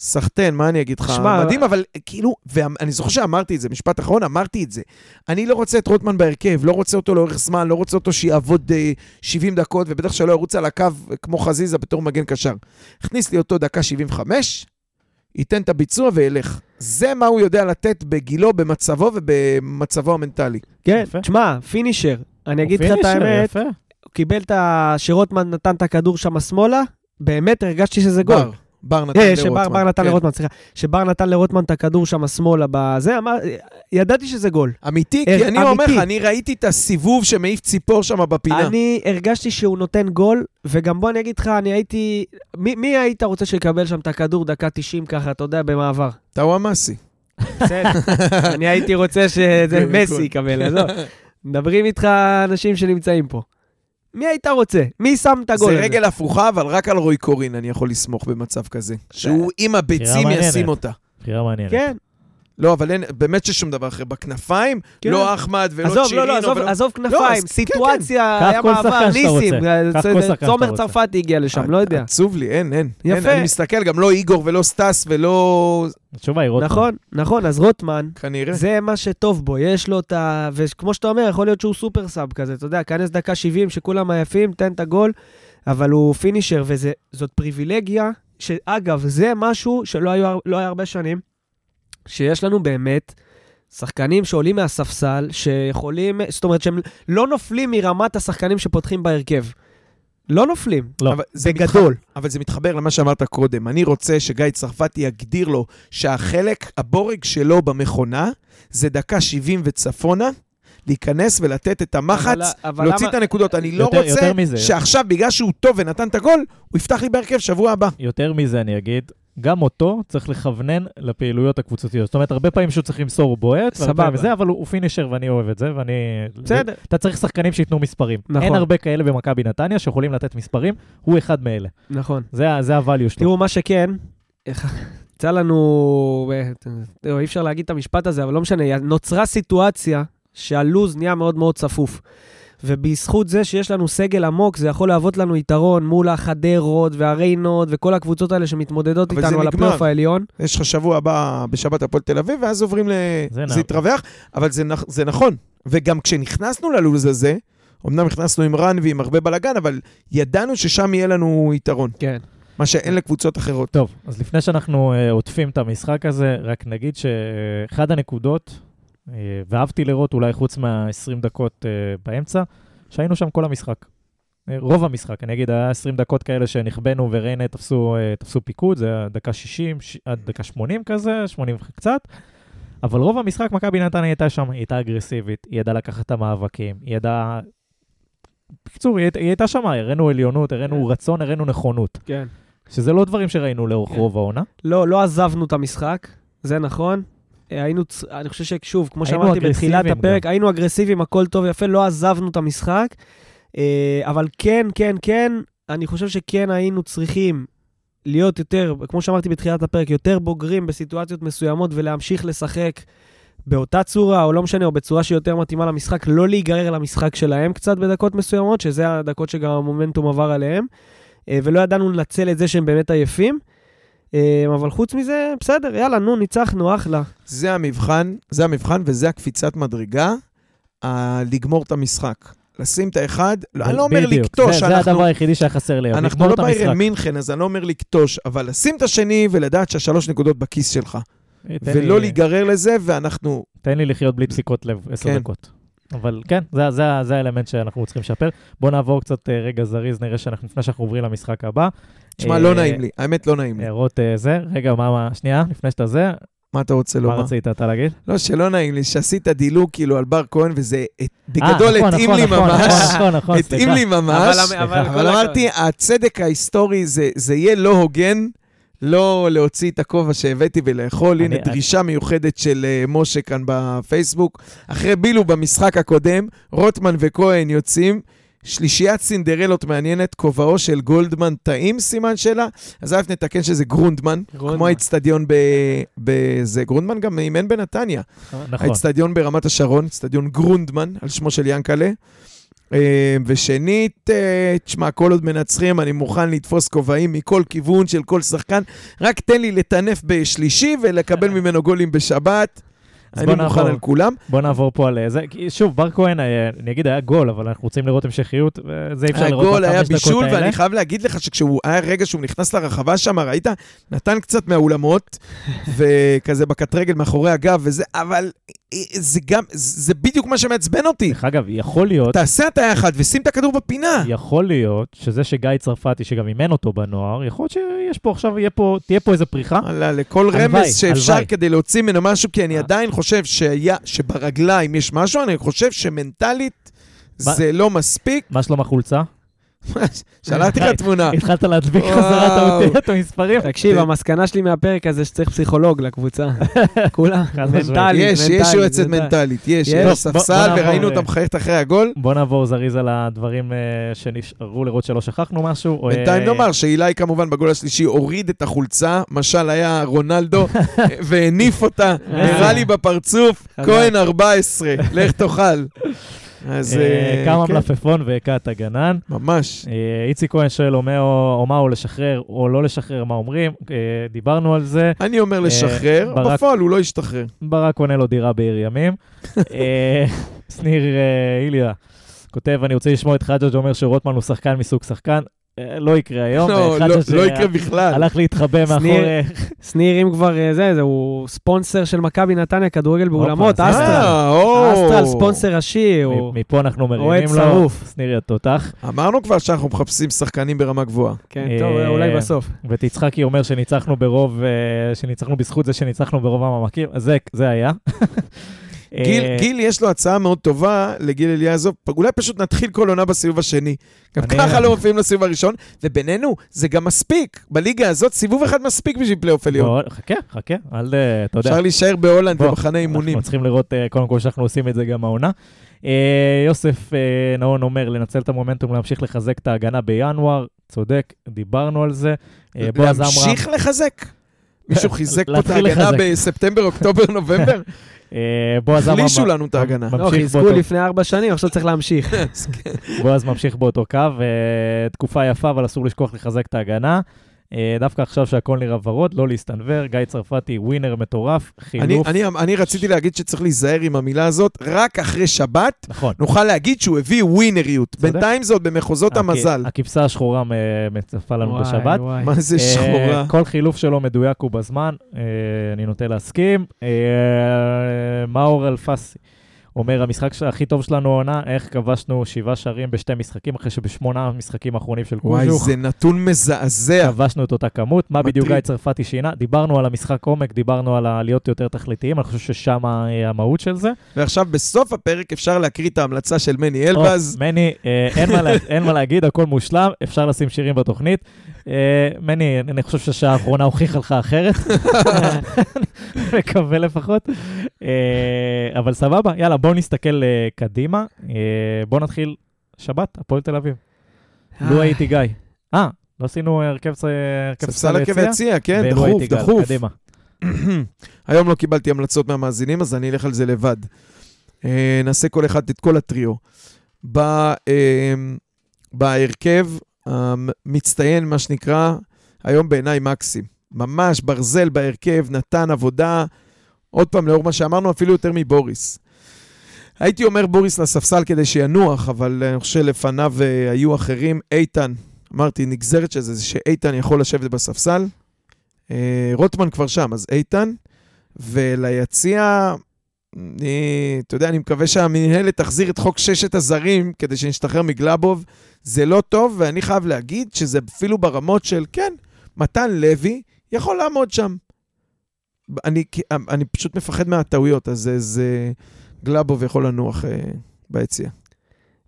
סחטיין, מה אני אגיד לך? שמע, מדהים, אבל כאילו, ואני זוכר שאמרתי את זה, משפט אחרון, אמרתי את זה. אני לא רוצה את רוטמן בהרכב, לא רוצה אותו לאורך זמן, לא רוצה אותו שיעבוד אה, 70 דקות, ובטח שלא ירוץ על הקו כמו חזיזה בתור מגן קשר. הכניס לי אותו דקה 75, ייתן את הביצוע וילך. זה מה הוא יודע לתת בגילו, במצבו ובמצבו המנטלי. כן. תשמע, פינישר. אני אגיד לך את האמת, יפה. הוא קיבל את ה... שרוטמן נתן את הכדור שם שמאלה, באמת הרגשתי שזה גול. בר, נתן אה, לרוטמן. שבר בר נתן כן. לרוטמן, סליחה. שבר נתן לרוטמן את הכדור שם שמאלה בזה, אמר, ידעתי שזה גול. אמיתי, אה, כי אני אומר לך, אמיתי. אני ראיתי את הסיבוב שמעיף ציפור שם בפינה. אני הרגשתי שהוא נותן גול, וגם בוא אני אגיד לך, אני הייתי... מי, מי היית רוצה שיקבל שם את הכדור דקה 90 ככה, אתה יודע, במעבר? טאוואמאסי. בסדר. <laughs> אני הייתי רוצה שזה זה מסי. יקבל, עזוב. מדברים איתך אנשים שנמצאים פה. מי היית רוצה? מי שם את הגול זה הזה? רגל הפוכה, אבל רק על רוי קורין אני יכול לסמוך במצב כזה. שהוא עם הביצים. ישים אותה. בחירה מעניינת. כן. לא, אבל אין, באמת ששום דבר אחר. בכנפיים, כן. לא אחמד ולא עזוב, לא, צ'ירינו. לא, עזוב, ולא- עזוב לא, כנפיים, אז- סיטואציה, קח היה כל מעבר, ניסים, רוצה. אה, תומר. צרפתי הגיע לשם, לא יודע. עצוב לי, אין, אין. אין, יפה. אני מסתכל, גם לא איגור ולא סטאס ולא... התשובה היא רוטמן. נכון, נכון, אז רוטמן, כנראה. זה מה שטוב בו, יש לו את ה... וכמו שאתה אומר, יכול להיות שהוא super sub כזה, אתה יודע, כנס דקה 70, שכולם עייפים, תן את הגול, אבל הוא finisher, וזאת פריבילגיה, שאגב, זה משהו שלא היו, לא היה הרבה שנים, שיש לנו באמת שחקנים שעולים מהספסל, שיכולים, זאת אומרת שהם לא נופלים מרמת השחקנים שפותחים בהרכב. לא נופלים, לא. אבל זה בגדול. מתח- אבל זה מתחבר למה שאמרת קודם. אני רוצה שגיא צרפתי יגדיר לו שהחלק, הבורג שלו במכונה, זה דקה 70 וצפונה, להיכנס ולתת את המחץ, אבל- אבל להוציא למה- את הנקודות. אני לא יותר- רוצה יותר מזה. שעכשיו, בגלל שהוא טוב ונתן את הגול, הוא יפתח לי בהרכב שבוע הבא. יותר מזה אני אגיד, גם אותו צריך לכוונן לפעילויות הקבוצתיות. זאת אומרת, הרבה פעמים שהוא צריך למסור בועט, סבבה. פעמים זה, אבל הוא הוא פינישר ואני אוהב את זה, ואני... בסדר. אתה צריך שחקנים שייתנו מספרים. נכון. אין הרבה כאלה במכבי נתניה שיכולים לתת מספרים, הוא אחד מאלה. נכון. זה זה הvalue שלו. תראו, מה שכן, <laughs> יצא לנו, אה, תראו, אי אפשר להגיד את המשפט הזה, אבל לא משנה, נוצרה סיטואציה שהלוז נהיה מאוד מאוד צפוף. ובזכות זה שיש לנו סגל עמוק, זה יכול להוות לנו יתרון מול החדרות והריינות וכל הקבוצות האלה שמתמודדות איתנו על. הפלייאוף העליון. יש לך שבוע הבא בשבת הפועל תל אביב, ואז עוברים ל... זה זה. יתרווח, אבל זה, נכ- זה נכון. וגם כשנכנסנו ללו"ז הזה, אמנם נכנסנו עם רן ועם הרבה בלאגן, אבל ידענו ששם יהיה לנו יתרון, כן. מה שאין לקבוצות אחרות. טוב, אז לפני שאנחנו אה, עוטפים את המשחק הזה, רק נגיד שאחד הנקודות, ואהבתי לראות אולי חוץ מה-20 דקות אה, באמצע, שהיינו שם כל המשחק. אה, רוב המשחק, אני אגיד, היה 20 דקות כאלה שנכבנו וריינה תפסו, אה, תפסו פיקוד, זה היה דקה 60 ש... עד דקה 80 כזה, 80 קצת. אבל רוב המשחק מכבי נתניה הייתה שם, היא הייתה אגרסיבית, היא ידעה לקחת את המאבקים, היא ידעה... בקיצור, היא, היא הייתה שם, הראינו עליונות, הראינו רצון, הראינו נכונות. כן. שזה לא דברים שראינו לאורך כן. רוב העונה. לא, לא עזבנו את המשחק, זה נכון. היינו, אני חושב ששוב, כמו שאמרתי בתחילת הפרק, היינו אגרסיביים, הכל טוב ויפה, לא עזבנו את המשחק. אה, אבל כן, כן, כן, אני חושב שכן היינו צריכים להיות יותר, כמו שאמרתי בתחילת הפרק, יותר בוגרים בסיטואציות מסוימות ולהמשיך לשחק באותה צורה, או לא משנה, או בצורה שיותר מתאימה למשחק, לא להיגרר למשחק שלהם קצת בדקות מסוימות, שזה הדקות שגם המומנטום עבר עליהם, אה, ולא ידענו לנצל את זה שהם באמת עייפים. אה, אבל חוץ מזה, בסדר, יאללה, נו, ניצחנו, אחלה. זה המבחן, זה המבחן וזה הקפיצת מדרגה, ה- לגמור את המשחק. לשים את האחד, לא, אני לא אומר בדיוק, לקטוש, זה, זה אנחנו, הדבר היחידי שהיה חסר לי, אנחנו לא. ביירן מינכן, אז אני לא אומר לקטוש, אבל לשים את השני ולדעת שהשלוש נקודות בכיס שלך. תן ולא לי- להיגרר לזה, ואנחנו... תן לי לחיות בלי דפיקות לב עשר כן. דקות. אבל כן, זה, זה, זה האלמנט שאנחנו צריכים לשפר. בואו נעבור קצת אה, רגע זריז, נראה שאנחנו, לפני שאנחנו עוברים למשחק הבא. תשמע, אה, לא נעים לי, האמת לא נעים לי. הערות אה, זה, רגע, מה, מה, שנייה, לפני שאתה זה, מה אתה רוצה מה לומר? רצית אתה להגיד? לא, שלא נעים לי, שעשית דילוג כאילו על בר כהן, וזה אה, אה, בגדול נכון, התאים נכון, לי נכון, ממש. נכון, נכון, נכון, <laughs> התאים סליחה. לי ממש. אבל- סליחה. אמרתי, הצדק ההיסטורי, זה, זה יהיה לא הוגן, לא להוציא את הכובע שהבאתי ולאכול. הנה, אני- דרישה מיוחדת של uh, משה כאן בפייסבוק. אחרי בילו במשחק הקודם, רוטמן וכהן יוצאים. שלישיית סינדרלות מעניינת, כובעו של גולדמן טעים, סימן שאלה. אז א' נתקן שזה גרונדמן, כמו האצטדיון ב- בזה. גרונדמן גם אימן בנתניה. נכון. האצטדיון ברמת השרון, אצטדיון גרונדמן, על שמו של ינקלה. אה, ושנית, אה, תשמע, כל עוד מנצחים, אני מוכן לתפוס כובעים מכל כיוון של כל שחקן. רק תן לי לטנף בשלישי ולקבל <laughs> ממנו גולים בשבת. אז בוא נעבור. על כולם. בוא נעבור פה על אה, זה. שוב, בר כהן, אה, אני אגיד, היה גול, אבל אנחנו רוצים לראות המשכיות, וזה אי אפשר לראות הגול היה בחמש דקות בישול, האלה. ואני חייב להגיד לך שכשהוא היה רגע שהוא נכנס לרחבה שם, ראית? נתן קצת מהאולמות, <laughs> וכזה בקט רגל מאחורי הגב וזה, אבל זה גם, זה בדיוק מה שמעצבן אותי. דרך אגב, יכול להיות, תעשה הטיה אחת ושים את הכדור בפינה. יכול להיות שזה שגיא צרפתי, שגם אימן אותו בנוער, יכול להיות שיש פה עכשיו, יהיה פה, תהיה פה איזה פריחה. וואלה, לכל הלוואי, רמז שאפשר הלוואי. כדי להוציא ממנו משהו, כי אני אה. עדיין חושב שהיה- שברגליים יש משהו, אני חושב שמנטלית מה- זה לא מספיק. מה שלום החולצה? שלחתי לך תמונה. התחלת להדביק. חזרה את האותיות המספרים? תקשיב. המסקנה שלי מהפרק הזה שצריך פסיכולוג לקבוצה. <laughs> משמעית. מנטלית, יש, יש יועצת מנטלית. יש, יש. ספסל, וראינו אותה מחייכת אחרי הגול. בוא נעבור זריז על הדברים אה, שנשארו לראות שלא שכחנו משהו. בינתיים אה, נאמר שאילי כמובן בגול השלישי הוריד את החולצה, משל היה רונלדו, <laughs> והניף אותה, נראה לי בפרצוף. כהן 14, לך תאכל. אז אה, אה, קם כן, המלפפון והכה את הגנן. ממש. אה, איציק כהן שואל או מה או לשחרר או לא לשחרר, מה אומרים. דיברנו על זה. אני אומר לשחרר, בפועל הוא לא ישתחרר. ברק קונה לו דירה בעיר ימים. <laughs> שניר איליה כותב, אני רוצה לשמוע את חג'ג' אומר שרוטמן הוא שחקן מסוג שחקן. אה, לא יקרה היום. לא, לא- לא יקרה בכלל. הלך להתחבא מאחורי... שניר, אם כבר אה, זה, זה, הוא ספונסר של מכבי נתניה, כדורגל באולמות, אסטרל. אה. אסטרל, ספונסר ראשי, מפה אנחנו מרימים לו. שרוף. שניר התותח. אמרנו כבר שאנחנו מחפשים שחקנים ברמה גבוהה. כן, טוב, אולי בסוף. ותצחקי אומר שניצחנו ברוב, שניצחנו בזכות זה שניצחנו ברוב המשחקים, זה היה. גיל, אה, גיל יש לו הצעה מאוד טובה לגיל אליעזוב, אולי פשוט נתחיל כל עונה בסיבוב השני. גם אני- ככה לא מופיעים לסיבוב הראשון, ובינינו, זה גם מספיק. בליגה הזאת, סיבוב אחד מספיק בשביל פלייאוף עליון. חכה, חכה, אל, אה, אתה יודע. אפשר להישאר בהולנד במחנה אימונים. אנחנו צריכים לראות, אה, קודם כל, שאנחנו עושים את זה גם העונה. יוסף נאון אומר, לנצל את המומנטום, להמשיך לחזק את ההגנה בינואר. צודק, דיברנו על זה. להמשיך לחזק? מישהו חיזק פה את ההגנה. בספטמבר, אוקטובר, <laughs> נובמבר? אה, בועז עמרם, החלישו לנו את ההגנה. לא, חיזקו באותו- לפני ארבע שנים, עכשיו צריך להמשיך. <laughs> בועז ממשיך באותו קו, אה, תקופה יפה, אבל אסור לשכוח לחזק את ההגנה. אה, דווקא עכשיו שהכל נראה ורוד, לא להסתנוור, גיא צרפתי ווינר מטורף, אני, חילוף. אני, אני רציתי להגיד שצף להיזהר עם המילה הזאת, רק אחרי שבת נכון. נוכל להגיד שהוא הביא ווינריות. צודק. בינתיים זה עוד במחוזות הכ- המזל. הכבשה השחורה מצפה לנו וואי, בשבת. וואי. מה זה אה, שחורה? כל חילוף שלו מדויק ובזמן, אה, אני נוטה להסכים. מאור אלפסי אומר, המשחק הכי טוב שלנו העונה, איך כבשנו שבעה שערים בשתי משחקים, אחרי שבשמונה המשחקים האחרונים של וואי, קוז'וך. זה נתון מזעזע. כבשנו את אותה כמות, מה בדיוק. גיא צרפתי שינה? דיברנו על המשחק עומק, דיברנו על להיות יותר תכליתיים, אני חושב ששם אה, המהות של זה. ועכשיו, בסוף הפרק אפשר להקריא את ההמלצה של מני אלבז. מני, אה, אין מה להגיד, הכל מושלם, אפשר לשים שירים בתוכנית. אה, מני, אני חושב שהשעה האחרונה הוכיחה לך אחרת. מקווה לפחות. אה, אבל סבבה, יאללה, בואו נסתכל אה, קדימה. בואו נתחיל שבת, הפועל תל אביב. לו הייתי גיא. אה, לא עשינו הרכב ס- הרכב ספסל הרכב יציע, כן, דחוף, דחוף. קדימה. <clears throat> היום לא קיבלתי המלצות מהמאזינים, אז אני אלך על זה לבד. נעשה כל אחד את כל הטריו. בהרכב המצטיין, מה שנקרא, היום בעיניי מקסים. ממש ברזל בהרכב, נתן עבודה, עוד פעם, לאור מה שאמרנו, אפילו יותר מבוריס. הייתי אומר בוריס לספסל כדי שינוח, אבל אני חושב שלפניו אה, היו אחרים. איתן, אמרתי, נגזרת של זה, זה שאיתן יכול לשבת בספסל. אה, רוטמן כבר שם, אז איתן. וליציע, אני, אתה יודע, אני מקווה שהמנהלת תחזיר את חוק ששת הזרים כדי שנשתחרר מגלאבוב. זה לא טוב, ואני חייב להגיד שזה אפילו ברמות של, כן, מתן לוי יכול לעמוד שם. אני, אני פשוט מפחד מהטעויות, אז זה, זה גלאבוב יכול לנוח אה, ביציע.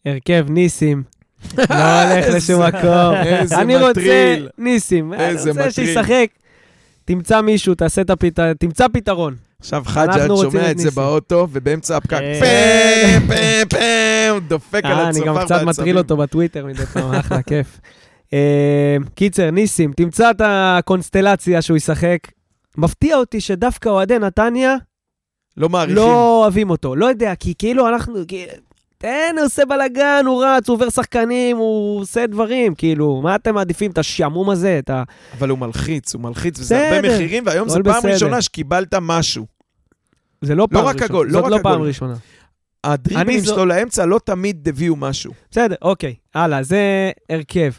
הרכב ניסים. <laughs> לא הולך לשום מקום. <laughs> איזה אני רוצה מטריל. ניסים. אני איזה רוצה מטריל. שישחק. תמצא מישהו, תעשה את הפת... תמצא פתרון. עכשיו אנחנו רוצים שומע את את זה. באוטו, ובאמצע הפקק, אה. פה, פה, הוא דופק על אה, הצופר אני גם קצת מטריל אותו בטוויטר מדי פעם, <laughs> אחלה, כיף. אה, קיצר, ניסים, תמצא את הקונסטלציה שהוא ישחק. מפתיע אותי שדווקא אוהדי נתניה לא מעריכים. לא אוהבים אותו. לא יודע, כי כאילו אנחנו... תן, הוא עושה בלאגן, הוא רץ, הוא עובר שחקנים, הוא עושה דברים, כאילו, מה אתם מעדיפים? את השעמום הזה, את ה... אבל הוא מלחיץ, הוא מלחיץ, וזה הרבה מחירים, והיום זו פעם בסדר. ראשונה שקיבלת משהו. זה לא פעם רק ראשונה. הגול, לא רק לא פעם הגול. ראשונה. הדריבלים זו- שלו לאמצע לא תמיד הביאו משהו. בסדר, אוקיי, הלאה, זה הרכב.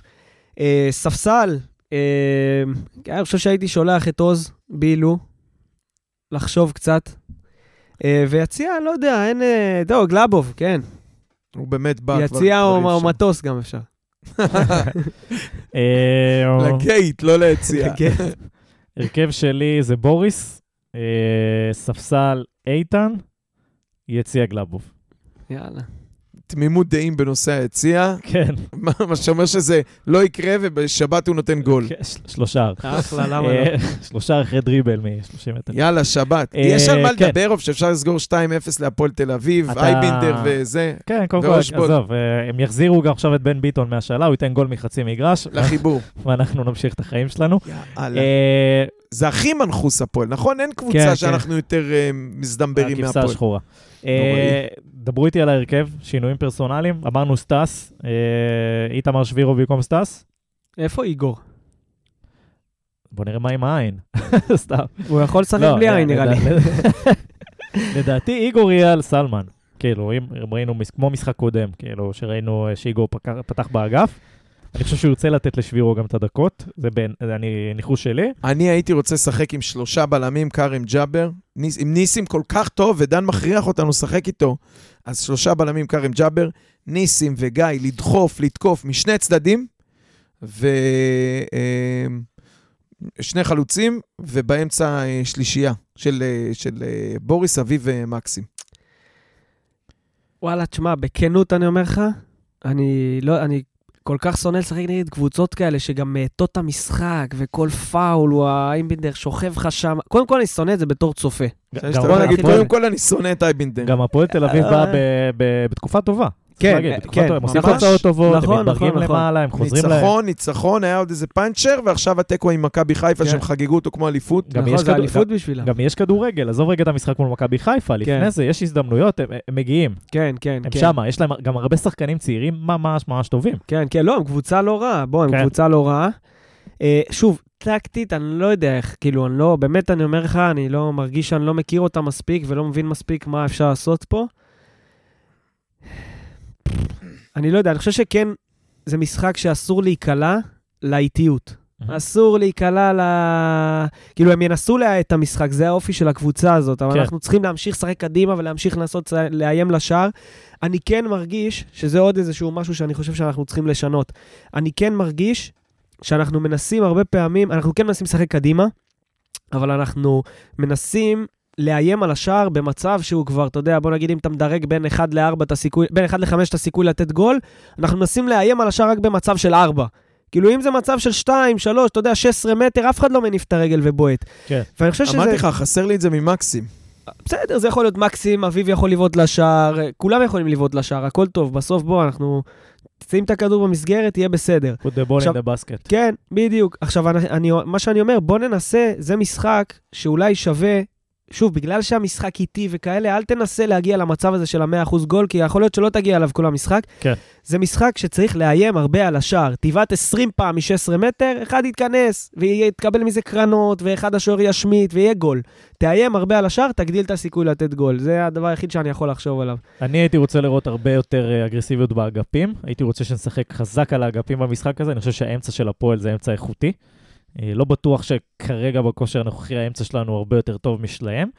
אה, ספסל, אה, אני חושב שהייתי שולח את עוז בילו, לחשוב קצת. אה, ויציע, לא יודע, אין... טוב, גלאבוב, כן. הוא באמת בא כבר... יציע או. מטוס גם אפשר. אה, לגייט, לא ליציאה. <laughs> כן. הרכב שלי זה בוריס, אה, ספסל איתן, יציע גלאבוב. יאללה. תמימות דעים בנושא היציאה, כן, מה שאומר שזה לא יקרה ובשבת הוא נותן גול. כן, של- שלושה. אחלה, למה לא? אה, <laughs> שלושה אחרי דריבל מ-30 מטר. יאללה, שבת. אה, יש על מה כן. לדבר, או שאפשר לסגור 2-0 להפועל תל אביב, אייבינדר וזה, כן, קודם כל. עזוב, אה, הם יחזירו גם עכשיו את בן ביטון מהשאלה, הוא ייתן גול מחצי מגרש, לחיבור. <laughs> ואנחנו נמשיך את החיים שלנו. יאללה. זה הכי מנחוס הפועל, נכון? אין כן, קבוצה כן. שאנחנו יותר אה, מזדמברים הכבשה מהפועל. השחורה. אה, דברו איתי על ההרכב, שינויים פרסונליים. אמרנו סטס, אה, איתמר שבירו במקום סטס. איפה איגור? בוא נראה מה עם העין. <laughs> סתם. הוא יכול לשחק לא, בלי עין, נראה לי. לדע- <laughs> לדעתי איגור יהיה על סלמן. כאילו, אם ראינו כמו משחק קודם, כאילו, שראינו שאיגור פתח באגף, אני חושב שהוא ירצה לתת לשבירו גם את הדקות, זה בין- זה אני- ניחוש שלי. אני הייתי רוצה לשחק עם שלושה בלמים, כארים ג'אבר. ניס, עם ניסים כל כך טוב, ודן מכריח אותנו לשחק איתו. אז שלושה בלמים, כארים ג'אבר, ניסים וגיא, לדחוף, לתקוף משני צדדים, ושני חלוצים, ובאמצע אה, שלישייה של, אה, של אה, בוריס, אביב ומקסים. וואלה, תשמע, בכנות אני אומר לך, אני לא, אני כל כך שונא לשחק נגד קבוצות כאלה שגם מאטות את המשחק, וכל פאול, הוא האיימבינדר שוכב לך שם. קודם כל, אני שונא את זה בתור צופה. קודם כל אני שונא את אייבינדר. גם הפועל תל אביב אה, באה ב- ב- בתקופה טובה. כן, להגיד, כן, כן. הם עושים. תוצאות טובות, הם נכון, מתברגים נכון, נכון. למעלה, הם חוזרים להם. ניצחון, ניצחון, היה עוד איזה פאנצ'ר, ועכשיו התיקו עם מכבי חיפה, כן. שהם חגגו אותו כמו אליפות. גם נכון, יש זה כדור- אליפות בשבילם. גם יש כדורגל, עזוב רגע את המשחק מול מכבי חיפה, כן. לפני זה יש הזדמנויות, הם מגיעים, כן, כן, הם כן. שמה, יש להם גם הרבה שחקנים צעירים ממש ממש טובים. כן, כן, לא, הם קבוצה לא רעה. בוא, הם כן. קבוצה לא רעה. אה, שוב, טקטית, אני לא יודע איך, כאילו, אני לא, באמת, אני אומר לך, אני לא מרגיש שאני לא מכיר אותה מספיק ולא מבין מספיק מה אפשר לעשות פה. אני לא יודע, אני חושב שכן, זה משחק שאסור להיקלע לאיטיות. אסור להיקלע ל... כאילו, הם ינסו להאט את המשחק, זה האופי של הקבוצה הזאת, אבל כן. אנחנו צריכים להמשיך לשחק קדימה ולהמשיך לנסות לאיים לשער. אני כן מרגיש, שזה עוד איזשהו משהו שאני חושב שאנחנו צריכים לשנות. אני כן מרגיש שאנחנו מנסים הרבה פעמים, אנחנו כן מנסים לשחק קדימה, אבל אנחנו מנסים לאיים על השער במצב שהוא כבר, אתה יודע, בוא נגיד אם אתה מדרג בין 1 ל-4 את הסיכוי, בין 1 ל-5 את הסיכוי לתת גול, אנחנו מנסים לאיים על השער רק במצב של 4. כאילו אם זה מצב של 2, 3, אתה יודע, 16 מטר, אף אחד לא מניף את הרגל ובועט. כן. ואני חושב שזה... אמרתי לך, חסר לי את זה ממקסים. בסדר, זה יכול להיות מקסים, אביב יכול לבעוט לשער, כולם יכולים לבעוט לשער, הכל טוב. בסוף בוא, אנחנו... שים את הכדור במסגרת, יהיה בסדר. put the ball עכשיו- in the basket. כן, בדיוק. עכשיו, אני, אני, מה שאני אומר, בוא ננסה, זה משחק שאולי שווה, שוב, בגלל שהמשחק איטי וכאלה, אל תנסה להגיע למצב הזה של ה-100% גול, כי יכול להיות שלא תגיע אליו כל המשחק. כן. זה משחק שצריך לאיים הרבה על השער. תבעט 20 פעם מ-16 מטר, אחד יתכנס, ויתקבל מזה קרנות, ואחד השוער ישמיט, ויהיה גול. תאיים הרבה על השער, תגדיל את הסיכוי לתת גול. זה הדבר היחיד שאני יכול לחשוב עליו. אני הייתי רוצה לראות הרבה יותר אה, אגרסיביות באגפים. הייתי רוצה שנשחק חזק על האגפים במשחק הזה. אני חושב שהאמצע של הפועל זה אמצע איכותי. אה, לא בטוח שכרגע בכושר הנוכחי האמצע שלנו הרבה יותר טוב משלהם.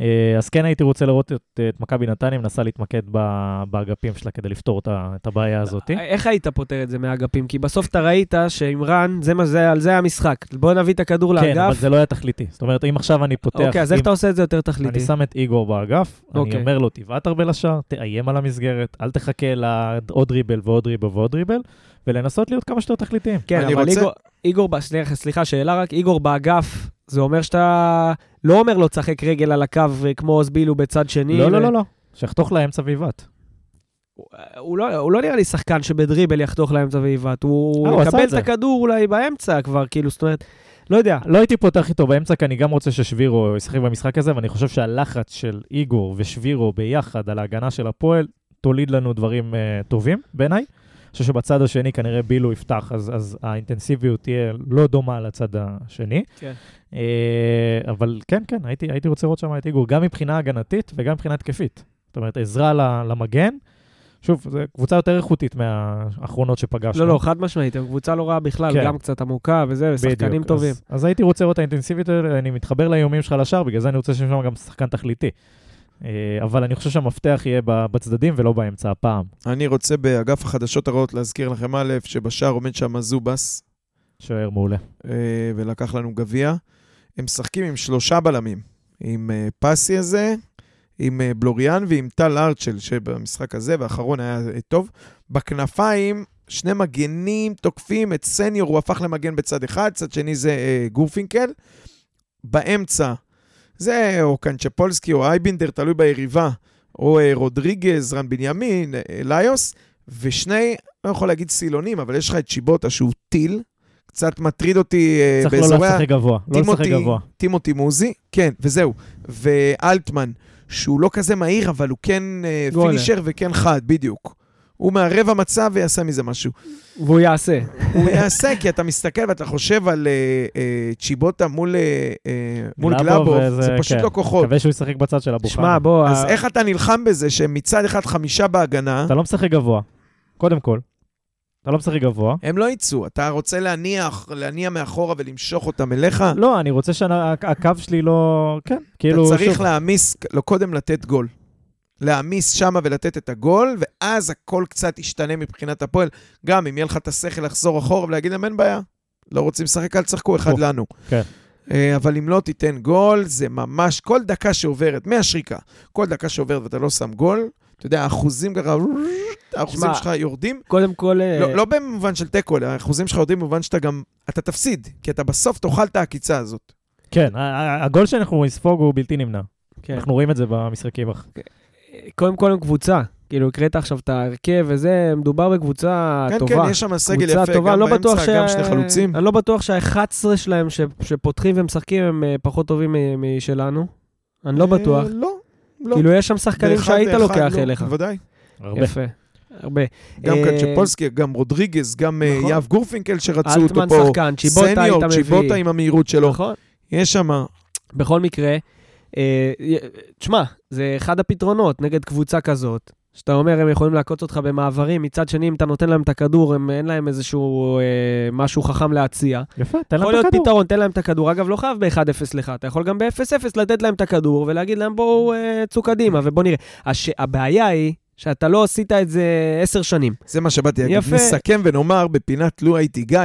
אה, אז כן הייתי רוצה לראות את, את מכבי נתניה מנסה להתמקד ב- באגפים שלה כדי לפתור את ה- את הבעיה הזאת. איך היית פותר את זה מהאגפים? כי בסוף אתה ראית שעם רן, זה מה זה, על זה המשחק. בוא נביא את הכדור כן, אבל לאגף. זה לא היה תחליטי. זאת אומרת, אם עכשיו אני פותח... אוקיי, אז איך אתה עושה את זה יותר תכליתי? אני שם את איגור באגף, אני אוקיי. אומר לו, תבעט הרבה לשער, תאיים על המסגרת, אל תחכה לעוד דריבל ועוד דריבל ועוד דריבל, ולנסות להיות כמה שיותר תכליתיים. כן, אני אבל רוצה- איגור, איגור, סליחה, סליחה, שאלה רק, איגור באגף, זה אומר שאתה לא אומר לו תשחק רגל על הקו אה, כמו עוז בילו בצד שני. לא, ו- לא, לא, לא, שיחתוך לאמצע ויבעט. הוא לא, הוא לא נראה לי שחקן שבדריבל יחתוך לאמצע ויבעט, הוא אה, הוא יקבל את. הכדור אולי באמצע כבר, כאילו, זאת אומרת, לא יודע. לא הייתי פותח איתו באמצע, כי אני גם רוצה ששבירו ישחק במשחק הזה, ואני חושב שהלחץ של איגור ושבירו ביחד על ההגנה של הפועל, תוליד לנו דברים אה, טובים בעיניי. חושב שבצד השני כנראה בילו יפתח, אז, אז האינטנסיביות תהיה לא דומה לצד השני. כן. אה, אבל כן, כן, הייתי, הייתי רוצה לראות שם את איגור, גם מבחינה הגנתית וגם מבחינה התקפית. זאת אומרת, עזרה למגן. שוב, זו קבוצה יותר איכותית מהאחרונות שפגשנו. לא, לא, חד משמעית, קבוצה לא רעה בכלל, כן. גם קצת עמוקה וזה, ושחקנים בדיוק, טובים. אז, אז הייתי רוצה לראות האינטנסיביות האלה, אני מתחבר לאיומים שלך לשער, בגלל זה אני רוצה שיהיה שם גם שחקן תכליתי. אה, אבל אני חושב שהמפתח יהיה בצדדים ולא באמצע הפעם. אני רוצה באגף החדשות הרעות להזכיר לכם א', שבשער עומד שם זובס, שוער מעולה. אה, ולקח לנו גביע. הם משחקים עם שלושה בלמים, עם אה, פסי הזה, עם בלוריאן ועם טל ארצ'ל שבמשחק הזה, והאחרון היה טוב. בכנפיים, שני מגנים תוקפים, את סניור הוא הפך למגן בצד אחד, צד שני זה גורפינקל. באמצע, זה או קנצ'פולסקי או אייבינדר, תלוי ביריבה, או אה, רודריגז, רן בנימין, אה, ליוס, ושני, לא יכול להגיד סילונים, אבל יש לך את שיבוטה שהוא טיל, קצת מטריד אותי אה, צריך לא באזורי לשחק גבוה, לא לשחק גבוה. טימותי מוזי, כן, וזהו. ואלטמן, שהוא לא כזה מהיר, אבל הוא כן גולר. פינישר וכן חד, בדיוק. הוא מערב המצב ויעשה מזה משהו. והוא יעשה. הוא יעשה, כי אתה מסתכל ואתה חושב על אה, אה, צ'יבוטה מול, אה, מול גלאבוב, וזה- זה פשוט כן. לא כוחות. מקווה שהוא ישחק בצד של אבו שמע. בוא, אז ה- איך אתה נלחם בזה שמצד אחד חמישה בהגנה, אתה לא משחק גבוה, קודם כל. אתה לא משחק גבוה. הם לא יצאו. אתה רוצה להניח, להניע מאחורה ולמשוך אותם אליך? לא, אני רוצה שהקו שלי לא... כן, כאילו... אתה צריך שוב, להעמיס, לא, קודם לתת גול. להעמיס שמה ולתת את הגול, ואז הכל קצת ישתנה מבחינת הפועל. גם אם יהיה לך את השכל לחזור אחורה ולהגיד להם, אין בעיה, לא רוצים לשחק, אל תשחקו אחד או, לנו. כן. אה, אבל אם לא תיתן גול, זה ממש, כל דקה שעוברת, מהשריקה, כל דקה שעוברת ואתה לא שם גול, אתה יודע, האחוזים ככה, האחוזים שמע, שלך יורדים. קודם כל... אה, לא, לא במובן של תיקו, אלא האחוזים שלך יורדים במובן שאתה גם, אתה תפסיד, כי אתה בסוף תאכל את העקיצה הזאת. כן, הגול שאנחנו נספוג הוא בלתי נמנע. כן. אנחנו רואים את זה במשחקים. קודם כל הם קבוצה. כאילו, הקראת עכשיו את ההרכב וזה, מדובר בקבוצה כן, טובה. כן, יש שם סגל יפה, טובה, גם לא באמצע, גם שני חלוצים. אני לא בטוח שה-11 שלהם ש... שפותחים ומשחקים הם אה, פחות טובים משלנו. אני לא בטוח. אה, לא, לא. כאילו, יש שם שחקנים שהיית לוקח לא, אליך. בוודאי. הרבה. יפה. הרבה. גם אה, קנצ'פולסקי, גם רודריגז, גם אה, נכון. יהב גורפינקל שרצו אותו אלטמן פה. שחקן, צ'יבוטה היית סניור, מביא. צ'יבוטה עם המהירות שלו. נכון. יש שם... בכל מקרה, אה, תשמע, זה אחד הפתרונות נגד קבוצה כזאת, שאתה אומר, הם יכולים לעקוץ אותך במעברים, מצד שני, אם אתה נותן להם את הכדור, הם, אין להם איזשהו אה, משהו חכם להציע. יפה, תן יכול להם את להיות הכדור. פתרון, תן להם את הכדור. אגב, לא חייב ב-1-0 לך, אתה יכול גם ב-0-0 לתת להם את הכדור ולהגיד להם, בואו אה, צאו קדימה ובואו נראה. הש... הבעיה היא שאתה לא עשית את זה עשר שנים. זה מה שבאתי להגיד. נסכם ונאמר בפינת לו הייתי גיא,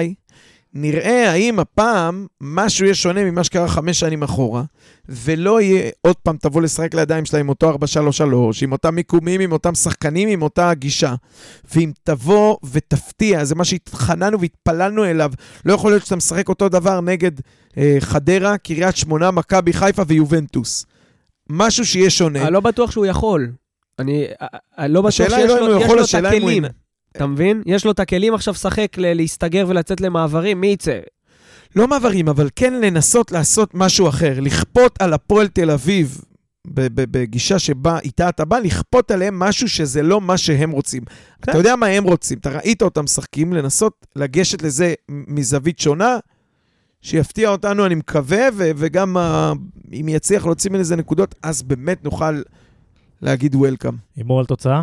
נראה האם הפעם משהו יהיה שונה ממה שקרה חמש שנים אחורה, ולא יהיה עוד פעם תבוא לשחק לידיים שלה עם אותו 4-3-3, עם אותם מיקומים, עם אותם שחקנים, עם אותה גישה. ואם תבוא ותפתיע, זה מה שהתחננו והתפללנו אליו, לא יכול להיות שאתה משחק אותו דבר נגד אה, חדרה, קריית שמונה, מכבי חיפה ויובנטוס. משהו שיהיה שונה. אני לא בטוח שהוא יכול. אני אה, אה, לא בטוח שיש לא לו הוא יש לו את. הכלים. אתה מבין? יש לו את הכלים עכשיו לשחק, ל- להסתגר ולצאת למעברים, מי יצא? לא מעברים, אבל כן לנסות לעשות משהו אחר, לכפות על הפועל תל אביב, ב- ב- בגישה שבה איתה אתה בא, לכפות עליהם משהו שזה לא מה שהם רוצים. כן. אתה יודע מה הם רוצים, אתה ראית אותם משחקים, לנסות לגשת לזה מזווית שונה, שיפתיע אותנו, אני מקווה, ו- וגם אה, אם יצליח להוציא מזה נקודות, אז באמת נוכל להגיד וולקאם. הימור על תוצאה?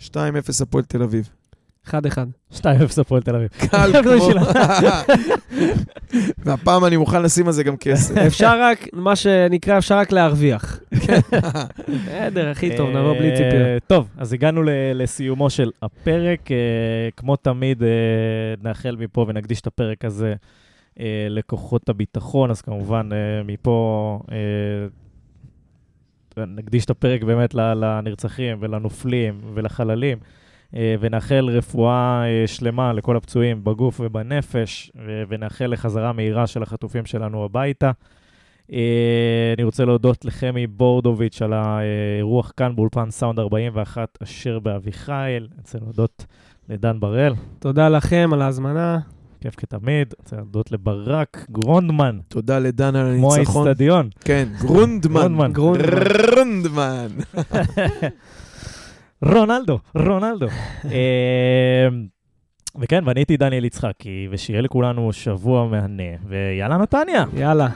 2-0 הפועל תל אביב. 1-1. 2-0 הפועל תל אביב. קל <laughs> כמו... <laughs> והפעם אני מוכן לשים על זה גם כסף. <laughs> אפשר רק, מה שנקרא, אפשר רק להרוויח. בסדר, הכי טוב, נבוא בלי אה, ציפיות. טוב, אז הגענו ל- לסיומו של הפרק. אה, כמו תמיד, אה, נאחל מפה ונקדיש את הפרק הזה אה, לכוחות הביטחון, אז כמובן אה, מפה אה, נקדיש את הפרק באמת לנרצחים ולנופלים ולחללים. אה, ונאחל רפואה אה, שלמה לכל הפצועים בגוף ובנפש, ונאחל לחזרה מהירה של החטופים שלנו הביתה. אה, אני רוצה להודות לחמי בורדוביץ' על האירוח כאן באולפן סאונד 41 אשר באביחיל. אני רוצה להודות לדן בראל, תודה לכם על ההזמנה. כיף כתמיד. אני רוצה להודות לברק גרונדמן, תודה לדן על כמו הניצחון. האיצטדיון. כן, גרונדמן. גרונדמן. גרונדמן. <laughs> רונלדו, רונלדו. <laughs> אה, וכן, ואני הייתי דניאל יצחקי, ושיהיה לכולנו שבוע מהנה, ויאללה נתניה. יאללה.